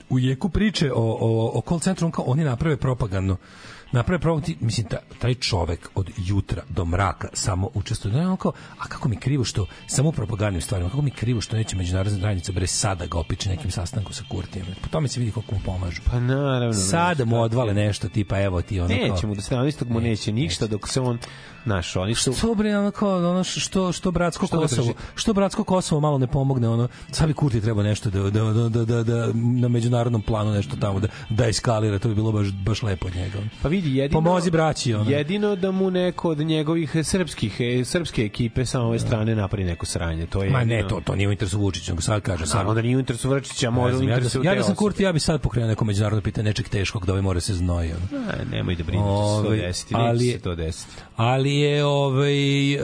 u jeku priče o, o, o call centru, on kao oni naprave propagandno naprave propagandno, ti- mislim, ta, taj čovek od jutra do mraka samo učestvuje. Da, kao, a kako mi krivo što, samo propagandnim stvarima, kako mi krivo što neće međunarodna zajednica bre sada ga opiče nekim sastankom sa Kurtijem. Po tome se vidi koliko mu pomažu. Pa naravno. Sada mu odvale nešto, tipa, evo ti ono kao... Neće mu da on istog mu neće ništa dok se on naš oni su Što bre ono kao ono što što bratsko Što Kosovo, drži? što bratsko Kosovo malo ne pomogne ono. Sad bi Kurti trebao nešto da da, da, da, da, da na međunarodnom planu nešto tamo da da eskalira, to bi bilo baš baš lepo od njega. Pa vidi jedino Pomozi braći ono. Jedino da mu neko od njegovih srpskih e, srpske ekipe sa ove strane napravi neko sranje. To je Ma ne, to, to nije u interesu Vučića, nego sad kaže, sad Naravno da nije u interesu Vrčića, Ne može u znam, ja, da, interesu ja da sam. Kurti, ja bi sad pokrenuo neko međunarodno pitanje nečeg teškog da ovaj mora se znoji. Ono. A, nemoj da brineš, da to Ovaj, desiti, ali- se to desiti. Ali je ovaj e,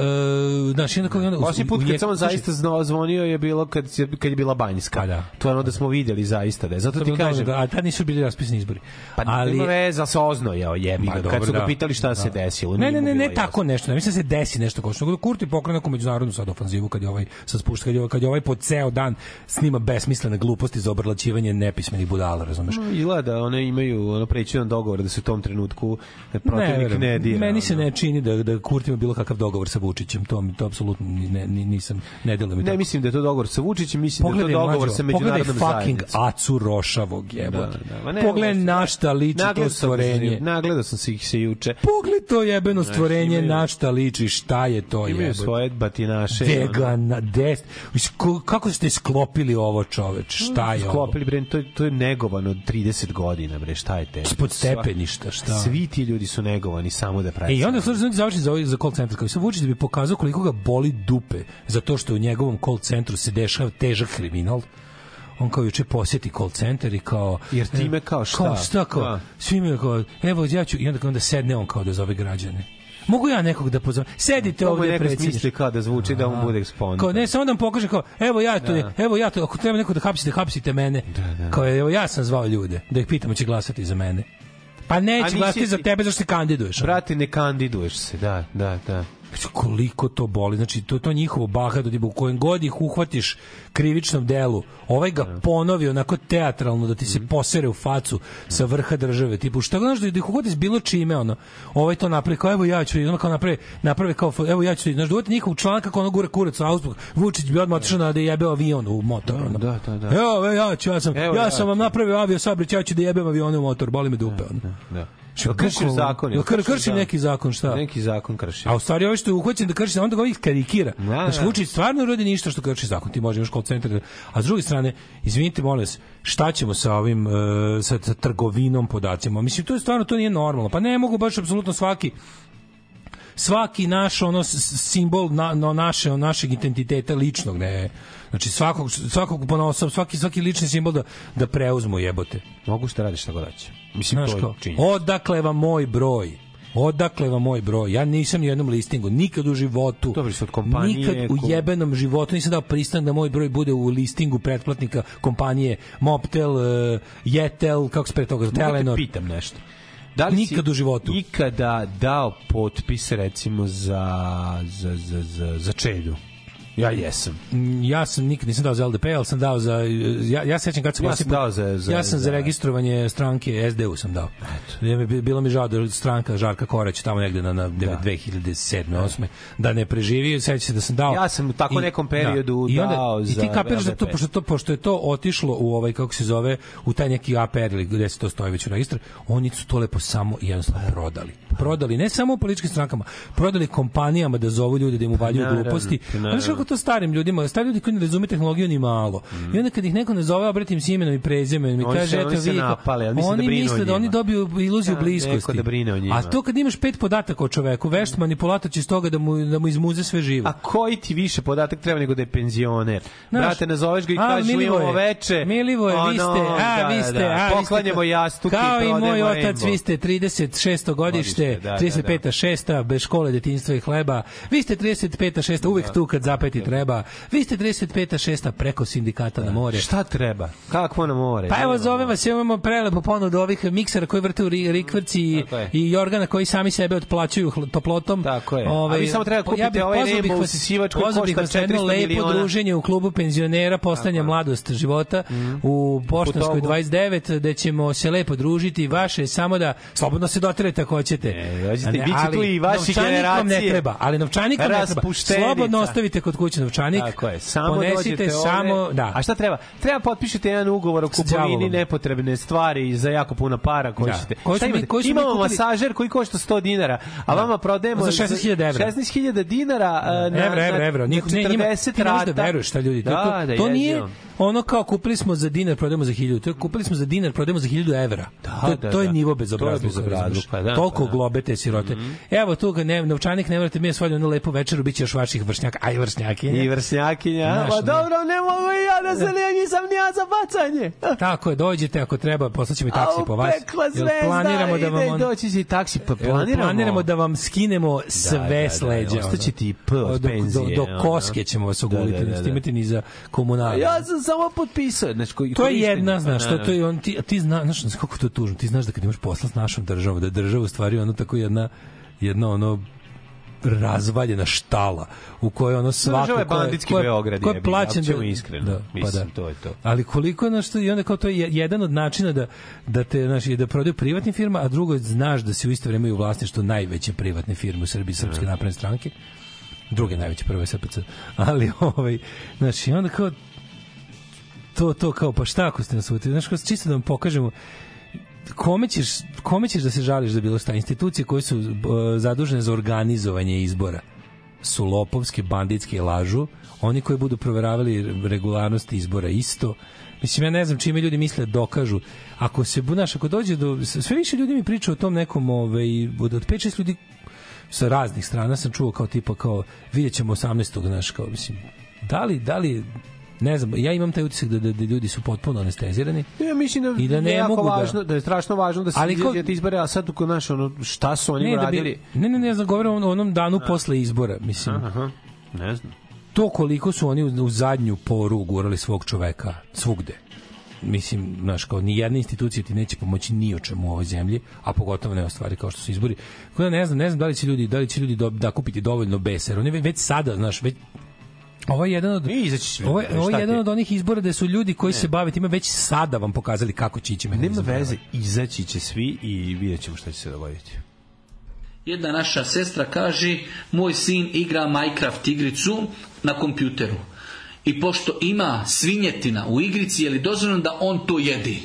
znaš, onda kao onda Posljednji put kad jeku- sam on zaista zno, zvonio je bilo kad, se- kad je bila Banjska. Pa da. To je ono da smo videli zaista da je. Zato To ti je kažem, a tad nisu bili raspisani izbori. pa ali ima veze, ali se oznojao jebi ga. Kad su ga da. pitali šta se Da. desilo. Ne, ne, ne, ne tako nešto. Ne mislim da se desi nešto kao što nego da Kurti pokrene neku međunarodnu sad ofanzivu kad je ovaj sa spušta kad je, ovaj- kad je ovaj po ceo dan snima besmislene gluposti za obrlaćivanje nepismenih budala, razumeš? No, Izgleda da one imaju ono prećudan dogovor da se u tom trenutku protivnik verujem. ne, dira. Meni se ne čini da da Kurti ima bilo kakav dogovor sa Vučićem, to mi to apsolutno ne, ni- nisam ne deluje mi Ne mislim da je to dogovor sa Vučićem, mislim da je Pogledaj to dogovor mlađo, sa pogledaj međunarodnom fucking zajednicom. Acu Rošavog jebote. Da, da. Ne, Pogledaj na šta liči to sam- stvorenje. Nagledao sam se ih se juče. Pogledaj to jebeno Znaš, stvorenje imaju- na šta liči, šta je to Imaju jebote. svoje batinaše. Gde ono. ga na des... Kako ste sklopili ovo čoveč? Šta je ovo? Sklopili, bre, to, je- to je negovano od 30 godina, bre, šta je te? Ispod stepeništa, šta? Svi ti ljudi su negovani samo da pravi. E, i onda slušaj, znači završi za ovaj za call centar, kao se Vučić da bi pokazao koliko ga boli dupe za to što u njegovom call centru se dešava težak kriminal. On kao juče posjeti call center i kao Jer time kao šta? kao šta kao Da. svi mi kao evo ja ću i onda onda sedne on kao da zove građane Mogu ja nekog da pozovem? Sedite ovde neko predsjedniče. smisli kao da zvuči da on bude spontan. Kao ne, samo da vam pokažem kao, evo ja to, Da. evo ja to, ako treba neko da hapsite, hapsite mene. Kao evo ja sam zvao ljude, da ih pitam će glasati za mene. Pa neće glasati za tebe zašto se kandiduješ. Brate, ne kandiduješ se, da, da, da. Znači, koliko to boli, znači to to njihovo bahato da u kojem god ih uhvatiš krivičnom delu, ovaj ga ponovi onako teatralno da ti Mhm. se posere u facu sa vrha države, tipu šta znaš da ih uhvatiš bilo čime ono. Ovaj to napravi kao evo ja ću, ono kao napravi, napravi kao evo ja ću, znaš, da uvati njihov članak kako ono gura kurac u Augsburg, Vučić bi odmah otišao da jebe avion u motor. Ono. Da, da, da. Evo, evo, ja ću, ja sam, Evo, ja ja sam vam napravio avio saobraćaj, ja ću da jebem avione u motor, boli me dupe. Ono. Da. Jel kršiš Bukvalno, zakon? Jel kr- kršim neki zakon, šta? Neki zakon krši. A u stvari ovo što je uhvaćen da krši, onda ga ovih karikira. Da, Znači, da. Vučić stvarno radi ništa što krši zakon. Ti može imaš call centar. A s druge strane, izvinite, molim vas, šta ćemo sa ovim, uh, sa, sa trgovinom podacima? Mislim, to je stvarno, to nije normalno. Pa ne mogu baš apsolutno svaki svaki naš ono simbol na, na naše našeg identiteta ličnog ne znači svakog svakog ponosa svaki svaki lični simbol da da preuzmu jebote Mogu šta radiš šta god hoće. Mislim, Znaš to je činjenica. odakle vam moj broj Odakle vam moj broj? Ja nisam ni u jednom listingu, nikad u životu. Dobro, od kompanije, Nikad u jebenom životu nisam dao pristanak da moj broj bude u listingu pretplatnika kompanije Mobtel, uh, Jetel, kako se pre toga, Telenor. pitam nešto. Da li Nikad u životu. ikada dao potpis recimo za, za, za, za, za čedu? Ja jesam. Mm, Ja sam nikad nisam dao za LDP, ali sam dao za ja ja sećam kad sam Ja sam dao za- za- ja sam za, za- registrovanje stranke SDU sam dao. Ja mi bilo mi žao da stranka Žarka Korać tamo negde na na 2007. 8. da ne preživi, sećam se da sam dao. Ja sam u tako nekom periodu I onda, dao I ti za kapiraš da to pošto to pošto je to otišlo u ovaj kako se zove u taj neki APR ili gde se to stoji već u registru, oni su to lepo samo i jednostavno prodali. Prodali ne samo političkim strankama, prodali kompanijama da zovu ljude da im uvaljuju naravno, gluposti. pa. Znaš kako to starim ljudima, stari ljudi koji ne razume tehnologiju ni malo. I onda kad ih neko ne zove, obratim se imenom i prezimenom i Oni kaže eto vi napale, ali da oni o misle da oni njima. dobiju iluziju Da, bliskosti. da brine o njima. A to kad imaš pet podataka o čoveku, vešt manipulator će iz toga da mu da mu izmuze sve živo. A koji ti više podatak treba nego da je penzioner? Znaš, Brate, nazoveš ga i a, kažeš imamo veče. Milivoje, vi ste, a, da, vi da, ste, da, a, vi ste Poklanjamo jastuke Kao i moj otac, vi ste 36. godište, Godište, da, da, 35. 6. bez škole, detinjstva i hleba. Vi ste 35. 6. uvek tu kad zapeti treba. Vi ste 35. 6. preko sindikata na more. Šta treba? Kakvo na more? Pa evo, Nema zove vas, imamo prelepo ponudu ovih miksera koji vrte u ri- rikvrci i, je. i organa koji sami sebe otplaćuju toplotom. Tako je. Ovaj, A vi samo treba kupite bih- ovaj vas- usisivač koji košta vas na jedno 400 lepo miliona. druženje u klubu penzionera poslednja mladost života u Poštanskoj Togu. 29 gde ćemo se lepo družiti vaše samo da slobodno se dotirate ako hoćete. E, dođite, A ne, bit će ali tu i vaši vam ne generacije. treba, ali novčanik vam ne treba. Slobodno ostavite kod kuće novčanik. Tako je. Samo ponesite dođete ovde. samo, da. A šta treba? Treba potpišete jedan ugovor o kupovini nepotrebne stvari za jako puno para koji Da. ćete. Koji Šta imate? koji Imamo kupili- masažer koji košta 100 dinara, a vama prodajemo Za 16.000 evra. 16.000 dinara e, na, evra, evra, evra. na Niko, ne, njima, 40 ti ne možeš rata. da veruješ šta ljudi. To, Da, to, da, to nije ono kao kupili smo za dinar, prodajemo za 1000. To je kupili smo za dinar, prodajemo za 1000 evra. to, da, to je da. nivo bezobrazluka. bezobrazluk, razumeš? pa da, Toliko pa da. Globe te sirote. Evo tu ga ne, novčanik ne morate mi je svali onu lepu večeru, biće još vaših vršnjaka, aj vršnjaki. I vršnjakinja. Znaš, Pa dobro, ne mogu i ja da se ne, nisam ni ja za bacanje. Tako je, dođete ako treba, poslaćemo i taksi po vas. zvezda, planiramo da vam on- doći će taksi, pa planiramo. planiramo da vam skinemo sve da, da, s leđa. ostaće ti P od do, penzije, Do, do ono. koske ćemo vas oguliti, Da, da, da, da. imati ni za komunalno. Ja sam samo potpisao. Znači, koji, To je jedna, znaš, Pa, to, da, to je on, ti, ti zna, znaš, znaš kako to je tužno, ti znaš da kad imaš posla s našom državom, da je država u stvari ono tako jedna, jedna ono razvaljena štala u kojoj ono svako Država je ko banditski ko je- Beograd, ko je plaćen ćemo iskreno. da, pa Mislim, da. to je to. ali koliko je na što i onda kao to je jedan od načina da da te znači da prodaju privatnim firma a drugo je znaš da se u isto vreme i u vlasništvu najveće privatne firme u Srbiji srpske napredne stranke druge najveće prve SPC ali ovaj znači onda kao to to kao pa šta ako ste nas uvjetili znaš čisto da vam pokažemo kome ćeš, kome ćeš da se žališ za bilo šta institucije koje su uh, zadužene za organizovanje izbora su lopovske, banditske lažu oni koji budu proveravali regularnost izbora isto Mislim, ja ne znam čime ljudi misle da dokažu. Ako se, bunaš, ako dođe do... Sve više ljudi mi priča o tom nekom, ovaj, od, od 5-6 ljudi sa raznih strana sam čuo kao tipa kao vidjet ćemo 18. znaš, kao, mislim, da li, da li ne znam, ja imam taj utisak da, da, da ljudi su potpuno anestezirani. Ja mislim da, I da ne je jako mogu da- važno, da... je strašno važno da se Ali ko- ko... izbore, a sad kod naš, ono, šta su oni Ne, da radili? bi, ne, ne, ne, znam, govorim o onom danu posle izbora, mislim. Aha, ne znam. to koliko su oni u, u zadnju poru gurali svog čoveka svugde. Mislim, znaš, kao ni jedna institucija ti neće pomoći ni o čemu u ovoj zemlji, a pogotovo ne o stvari kao što su izbori. Da ne znam, ne znam da li će ljudi, da li će ljudi do, da kupiti dovoljno besa, jer oni već sada, znaš, već Ovo je jedan od ovo je, ovo je jedan od onih izbora da su ljudi koji se bave time već sada vam pokazali kako će ići Nema veze, izaći će svi i vidjet ćemo šta će se dogoditi. Jedna naša sestra kaže, moj sin igra Minecraft igricu na kompjuteru. I pošto ima svinjetina u igrici, je li dozvoljeno da on to jedi?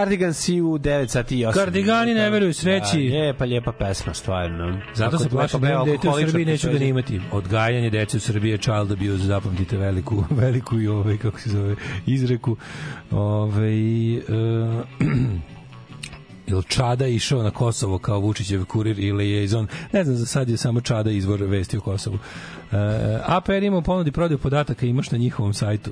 Cardigan si u 9 sati i 8 Kardigani ne veruju sreći. Da, lijepa, lijepa pesma, stvarno. Zato se plašim da dete u Srbiji, neću ga imati. Odgajanje dece u Srbiji je child abuse, zapamtite veliku, [laughs] veliku i ovaj, kako se zove, izreku. Ove, uh, Ili Čada išao na Kosovo kao Vučićev kurir ili je iz on, ne znam, za sad je samo Čada izvor vesti o Kosovu. E, APR ima ponudi prodaju podataka imaš na njihovom sajtu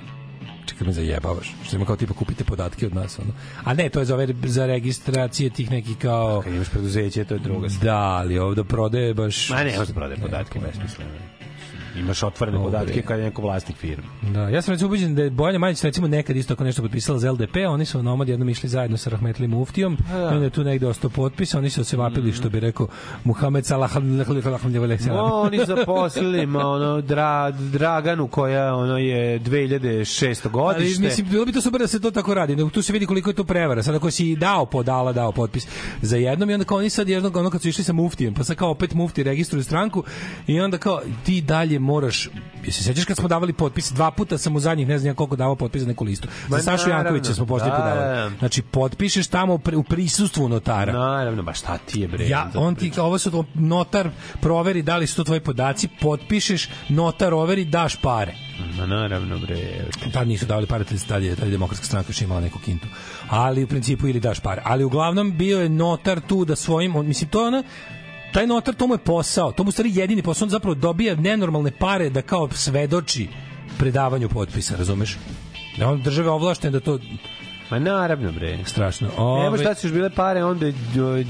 čekaj me zajebavaš. Što ima kao tipa kupite podatke od nas. Ono. A ne, to je za, ove, za registracije tih nekih kao... Kad imaš preduzeće, to je druga stvar. Da, ali ovde prodaje baš... Ma ne, možda prodaje podatke, besmisleno. Imaš otvorene Dobre. podatke kad je neko vlasnik firme. Da, ja sam recimo ubeđen da je Bojana Majić recimo nekad isto ako nešto potpisala za LDP, oni su na omad jednom išli zajedno sa Rahmetli Muftijom, Pa da. i onda je tu negde ostao potpis, oni su se vapili što bi rekao Muhammed Salah No, oni zaposlili ma, ono, dra, Draganu koja ono je 2600 Ali godište. mislim bilo bi to super da se to tako radi. nego Tu se vidi koliko je to prevara. Sad ako si dao podala, dao potpis za jednom i onda kao oni sad jednog ono kad su išli sa muftijem, pa sad kao opet mufti registruje stranku i onda kao ti dalje moraš Jesi se sećaš kad smo davali potpis dva puta sam u zadnjih ne znam koliko davao potpis za neku listu. Ma Za Sašu. Jankovića smo put Da, davali. da. Znači potpišeš tamo u pri- u prisustvu notara. Naravno, ba šta ti je bre? Ja, on ti, ovo su notar proveri da li su to tvoji podaci, potpišeš, notar overi, daš pare. Ma naravno bre. tad nisu davali pare, tad je, tad je demokratska stranka još imala neku kintu. Ali u principu ili daš pare. Ali uglavnom bio je notar tu da svojim, on, mislim, to je ona, taj notar, to mu je posao, to mu stvari jedini posao, on zapravo dobija nenormalne pare da kao svedoči predavanju potpisa, razumeš? Da on države ovlašten da to Ma naravno bre. strašno. Ove- šta ćeš bile pare, onda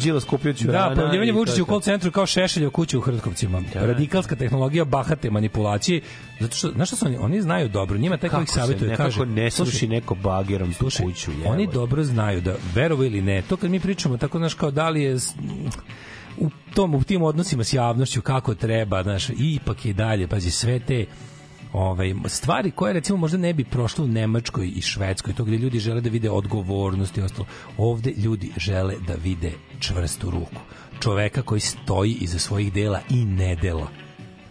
Đilas kupio ćurana. Da, pojavljivanje Vučića u call centru kao Šešeljev kuće u Hrtkovcima. Radikalska tehnologija bahate manipulacije. Zato što, znaš šta su oni? Oni znaju dobro. Njima taj koji ih savjetuje nekako kaže... ne "Slušaj, sluši neko bagerom tu kuću. jebote. Oni dobro znaju da verovo ili ne, to kad mi pričamo tako znaš kao da li je u tom u tim odnosima s javnošću kako treba, znaš, ipak je dalje, pazi sve te ovaj stvari koje recimo možda ne bi prošle u Nemačkoj i Švedskoj, to gde ljudi žele da vide odgovornost i ostalo. Ovde ljudi žele da vide čvrstu ruku. Čoveka koji stoji iza svojih dela i ne dela.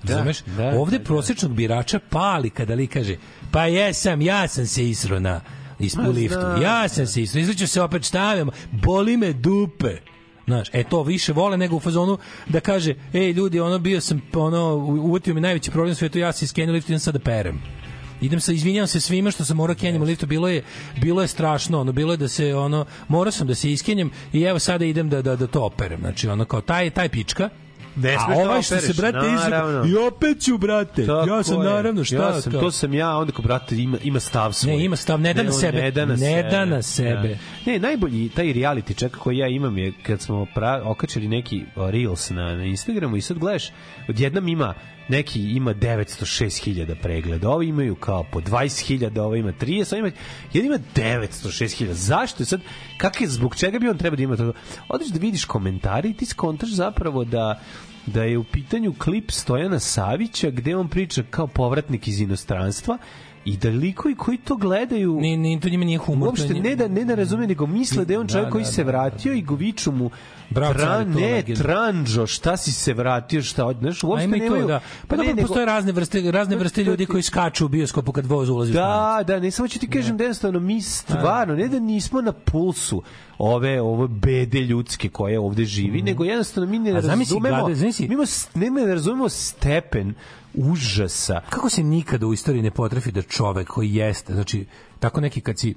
Da, Razumeš? da, Ovde da, da. prosječnog birača pali kada li kaže pa jesam, ja sam se isro na ispu liftu. Ja sam se isro, izliču se opet stavljam, boli me dupe. Znaš, e to više vole nego u fazonu da kaže, ej ljudi, ono bio sam, ono, uvotio mi najveći problem u svetu, ja se iskenio lift, idem sad da perem. Idem sa izvinjavam se svima što sam morao kenjem u liftu, bilo je bilo je strašno, ono bilo je da se ono morao sam da se iskenjem i evo sada idem da da da to operem. Znači ono kao taj taj pička Ne A smeš da ovaj što se, brate, naravno. i opet ću, brate, Tako ja sam je. naravno, šta? Ja sam, kao? to sam ja, onda ko brate ima, ima stav svoj. Ne, ima stav, ne da na sebe, Ne da na ne sebe. da na sebe. Da. Ne, najbolji taj reality check koji ja imam je kad smo pra, okačili neki reels na, na Instagramu i sad gledaš, odjednom ima neki ima 906.000 pregleda, ovi imaju kao po 20.000, ovo ima 30, ovo ima, jedan ima 906.000. Zašto je sad, kak je, zbog čega bi on trebao da ima to? Odeš da vidiš komentari i ti skontaš zapravo da da je u pitanju klip Stojana Savića gde on priča kao povratnik iz inostranstva i da likovi koji to gledaju ni, ni, to njima nije humor. uopšte ne da ne da razume nego misle da je on Da, čovjek koji da, se da, vratio i goviču mu Bravo, Tra, ne, tranđo, šta si se vratio, šta od, znaš, A uopšte i to, nemaju... da. Pa, ne, dobro, nego- postoje razne vrste, razne vrste ljudi koji skaču u bioskopu kad voz ulazi u Da, da, ne samo ću ti kažem da jednostavno mi stvarno, ne da nismo na pulsu ove ove bede ljudske koje ovde živi, nego jednostavno mi ne razumemo, mi ne, ne razumemo stepen užasa. Kako se nikada u istoriji ne potrefi da čovek koji jeste, znači, tako neki kad si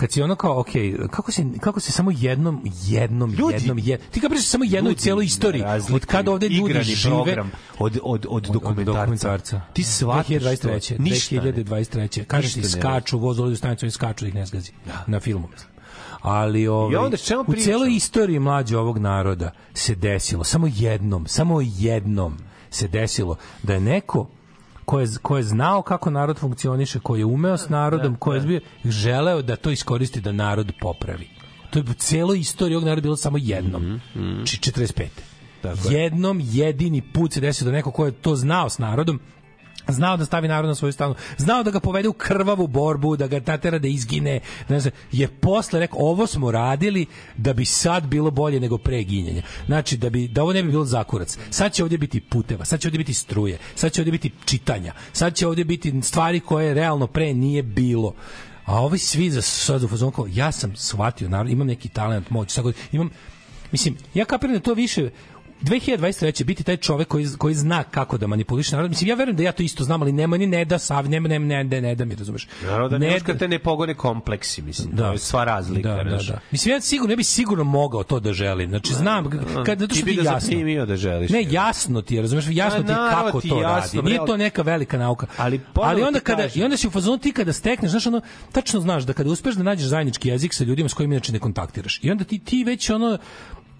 kad si ono kao, ok, kako se, kako se samo jednom, jednom, Ljudi- jednom, jed, ti kad pričaš samo jednoj cijeloj istoriji, od kada ovde ljudi žive, program od, od, od, dokumentarca. dokumentarca. Ti shvataš 2023. to. Ništa ne. 2023. Kaže Ništa ti skaču, voz u stanicu, oni skaču da ih ne zgazi. Na filmu, mislim. Ali ovaj, I onda čemu u cijeloj istoriji mlađe ovog naroda se desilo, samo jednom, samo jednom se desilo da je neko ko je, ko je znao kako narod funkcioniše, ko je umeo s narodom, ko je bio, želeo da to iskoristi da narod popravi. To je u cijeloj istoriji ovog naroda bilo samo jednom. Či 45. Jednom jedini put se desio da neko ko je to znao s narodom znao da stavi narod na svoju stranu, znao da ga povede u krvavu borbu, da ga natera da izgine, ne znam, je posle rekao ovo smo radili da bi sad bilo bolje nego pre ginjenja. Znači da bi da ovo ne bi bilo zakurac. Sad će ovdje biti puteva, sad će ovdje biti struje, sad će ovdje biti čitanja, sad će ovdje biti stvari koje realno pre nije bilo. A ovi svi za sad u fazonu ja sam shvatio, narod, imam neki talent, moć, sad imam Mislim, ja kapiram da to više 2023. biti taj čovek koji, koji zna kako da manipuliše narod. Mislim, ja verujem da ja to isto znam, ali nema ni ne da sav, nema, nema, ne, ne, ne da mi, razumeš? Naravno da ne, Ne ne kad te ne pogone kompleksi, mislim. Da. To je sva razlika. Da, da, da. Mislim, ja sigurno, ja bi sigurno mogao to da želim. Znači, znam, kad, zato što Ti ga jasno. da želiš. Ne, jasno ti je, razumeš, jasno Pa, ti kako to radi. Nije to neka velika nauka. Ali ali onda kada i onda si u fazonu ti kada stekneš, znaš ono, tačno znaš da kada uspeš da nađeš zajednički jezik sa ljudima s kojima inače ne kontaktiraš. I onda ti ti već ono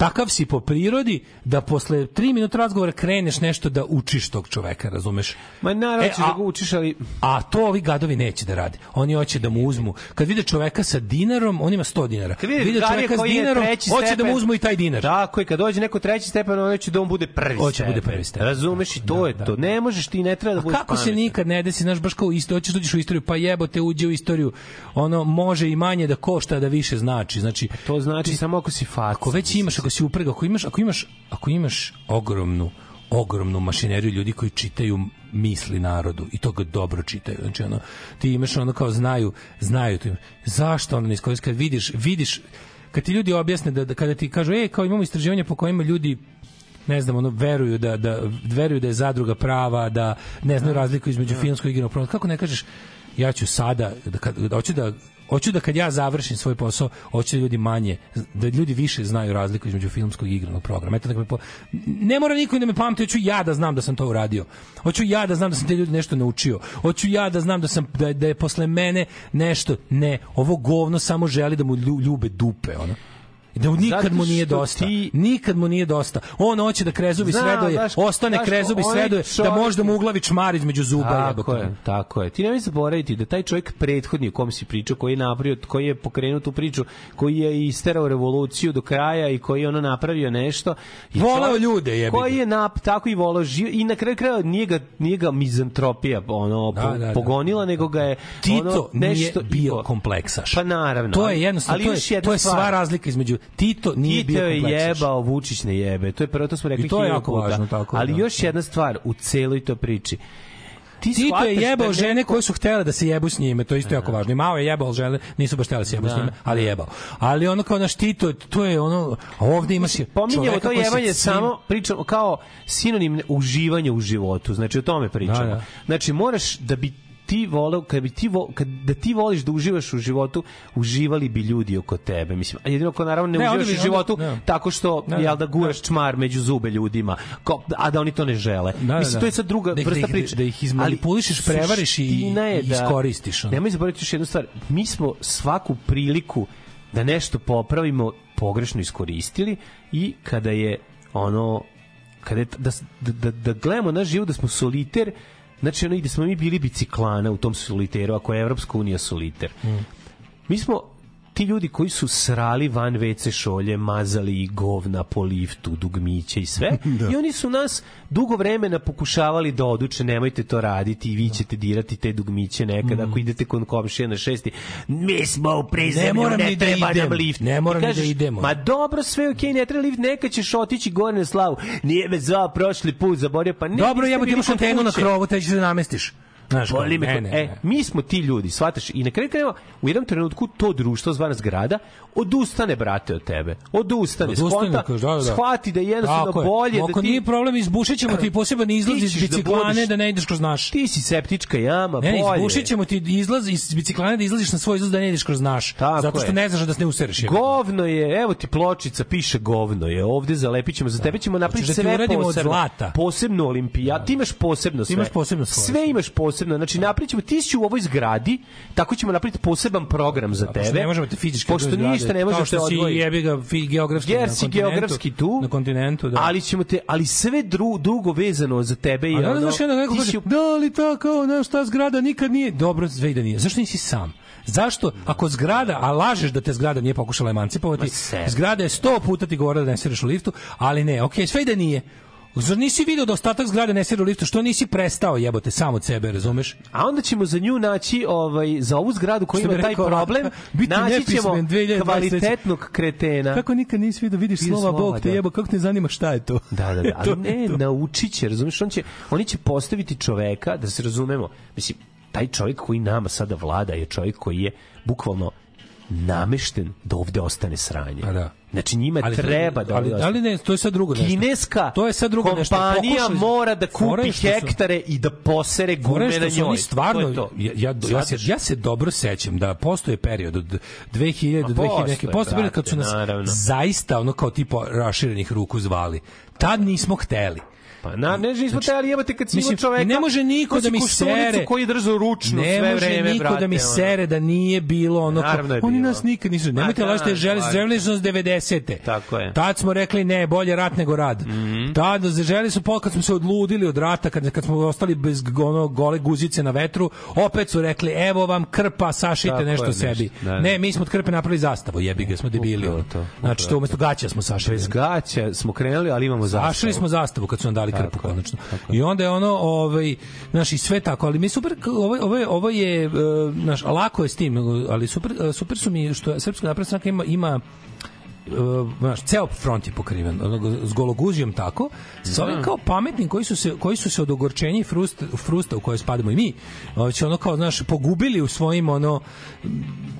takav si po prirodi da posle 3 minuta razgovora kreneš nešto da učiš tog čoveka, razumeš? Ma naravno E, ćeš a- da ga učiš, ali... A to ovi gadovi neće da rade. Oni hoće da mu uzmu. Kad vide čoveka sa dinarom, on ima 100 dinara. Kad vide Garija čoveka s koji je dinarom, hoće da stepen- mu uzmu i taj dinar. Tako je, kad dođe neko treći stepen, on će da on bude prvi Hoće stepen. bude prvi stepen. Razumeš i to je to. Ne možeš ti, ne treba da budeš kako se pametan. nikad ne desi, znaš, baš kao isto, hoćeš da uđeš u istoriju, pa jebote, uđe u istoriju, ono, može i manje da košta, da više znači. Znači, To znači samo ako si faca. ako već imaš, ako si uprega, ako imaš, ako imaš, ako imaš ogromnu, ogromnu mašineriju ljudi koji čitaju misli narodu i to ga dobro čitaju. Znači ono ti imaš ono kao znaju, znaju ti. Zašto ono ne iskoristiš kad vidiš, vidiš kad ti ljudi objasne da, da kada ti kažu ej kao imamo istraživanja po kojima ljudi ne znam, ono, veruju da, da, veruju da je zadruga prava, da ne znaju razliku između filmskog i programa. Kako ne kažeš, ja ću sada, da, kad, da, hoću da hoću da kad ja završim svoj posao, hoću da ljudi manje, da ljudi više znaju razliku između filmskog i igranog programa. Eto, neka me po... Ne mora niko da me pamti, hoću ja da znam da sam to uradio. Hoću ja da znam da sam te ljudi nešto naučio. Hoću ja da znam da sam da, da je posle mene nešto. Ne, ovo govno samo želi da mu lju- ljube dupe, ono. I Da mu nikad mu nije dosta. ti- Nikad mu nije dosta. On hoće da krezubi Znam, sredoje, znaš, ostane znaš, krezubi onaj sredoje, da čovjek- možda mu uglavi čmar između zuba. Tako je, tako je. Ti nemoj zaboraviti da taj čovjek prethodni o kom si pričao, koji je napravio, koji je pokrenuo tu priču, koji je isterao revoluciju do kraja i koji je ono napravio nešto. je Voleo čovjek ljude, jebi Koji je nap, tako i voleo živ i na kraju kraja nije ga, nije ga mizantropija ono, Da, po- da, da. pogonila, nego ga je Tito ono, nešto nije bio i- kompleksaš. Pa naravno. To je jednostavno, to je, to je sva razlika između Tito nije Tito bio je kompleksaš. jebao, Vučić ne jebe. To je prvo, to smo rekli I to je jako puta. važno, tako je, Ali da. još jedna stvar u celoj toj priči. Ti Tito je shvataš da jebao žene neko- koje su htjele da se jebu s njime, to je isto jako važno. I Mao je jebao žene, nisu baš htjele da se jebu s Da. njime, ali je jebao. Ali ono kao naš Tito, to je ono, a ovde imaš je Pominjemo čoveka to jevanje svim- samo pričamo kao sinonim uživanja u životu. Znači o tome pričamo. Da, da. Znači moraš da bi ti voleo, kad bi ti vo, kad da ti voliš da uživaš u životu, uživali bi ljudi oko tebe. Mislim, a jedino ko naravno ne, Ne, uživaš bi- u životu onda- da. tako što da. jel da guraš čmar među zube ljudima, kao, a da oni to ne žele. Da, da, Mislim da. to je sad druga Da ih- vrsta da ih- priče. da ih Ali izmanipulišeš, prevariš i- i da- iskoristiš, ono. Nemoj zaboraviti još jednu stvar. Mi smo svaku priliku da nešto popravimo pogrešno iskoristili i kada je ono kada je, da, da, da, da gledamo naš život da smo soliter znači ono i da smo mi bili biciklana u tom soliteru ako je Evropska unija soliter. Mi smo ti ljudi koji su srali van WC šolje, mazali i govna po liftu, dugmiće i sve. [laughs] I oni su nas dugo vremena pokušavali da oduče, nemojte to raditi i vi ćete dirati te dugmiće nekad ako idete kod komšije na šesti. Mi smo u prizemlju, Ne ne, da treba nam idem. lift. Ne moram I ni da idemo. Ma dobro, sve je okej, ne treba lift, neka ćeš otići gore na slavu. Nije me zvao prošli put, zaborio, pa ne. Dobro, jebote, imaš antenu na krovu, te ćeš da namestiš. Znaš, kao, Boli me ne, ko- ne, e, ne. mi smo ti ljudi, shvataš? I na kraju krajeva, u jednom trenutku to društvo zvana zgrada odustane, brate, od tebe. Odustane, Odustane, skonta, da, da, da. shvati da je jednostavno Tako je. bolje Ako da ti... nije problem, izbušit ćemo ti poseban izlaz iz da biciklane da, budeš- ne ideš kroz naš. Ti si septička jama, Ne, ne, bolje. izbušit ćemo ti izlaz iz biciklane da izlaziš na svoj izlaz da ne ideš kroz naš. Tako zato što je. ne znaš da se ne usereš. Govno je, evo ti pločica, piše govno je. Ovde zalepit ćemo, za tebe ćemo napraviti da sve uradimo od posebno. zlata? Posebno olimpija. Ti imaš posebno sve. imaš posebno svoje. Sve imaš posebno. Znači, napravit ćemo, ti si u ovoj zgradi, tako ćemo napraviti poseban program za Pošto tebe. ne možemo te fizički Pošto ništa ne može kao te što si jebi ga geografski Jer si geografski tu, na kontinentu, da. ali ćemo te, ali sve dru, drugo vezano za tebe i A da, ono, znaš, onda neko kaže, u- da li ta kao, znaš, ta zgrada nikad nije, dobro, sve i da nije. Zašto nisi sam? Zašto, ako zgrada, a lažeš da te zgrada nije pokušala emancipovati, zgrada je sto puta ti govorila da ne sereš u liftu, ali ne, okej, sve i da nije. Zar nisi video da ostatak zgrade ne sere u liftu? Što nisi prestao jebote sam od sebe, razumeš? A onda ćemo za nju naći ovaj za ovu zgradu koja ima taj problem, [laughs] biti naći ćemo nepismen 2023. kvalitetnog kretena. Kako nikad nisi video, vidiš slova slova, Bog te da. jebo, kako te zanima šta je to? Da, da, da. [laughs] Ali ne, to. naučit će, razumiješ, on će, oni će postaviti čoveka, da se razumemo, mislim, taj čovjek koji nama sada vlada je čovjek koji je bukvalno namešten da ovde ostane sranje. A da. Znači njima Ali- treba da ali, ali ne, to je sad drugo nešto. Kineska to je sad drugo nešto. kompanija Pokušali- mora da kupi su- hektare i da posere gume na njoj. Oni stvarno, To je to. ja, ja, ja, se, ja se dobro sećam da postoje period od 2000 do Ma 2000 neke, postoje, period kad su nas naravno. zaista ono kao tipa raširenih ruku zvali. Tad nismo hteli. Pa na, ne, nismo teli, jebate kad si čoveka... ne može niko da mi sere. koji držao ručnu ne sve može vreme, niko brate. da mi sere da nije bilo ono je oni bilo. nas nikad nisu nemojte Ma da, lažite želi stvarno. Želi su nas 90-te Tako je. tad smo rekli ne bolje rat nego rad Mhm. tad želi su kad smo se odludili od rata kad kad smo ostali bez ono gole guzice na vetru opet su rekli evo vam krpa sašite Tako nešto je, sebi nešto, da, da. ne mi smo od krpe napravili zastavu jebi ga smo debili ono. to, znači to umesto gaća smo sašili Bez gaća smo krenuli, ali imamo zastavu. Zašli smo zastavu kad su nam dali krpu konačno. I onda je ono, ovaj, znaš, i sve tako, ali mi super, ovo, ovo, je- ovo je, e, znaš, lako je s tim, ali super, super su mi što Srpska napredna stranka ima, ima znaš, ceo front je pokriven s gologuzijom tako sa ovim Da. kao pametnim koji su se, koji su se od ogorčenja i frusta, frusta u koje spadamo i mi ovaj, ono kao, znaš, pogubili u svojim ono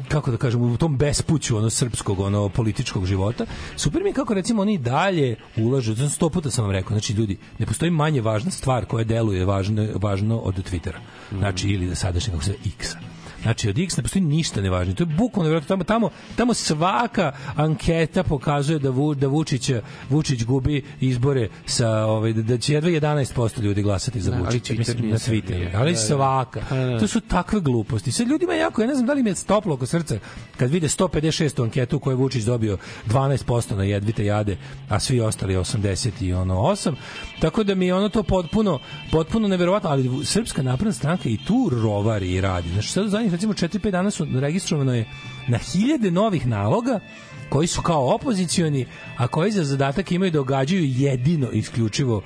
kako da kažem, u tom bespuću ono srpskog ono političkog života. Super mi je kako recimo oni dalje ulažu, znači sto puta sam vam rekao, znači ljudi, ne postoji manje važna stvar koja deluje važno, važno od Twittera. Znači ili da sadašnje kako se X-a. Znači od X ne postoji ništa nevažno. To je bukvalno nevjerojatno. tamo tamo tamo svaka anketa pokazuje da Vu, da Vučić Vučić gubi izbore sa ovaj da, da će jedva 11% ljudi glasati za Vučića mislim na. Twitteru. Ali Da, da. svaka. Pa. To su takve gluposti. Sad ljudima jako, ja ne znam da li mi je stoplo oko srca kad vide 156 anketu koju je Vučić dobio 12% na jedvite jade, a svi ostali 80 i ono 8. Tako da mi je ono to potpuno potpuno neverovatno, ali Srpska napredna stranka i tu rovari i radi. Znači sad zadnjih recimo 4-5 dana su registrovano je na hiljade novih naloga koji su kao opozicioni, a koji za zadatak imaju da ogađaju jedino isključivo uh,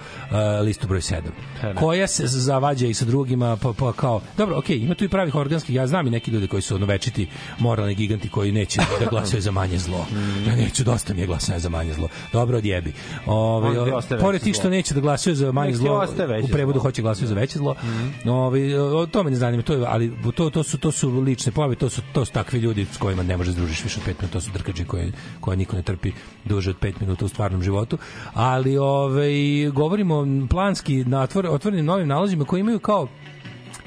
listu broj 7. da. Koja se zavađa i sa drugima pa, pa kao, dobro, okej, ima tu i pravih organskih, ja znam i neki ljudi koji su ono večiti moralni giganti koji neće da glasaju za manje zlo. Ja neću, dosta mi je glasanja za manje zlo. Dobro, odjebi. Ove, ti ostaje pored tih što neće da glasaju za manje ti zlo, u prevodu hoće glasaju za veće zlo. Ove, o, to me ne zanima, to je, ali to, to, su, to su lične pojave, to su, to su takvi ljudi s kojima ne možeš da družiš više od pet minuta, to su drkađe koje, koje niko ne trpi duže od pet minuta u stvarnom životu. Ali ovaj, govorimo planski na otvor, otvorenim novim nalozima koji imaju kao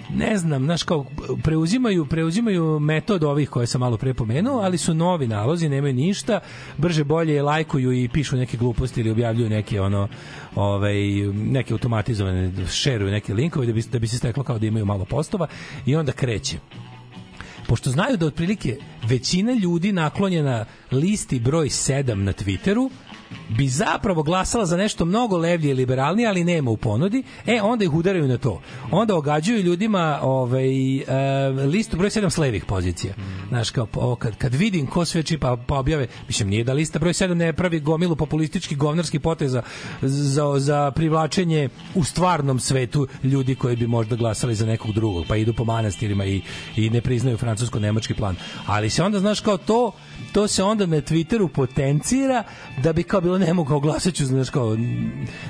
ne znam, znaš kao preuzimaju preuzimaju metod ovih koje sam malo pre pomenuo, ali su novi nalozi, nemaju ništa, brže bolje lajkuju i pišu neke gluposti ili objavljuju neke ono ovaj neke automatizovane šeruju neke linkove da bi da bi se steklo kao da imaju malo postova i onda kreće. Pošto znaju da otprilike većina ljudi naklonjena listi broj 7 na Twitteru bi zapravo glasala za nešto mnogo levlje i liberalnije, ali nema u ponudi, e, onda ih udaraju na to. Onda ogađaju ljudima ovaj, e, listu broj 7 s levih pozicija. Znaš, kao, o, kad, kad vidim ko sve čipa pa objave, mislim, nije da lista broj 7 ne pravi gomilu populističkih govnarskih poteza za, za privlačenje u stvarnom svetu ljudi koji bi možda glasali za nekog drugog, pa idu po manastirima i, i ne priznaju francusko-nemački plan. Ali se onda, znaš, kao to, to se onda na Twitteru potencira da bi kao bilo ne mogu kao glasaću, znaš, kao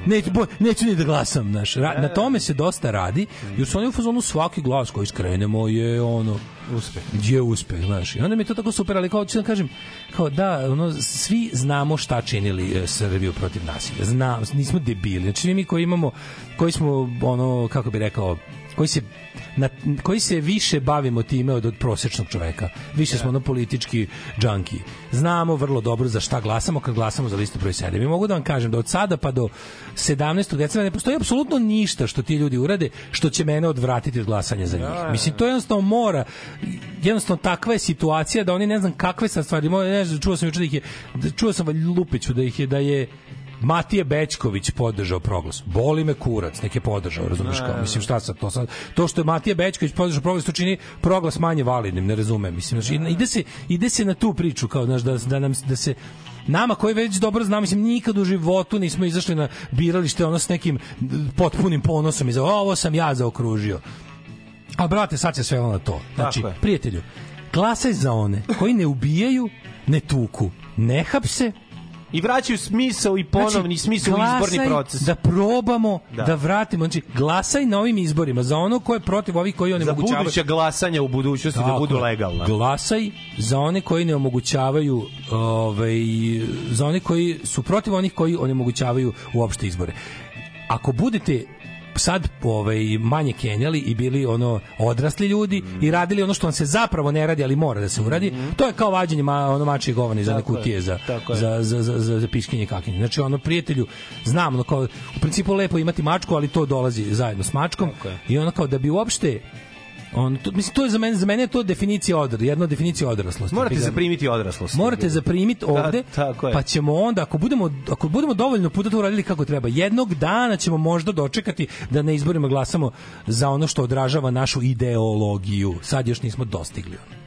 neću, bo, neću ni da glasam, znaš. Ra, na tome se dosta radi, jer su oni u fazonu svaki glas koji skrenemo je ono Uspeh. je uspeh, znaš. I onda mi je to tako super, ali kao ću da kažem, kao da, ono, svi znamo šta činili e, Srbiju protiv nasilja. Znam, nismo debili. Znači mi koji imamo, koji smo, ono, kako bi rekao, koji se na, koji se više bavimo time od, od prosečnog čoveka. Više smo ono politički džanki. Znamo vrlo dobro za šta glasamo kad glasamo za listu broj 7. I mogu da vam kažem da od sada pa do 17. decembra ne postoji apsolutno ništa što ti ljudi urade što će mene odvratiti od glasanja za njih. Mislim, to jednostavno mora jednostavno takva je situacija da oni ne znam kakve sad stvari, ne znam, čuo sam juče da ih je, da- čuo sam Lupiću da ih je, da je Matije Bečković podržao proglas. Boli me kurac, nek je podržao, razumeš kao. Mislim šta sad to sad to što je Matije Bečković podržao proglas to čini proglas manje validnim, ne razumem. Mislim znači ide se ide se na tu priču kao znaš da da nam da se nama koji već dobro znamo, mislim, nikad u životu nismo izašli na biralište ono s nekim potpunim ponosom i za ovo sam ja zaokružio. A brate, sad se sve na to. Znači, prijatelju, glasaj za one koji ne ubijaju, ne tuku, ne hapse, I vraćaju smisao i ponovni smisao u izborni proces. Da probamo Da. da. vratimo, znači glasaj na ovim izborima za ono ko je protiv ovih koji Za onemogućavaju. buduća glasanja u budućnosti da Tako budu je. legalna. Glasaj za one koji ne omogućavaju ovaj za one koji su protiv onih koji onemogućavaju uopšte izbore. Ako budete sad ovaj manje kenjali i bili ono odrasli ljudi Mm. i radili ono što vam se zapravo ne radi ali mora da se uradi to je kao vađenje ma, ono mačije kutije za, tako je. za, za, za, za, za piškinje kakinje znači ono prijatelju znam ono kao u principu lepo imati mačku ali to dolazi zajedno s mačkom i ono kao da bi uopšte on to mislim to je za mene za mene je to definicija odr jedna od definicija odraslosti Morate zaprimiti odraslost. Morate zaprimiti ovde, tako je. pa ćemo onda, ako budemo, ako budemo dovoljno puta to uradili kako treba, jednog dana ćemo možda dočekati da na izborima glasamo za ono što odražava našu ideologiju. Sad još nismo dostigli. ono.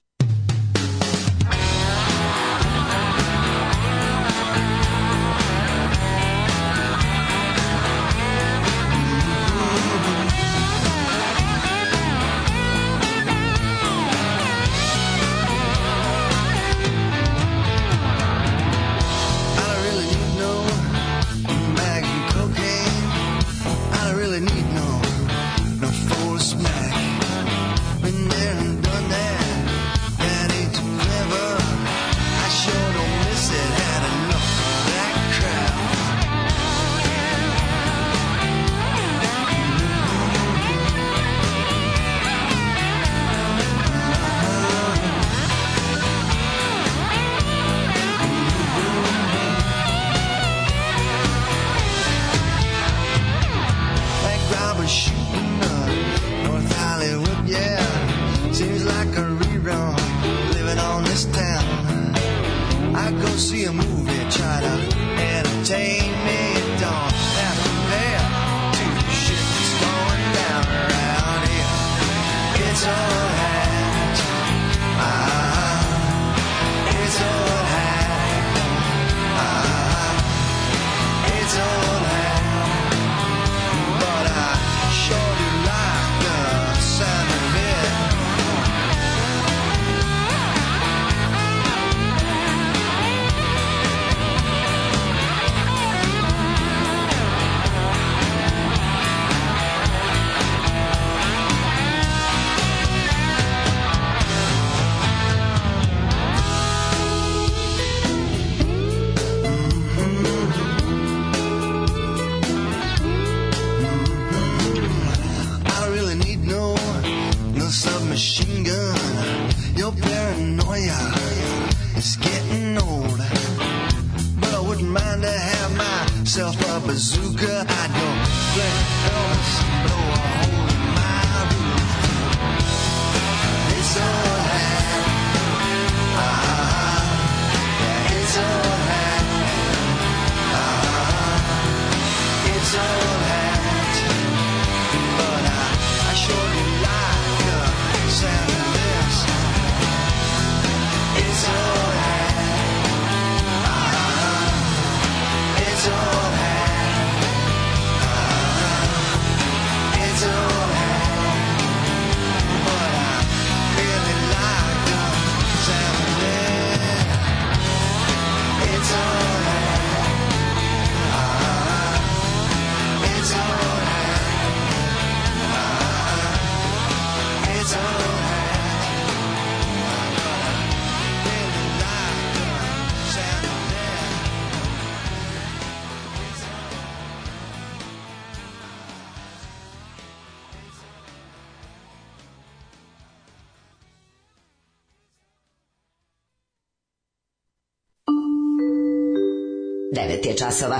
9 je časova.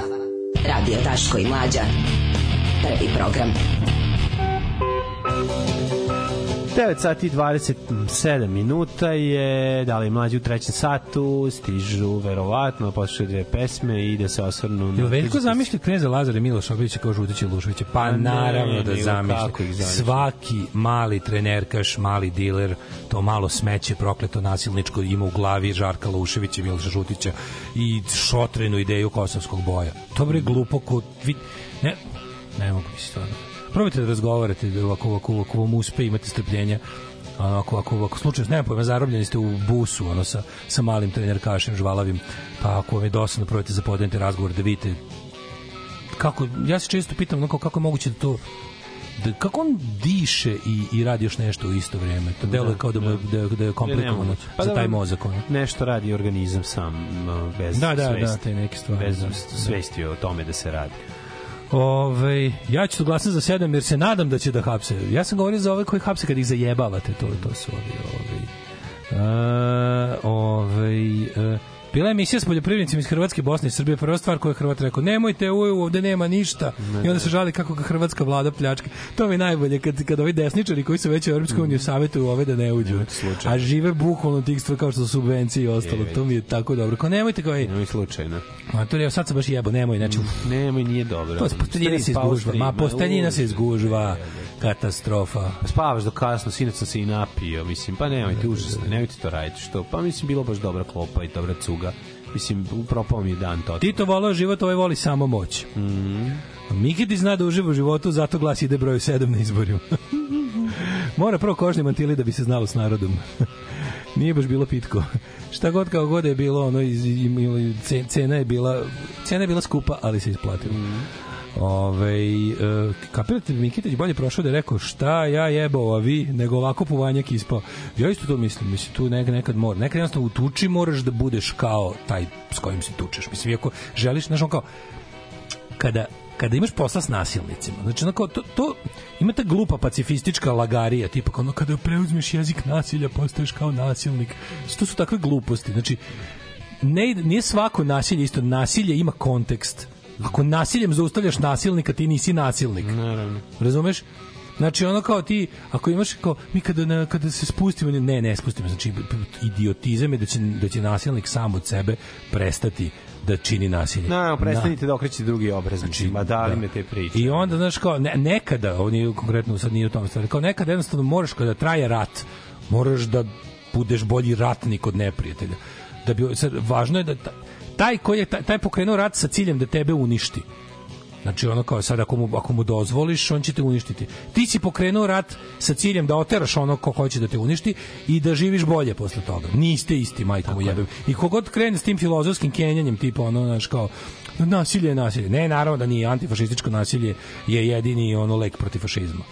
Radio Taško i Mlađa. Prvi program. 9 sati 27 minuta je, da li mlađi u trećem satu, stižu verovatno, poslušaju dve pesme i da se osvrnu... Jel veliko zamišlja kneza Lazare Miloša Obilića kao Žutića Lušovića? Pa naravno ne, da zamišlja. Svaki mali trenerkaš, mali diler, to malo smeće prokleto nasilničko ima u glavi Žarka Luševića Miloša Žutića i šotrenu ideju kosovskog boja. To bre glupo ko... Vi, ne, ne mogu mi stvarno. Probajte da razgovarate, da ovako, ovako, ovako vam uspe, imate strpljenja ono, ako, ako, ako slučajno, nema pojma, zarobljeni ste u busu, ono, sa, sa malim trenerkašem, žvalavim, pa ako vam je dosadno, probajte da podenite razgovor, da vidite kako, ja se često pitam, ono, kako je moguće da to da, kako on diše i, i radi još nešto u isto vrijeme. To deluje Da, kao da, da. da, da je komplikovano nemoguće. Pa za da, taj mozak. Ono. Nešto radi organizam sam, bez Da, da, svesti. da, te neke stvari, Bez da. svesti o tome da se radi. Ove, ja ću glasati za sedam jer se nadam da će da hapse. Ja sam govorio za ove koji hapse kad ih zajebavate, to, to su ovi, ovi. Uh, ovaj, uh, bila je emisija s poljoprivrednicima iz Hrvatske, Bosne i Srbije. Prva stvar koju je Hrvat rekao, nemojte uju, ovde nema ništa. I onda se žali kako ga Hrvatska vlada pljačka. To mi je najbolje, kad, kad ovi desničari koji su već u Europskoj uniji savjetuju ove da ne uđu. A žive bukvalno tih stvari kao što su subvencije i ostalo. To mi je tako dobro. Kao nemojte kao, Nemoj slučajno. ma to je, sad se baš jebo, nemoj, znači, Nemoj, nije dobro. to je posteljina se izgužva. Ma, posteljina se izgužva. Katastrofa. Spavaš do kasno, sinoć sam se i napio, mislim, pa nemojte, užasno, nemojte to raditi, što? Pa mislim, bilo baš dobra klopa i dobra cuga. Mislim, upropao mi je dan to. Tito volao život, ovaj voli samo moć. Mhm. Mikiti zna da uživa u životu, zato glas ide broju 7 na izborima. [laughs] Mora prvo kožni mantili da bi se znalo s narodom. [laughs] Nije baš bilo pitko. Šta god kao god je bilo, ono iz, cena je bila cena je bila skupa, ali se isplatilo. Mhm. Ove, e, kapirate Mikitić bolje prošao da je rekao šta ja jebao, a vi, nego ovako puvanjak ispao. Ja isto to mislim, mislim, tu nekad, nekad mora. Nekad jednostavno u tuči moraš da budeš kao taj s kojim se tučeš. Mislim, ako želiš, znaš, on kao, kada kada imaš posla s nasilnicima. Znači, ono kao, to, to ima ta glupa pacifistička lagarija, tipa ono, kada preuzmeš jezik nasilja, postaješ kao nasilnik. Znači, To su takve gluposti. Znači, ne, nije svako nasilje isto. Nasilje ima kontekst. Ako nasiljem zaustavljaš nasilnika, ti nisi nasilnik. Naravno. Razumeš? Znači ono kao ti, ako imaš kao mi kada na, kada se spustimo, ne, ne spustimo, znači idiotizam je da će da će nasilnik sam od sebe prestati da čini nasilje. No, prestanite da okrećete drugi obraz, znači, ma da li me te priče. I onda, znaš, kao, ne, nekada, ovo nije konkretno, sad nije u tom stvari, kao nekada jednostavno moraš, kada traje rat, moraš da budeš bolji ratnik od neprijatelja. Da bi, sad, važno je da taj koji je, taj, taj pokrenuo rat sa ciljem da tebe uništi. Znači ono kao sad ako mu, ako mu dozvoliš, on će te uništiti. Ti si pokrenuo rat sa ciljem da oteraš ono ko hoće da te uništi i da živiš bolje posle toga. Niste isti, majko mu jebem. I kogod krene s tim filozofskim kenjanjem, tipa ono, znaš, kao, nasilje je nasilje. Ne, naravno da nije antifašističko nasilje je jedini ono lek protiv fašizma.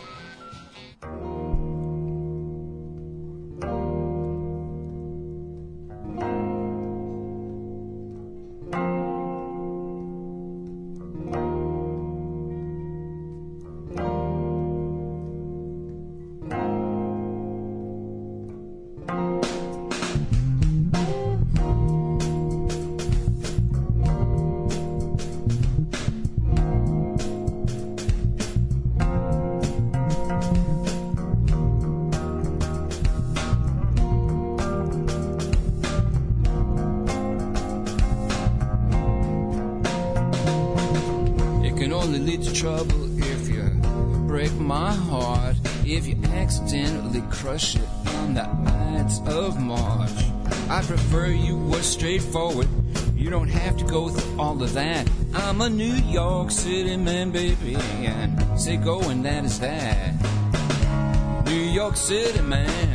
And that is that. New York City man,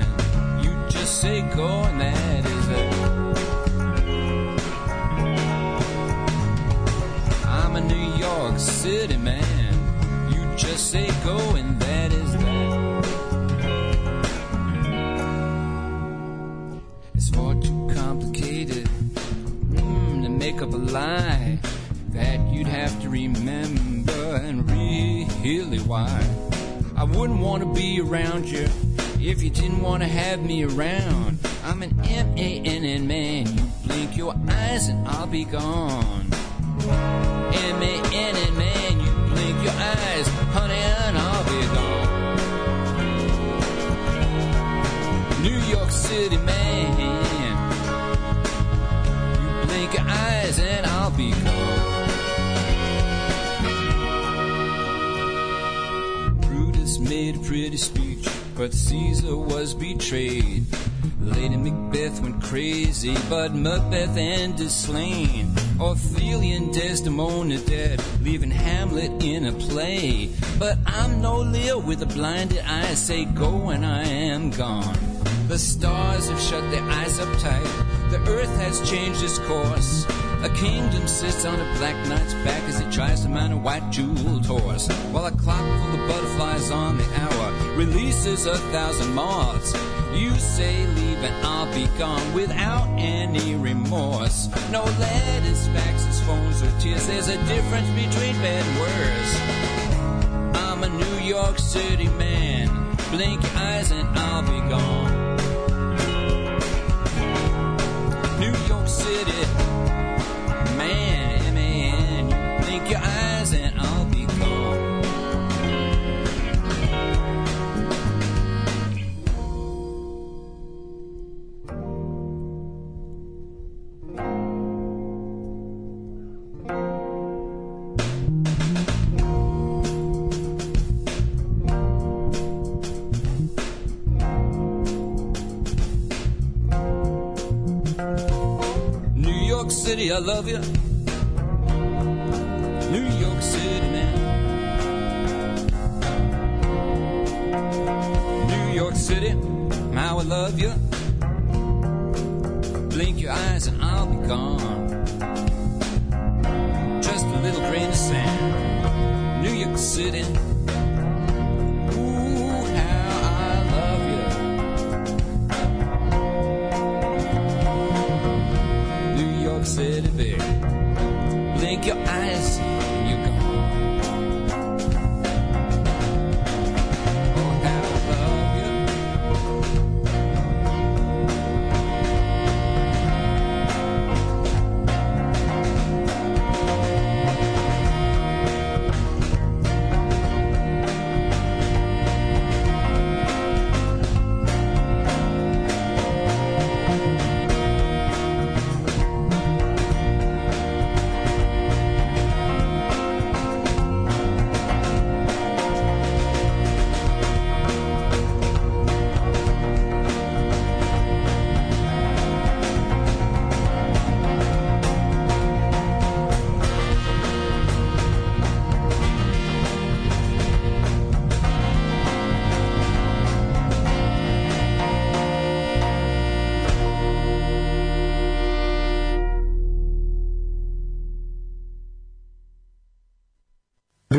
Macbeth ended slain. Ophelia and Desdemona dead, leaving Hamlet in a play. But I'm no Lear with a blinded eye, say go and I am gone. The stars have shut their eyes up tight, the earth has changed its course. A kingdom sits on a black knight's back as he tries to mount a white jeweled horse. While a clock full of butterflies on the hour releases a thousand moths. You say leave and I'll be gone without any remorse. No letters, faxes, phones, or tears. There's a difference between bad worse. I'm a New York City man. Blink eyes and I'll be gone. New York City little grain of sand. New York City.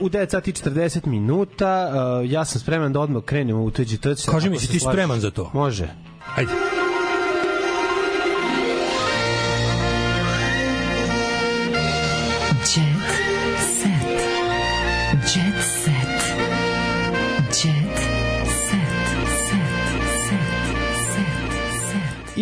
U 9 sati i 40 minuta, uh, ja sam spreman da odmah krenemo u tuđi trc. Kaži mi, si ti spreman za to? Može. Ajde.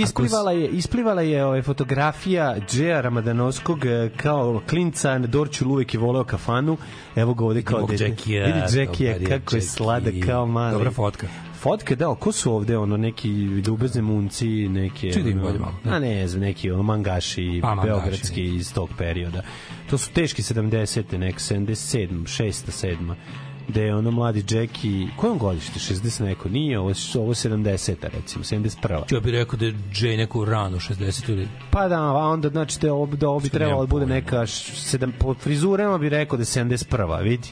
Isplivala je, isplivala je ovaj, fotografija Džeja Ramadanovskog eh, kao klinca na Dorčul uvek je voleo kafanu. Evo ga ovde kao dete. Vidi je kako je sladak kao mali. Dobra fotka. Fotke, da, ko su ovde, ono, neki ljubezne munci, neke... Čekaj da im bolje malo. A ne znam, neki ono, mangaši, Pa, beogradski iz tog perioda. To su teški 70. nek 77, 6. 7 gde je ono mladi Jackie, koje on godište, 60 neko, nije, ovo, ovo 70 recimo, 71. Ja bih rekao da je Jay neku ranu 60 ili Pa da, a onda znači da ovo, da ovo bi trebalo da bude neka sedam, po frizurama bi rekao da je 71. vidi.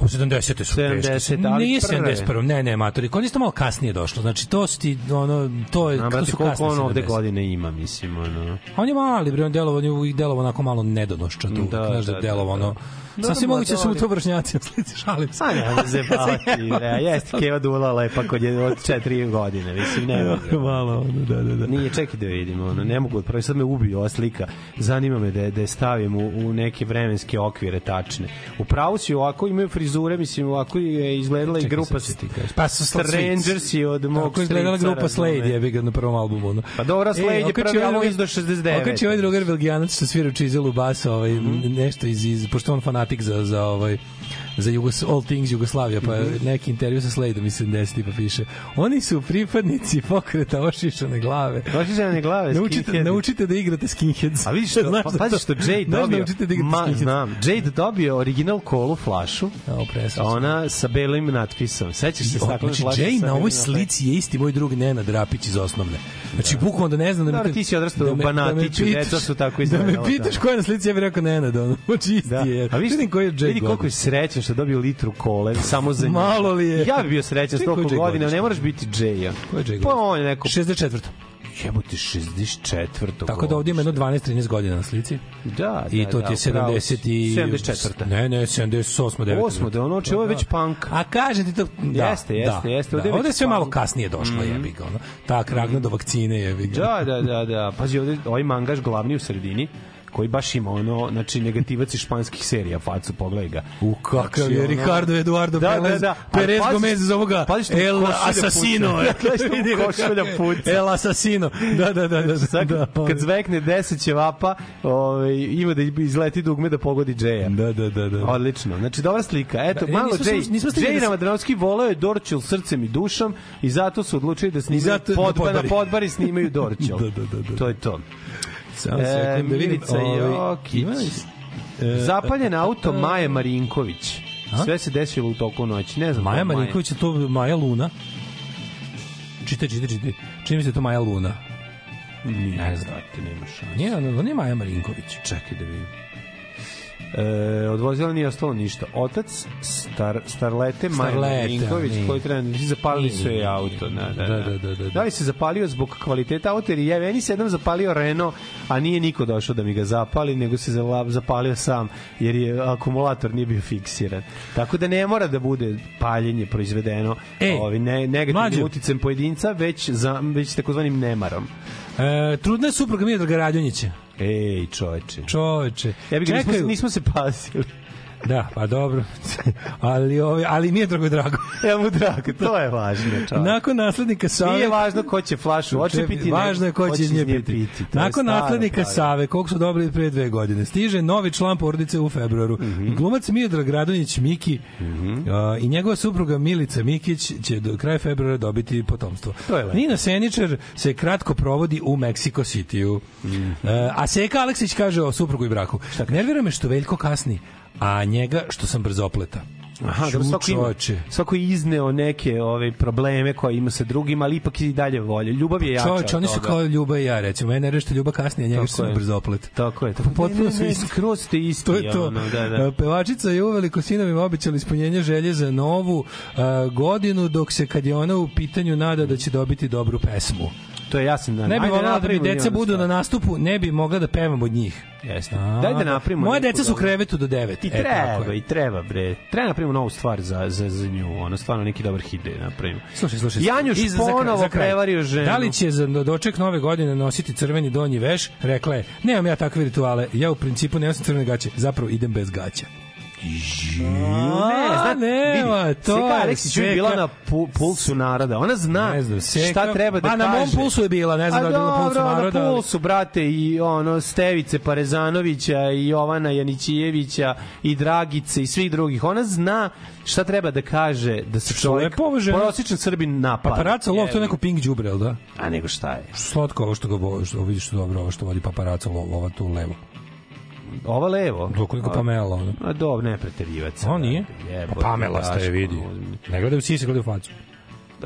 U 70. su 70, teške. ali Nije prve. 71. Ne, ne, matori. Kod isto malo kasnije došlo. Znači, to su ti, ono, to je, A to brate, su koliko on ovde 70. godine ima, mislim, ono. On je mali, bre, on delovo, on je delovo onako malo nedonoščato. Da, Da, Znaš da, da, delovo, da, da. ono... Sasvim moguće da su mu to vršnjaci, [laughs] slici, šalim se. A ne, [laughs] ne zebavati, bre, a jeste Keva Dula lepa kod je od četiri godine, mislim, ne. Malo, ono, da, da, da. Nije, čekaj da vidim, ono, ne mogu, prvo sad me ubio ova slika, zanima me da, je- da je stavim u, u neke vremenske okvire tačne. U pravu si ovako imaju frizure, mislim, ovako je izgledala i grupa. Pa su Strangers i od mog Tako je izgledala grupa Slade, jebi ga na prvom albumu. Ono. Pa dobro, Slade je prvi ovaj album iz do 69. Okači ovaj drugar Belgijanac što svira u čizelu basa, ovaj, Mhm. nešto iz, iz, pošto je on fanatik za, za ovaj, za Jugos, All Things Jugoslavia, pa Mhm. neki intervju sa Sladeom iz 70 pa piše oni su pripadnici pokreta ošišane glave. Ošišane glave, [laughs] naučite, naučite da igrate skinheads. A vidiš što, [laughs] Znaš pa, da pazi to- što Jade da dobio, naučite da igrate ma, skinheads. znam, Jade dobio original kolu flašu, Evo, presrećno. ona sa belim natpisom. Sećaš se O, staklene Znači, flaše Jay sa na ovoj slici je isti moj drug Nenad Rapić iz osnovne. Znači, bukvalno da ne znam da mi... Dobro, ti si odrastao u Banatiću, deca su tako Da izgledala, me pitaš da. ko je na slici, ja bih rekao Nenad, ono. [laughs] Znači, isti je. A vidiš, koji je Jay vidi koliko je godište. Što dobio litru kole samo za njega. Malo li je? Ja bih bio srećan s Čekaj, toliko koji je Jay godina, godište? ne moraš biti Jay-a. Ko je Jay Pa on je neko... 64. Jebote, 64. Tako da ovdje ima jedno 12-13 godina na slici. Da, I da, to da, ti je si. 70 i... 74.. Ne, ne, 78, 9. Osmo, da je ono, či ovo je već punk. A kaže ti to... Da, Jeste, jeste, da, jeste, Da, ovde je ovde je već sve malo kasnije došlo, Mhm. jebi ga, ono. Tak, ragno do vakcine, jebi ga. Da, da, da, da. Pazi, ovde, ovaj mangaš glavni u sredini, koji baš ima ono, znači negativac iz španskih serija, facu, pogledaj ga. U kakav Znači, je Ricardo Eduardo Da, Perez, da, da. Perez pazi- Gomez iz ovoga El [laughs] ga košulja puca. El Assassino. Da, da, da. da, Sad, da, kad zvekne 10 ćevapa, ovaj, ima da izleti dugme da pogodi Džeja. Da, da, da, da. Odlično. Znači, dobra slika. Eto, Da, malo Džej. Džej da Ramadanovski voleo je Dorčel srcem i dušom i zato su odlučili da snimaju zato na pod, Podbari. snimaju [laughs] Dorčel. Da, da, da, da. To je to. Samo E, da. Milica ovaj, Jokić. ima li- e, Zapaljen auto e, Maje Marinković. A? Sve se desilo u toku noći. Ne znam. Maja Marinković je to Maja Luna. Čitaj, čitaj, čitaj. Čini mi se da to Maja Luna. Nije, Ne znam. brate, nema šanse. Nije, ona nije Maja Marinković. Čekaj da vidim. E, od vozila nije ostalo ništa. Otac star, Starlete Maja nije. koji treba da zapalili su je auto. Da, da, da. Da, da, da, da. da li se zapalio zbog kvaliteta auta jer je meni se jednom zapalio Renault, a nije niko došao da mi ga zapali, nego se zapalio sam jer je akumulator nije bio fiksiran. Tako da ne mora da bude paljenje proizvedeno Ej, ovaj, ne, negativnim uticajem pojedinca, već, za, već takozvanim nemarom. E, trudna je supruga Miodraga Radonjića. Ej, čoveče. Čoveče. Ja bih nismo, nismo se pazili. Da, pa dobro. ali, ovi, ali mi je drago drago. Ja mu drago, to je važno, čovjek. Nakon naslednika Save... Nije važno ko će flašu očepiti, Važno je ko će iz nje piti. Je Nakon naslednika. Save, kog su dobili pre dve godine, stiže novi član porodice u februaru. Mhm. Glumac Miodrag Radonjić Miki a, i njegova supruga Milica Mikić će do kraja februara dobiti potomstvo. To je lepo. Nina Seničar se kratko provodi u Mexico Cityu. Mhm. E, a Seka Aleksić kaže o suprugu i braku. Nervira me što Veljko kasni, a njega što sam brzopleta. Aha, Ču, dobro, svako, ima, svako je izneo neke ove probleme koje ima sa drugim, ali ipak i dalje volje. Ljubav je jača Čovječ, oni su kao Ljuba i ja, recimo. Mene nervira što Ljuba kasnije, a njega je. brzoplet. Tako je. Tako, Potpuno ne, su isti. Skroz ste isti. To je to. Ono, da, da. E, Pevačica je uveliko sinovima obećala ispunjenje želje za novu e, godinu, dok se kad je ona u pitanju nada da će dobiti dobru pesmu. To je jasan dan. Ne bi volala da mi deca budu na nastupu, ne bi mogla da pevam od njih. Jeste. Daj da napravimo. Moje deca su u dobru- krevetu do 9. I treba, i treba, bre. Treba napravimo novu stvar za, za, za nju. Ono, stvarno neki dobar hit da napravimo. Slušaj, slušaj. Janjuš ponovo prevario ženu. Da li će za doček nove godine nositi crveni donji veš? Rekla je, nemam ja takve rituale. Ja u principu ne nosim crvene gaće. Zapravo idem bez gaća. Ne, zna, nema, vidi, to Seka je Aleksić je bila na pu, pulsu naroda. Ona zna Ne znam, Seka- šta treba da A, kaže. na mom pulsu je bila, ne znam da je bila na pulsu naroda, Na pulsu, brate, i ono, Stevice Parezanovića, i Jovana Janićijevića, i Dragice, i svih drugih. Ona zna šta treba da kaže da se čovjek, prosječan Srbin napada. Paparaca lov, to je neko pink jel da? A nego šta je? Slatko ovo što ga što vidiš što dobro, ovo što vodi paparaca lov, ova tu levo. Ova levo. Dokoliko Pamela ona. A dobro, ne preterivac. On nije. Jebo, pa Pamela ste je vidi. Ne gleda u sisi, gleda facu.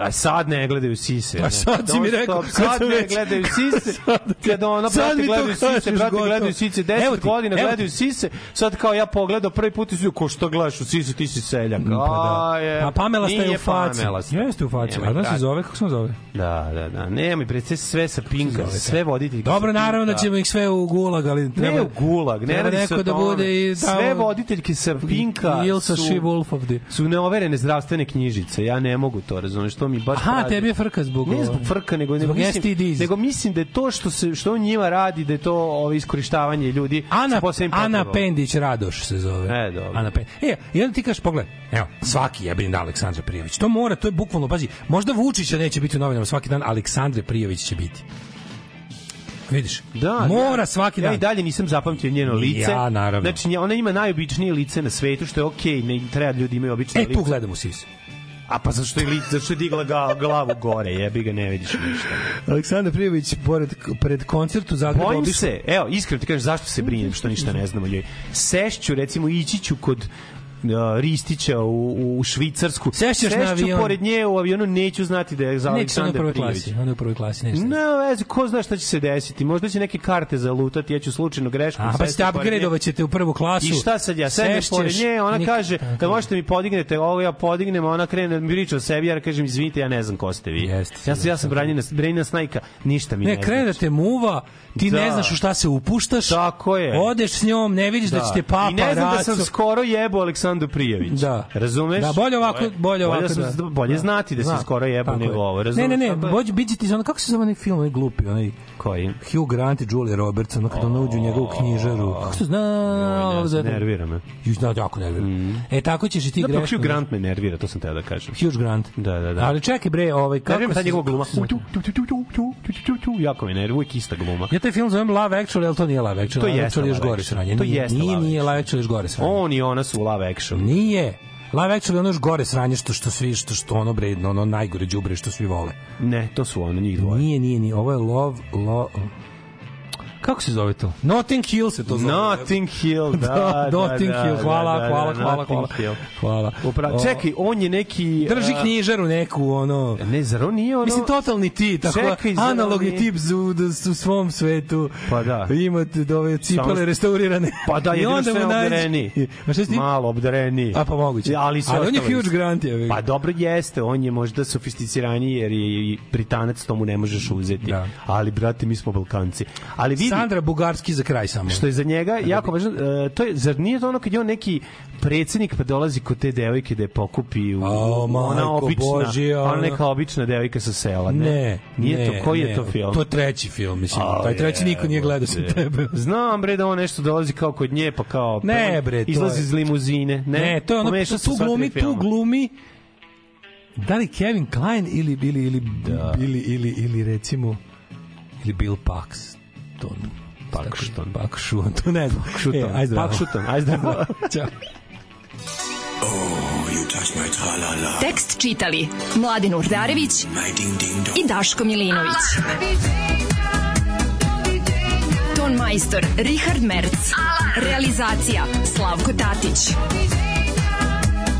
A sad ne gledaju sise. A ne. sad si mi rekao, kad sad ne [laughs] gledaju sise. Kada ono, brate, gledaju sise, brate, gledaju sise, Evo 10 ti, godina gledaju sise, sad kao ja pogledao prvi put i su, ko što gledaš u sise, ti si seljak. Pa da. A, je. A Pamela staje Nije u faci. Jeste u faci. A da se zove, kako se on zove? Da, da, da. Nemoj, bre, sve- sa pinka, zove taj? sve voditelji. Dobro, naravno da ćemo ih sve u gulag, ali treba... Ne u gulag, ne radi se o da tome. bude i tamo- Sve voditeljke sa Pinka Ilsa su, Wolf ovde. su neoverene zdravstvene knjižice. Ja ne mogu to, razumiješ, to mi baš Aha, radi. tebi je frka zbog... Ne zbog frka, nego, nego, Zbog mislim, STDs. nego mislim da je to što, se, što on njima radi, da je to ovo iskorištavanje ljudi Ana, Ana. Pendić Radoš se zove. E, dobro. Ana Pendić. E, i onda ti kažeš, pogledaj, evo, svaki jebeni dan Aleksandra Prijović. To mora, to je bukvalno, pazi, možda Vučića neće biti u novinama svaki dan, Aleksandre Prijović će biti. Vidiš? Da, mora ja, svaki Ja dan. i dalje nisam zapamtio njeno lice. Ja, naravno. Znači, ona ima najobičnije lice na svetu, što je okej, ne treba da ljudi imaju obično E, lice. tu gledam u sise. A pa zašto je, lice, zašto je digla ga, glavu gore, jebi ga, ne vidiš ništa. Aleksandar Prijović pored, pred koncertu Zagreba Bojim obišla- se, evo, iskreno ti kažem, zašto se brinem, što ništa ne znamo njoj. Sešću, recimo, ići ću kod Ristića u, u Švicarsku. Sešćeš na avion. pored nje u avionu, neću znati da je za Neće ono u Aleksandar prvoj Prijović. klasi. Ono u prvoj klasi neće. Ne, veze, ko zna šta će se desiti. Možda će neke karte zalutati, ja ću slučajno greškom. A, pa nje. upgradeovat ćete u prvu klasu. I šta sad ja sedem Sešćeš, pored nje, ona nik- kaže, kad možete mi podignete ovo, ja podignem, a ona krene da mi priča o sebi, ja kažem, izvinite, ja ne znam ko ste vi. Jeste, ja sam, ja sam Branjina, Branjina Snajka, ništa mi ne, Ne, krene da te muva, ti Da. ne znaš u šta se upuštaš. Tako je. Odeš s njom, ne vidiš da, će te papa I ne znam da sam skoro jebo Aleksandru Prijević. Da. Razumeš? Da, bolje ovako, bolje ovako. Bolje, da, da, bolje znati da, da se skoro jebo nego ovo, razumeš? Ne, ne, ne, bolje biti ti ono, kako se zove onaj film, onaj glupi, onaj... Koji? Hugh Grant i Julia Roberts, ono kada ono uđu u njegovu knjižaru. Kako se zna... Ne, nervira me. Juš, da, jako nervira. Mm. E, tako ćeš i ti grešno. Hugh Grant me nervira, to sam teo da kažem. Hugh Grant. Da, da, da. Ali čekaj bre, ovaj... Nervira me ta njegova gluma. Jako me nervira, uvijek ista gluma. Ja taj film zovem Love Actually, ali to nije Love Actually. To je Love Actually. To jeste Love Actually. Nije Love Actually, još gore sranje. On i ona su Love Action. Nije. Love Actually je ono još gore sranje što, što svi, što, što ono bre, ono najgore đubre što svi vole. Ne, to su one, njih dvoje. Nije, nije, nije. Ovo je Love, Love... Kako se zove to? Notting Hill se to zove. Notting Hill, [laughs] da, da, Notting da, Hill, da, hvala, da, da, hvala, hvala, Notting hvala. Hill. Hvala. Upravo, O, čekaj, on je neki... Drži a, knjižaru neku, ono... Ne, zar on nije ono... Mislim, totalni ti, tako Čekaj, on analogni tip u, u svom svetu. Pa da. Imate da ove cipele Samo- restaurirane. Pa da, [laughs] jedino što je obdareni. [laughs] A šta? Malo obdareni. A pa moguće. Ali, Ali on je isto. Grant, je. Pa dobro jeste, on je možda sofisticiraniji jer je i Britanac, to mu ne možeš uzeti. Da. Ali, brate, mi smo Balkanci. Ali vidi, Sandra Bugarski za kraj samo. što je za njega jako važno, e, to je, zar nije to ono kad je on neki predsjednik pa dolazi kod te devojke da je pokupi u, ona majko obična, Božja, ona ono. neka obična devojka sa sela, ne? Ne, Nije ne, to, koji ne, je to film? To je treći film, mislim. A, taj treći niko nije gledao jebote. tebe. [laughs] Znam bre da on nešto dolazi kao kod nje, pa kao Ne, prvo bre, to izlazi je- iz limuzine. Ne, Ne, to je ono, tu, tu glumi, tu glumi da li Kevin Klein ili ili ili ili ili ili recimo ili Bill Paxton Paxton. Paxton, to ne znam. Paxton. E, aj zdravo. Aj zdravo. [laughs] Ćao. Tekst čitali Mladin Urdarević i Daško Milinović. Ton majstor Richard Merc. Realizacija Slavko Tatić.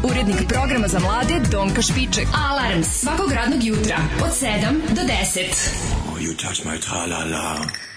Urednik programa za mlade Donka Špiček. Alarms svakog radnog jutra od 7 do 10. Oh, you touch my tra-la-la.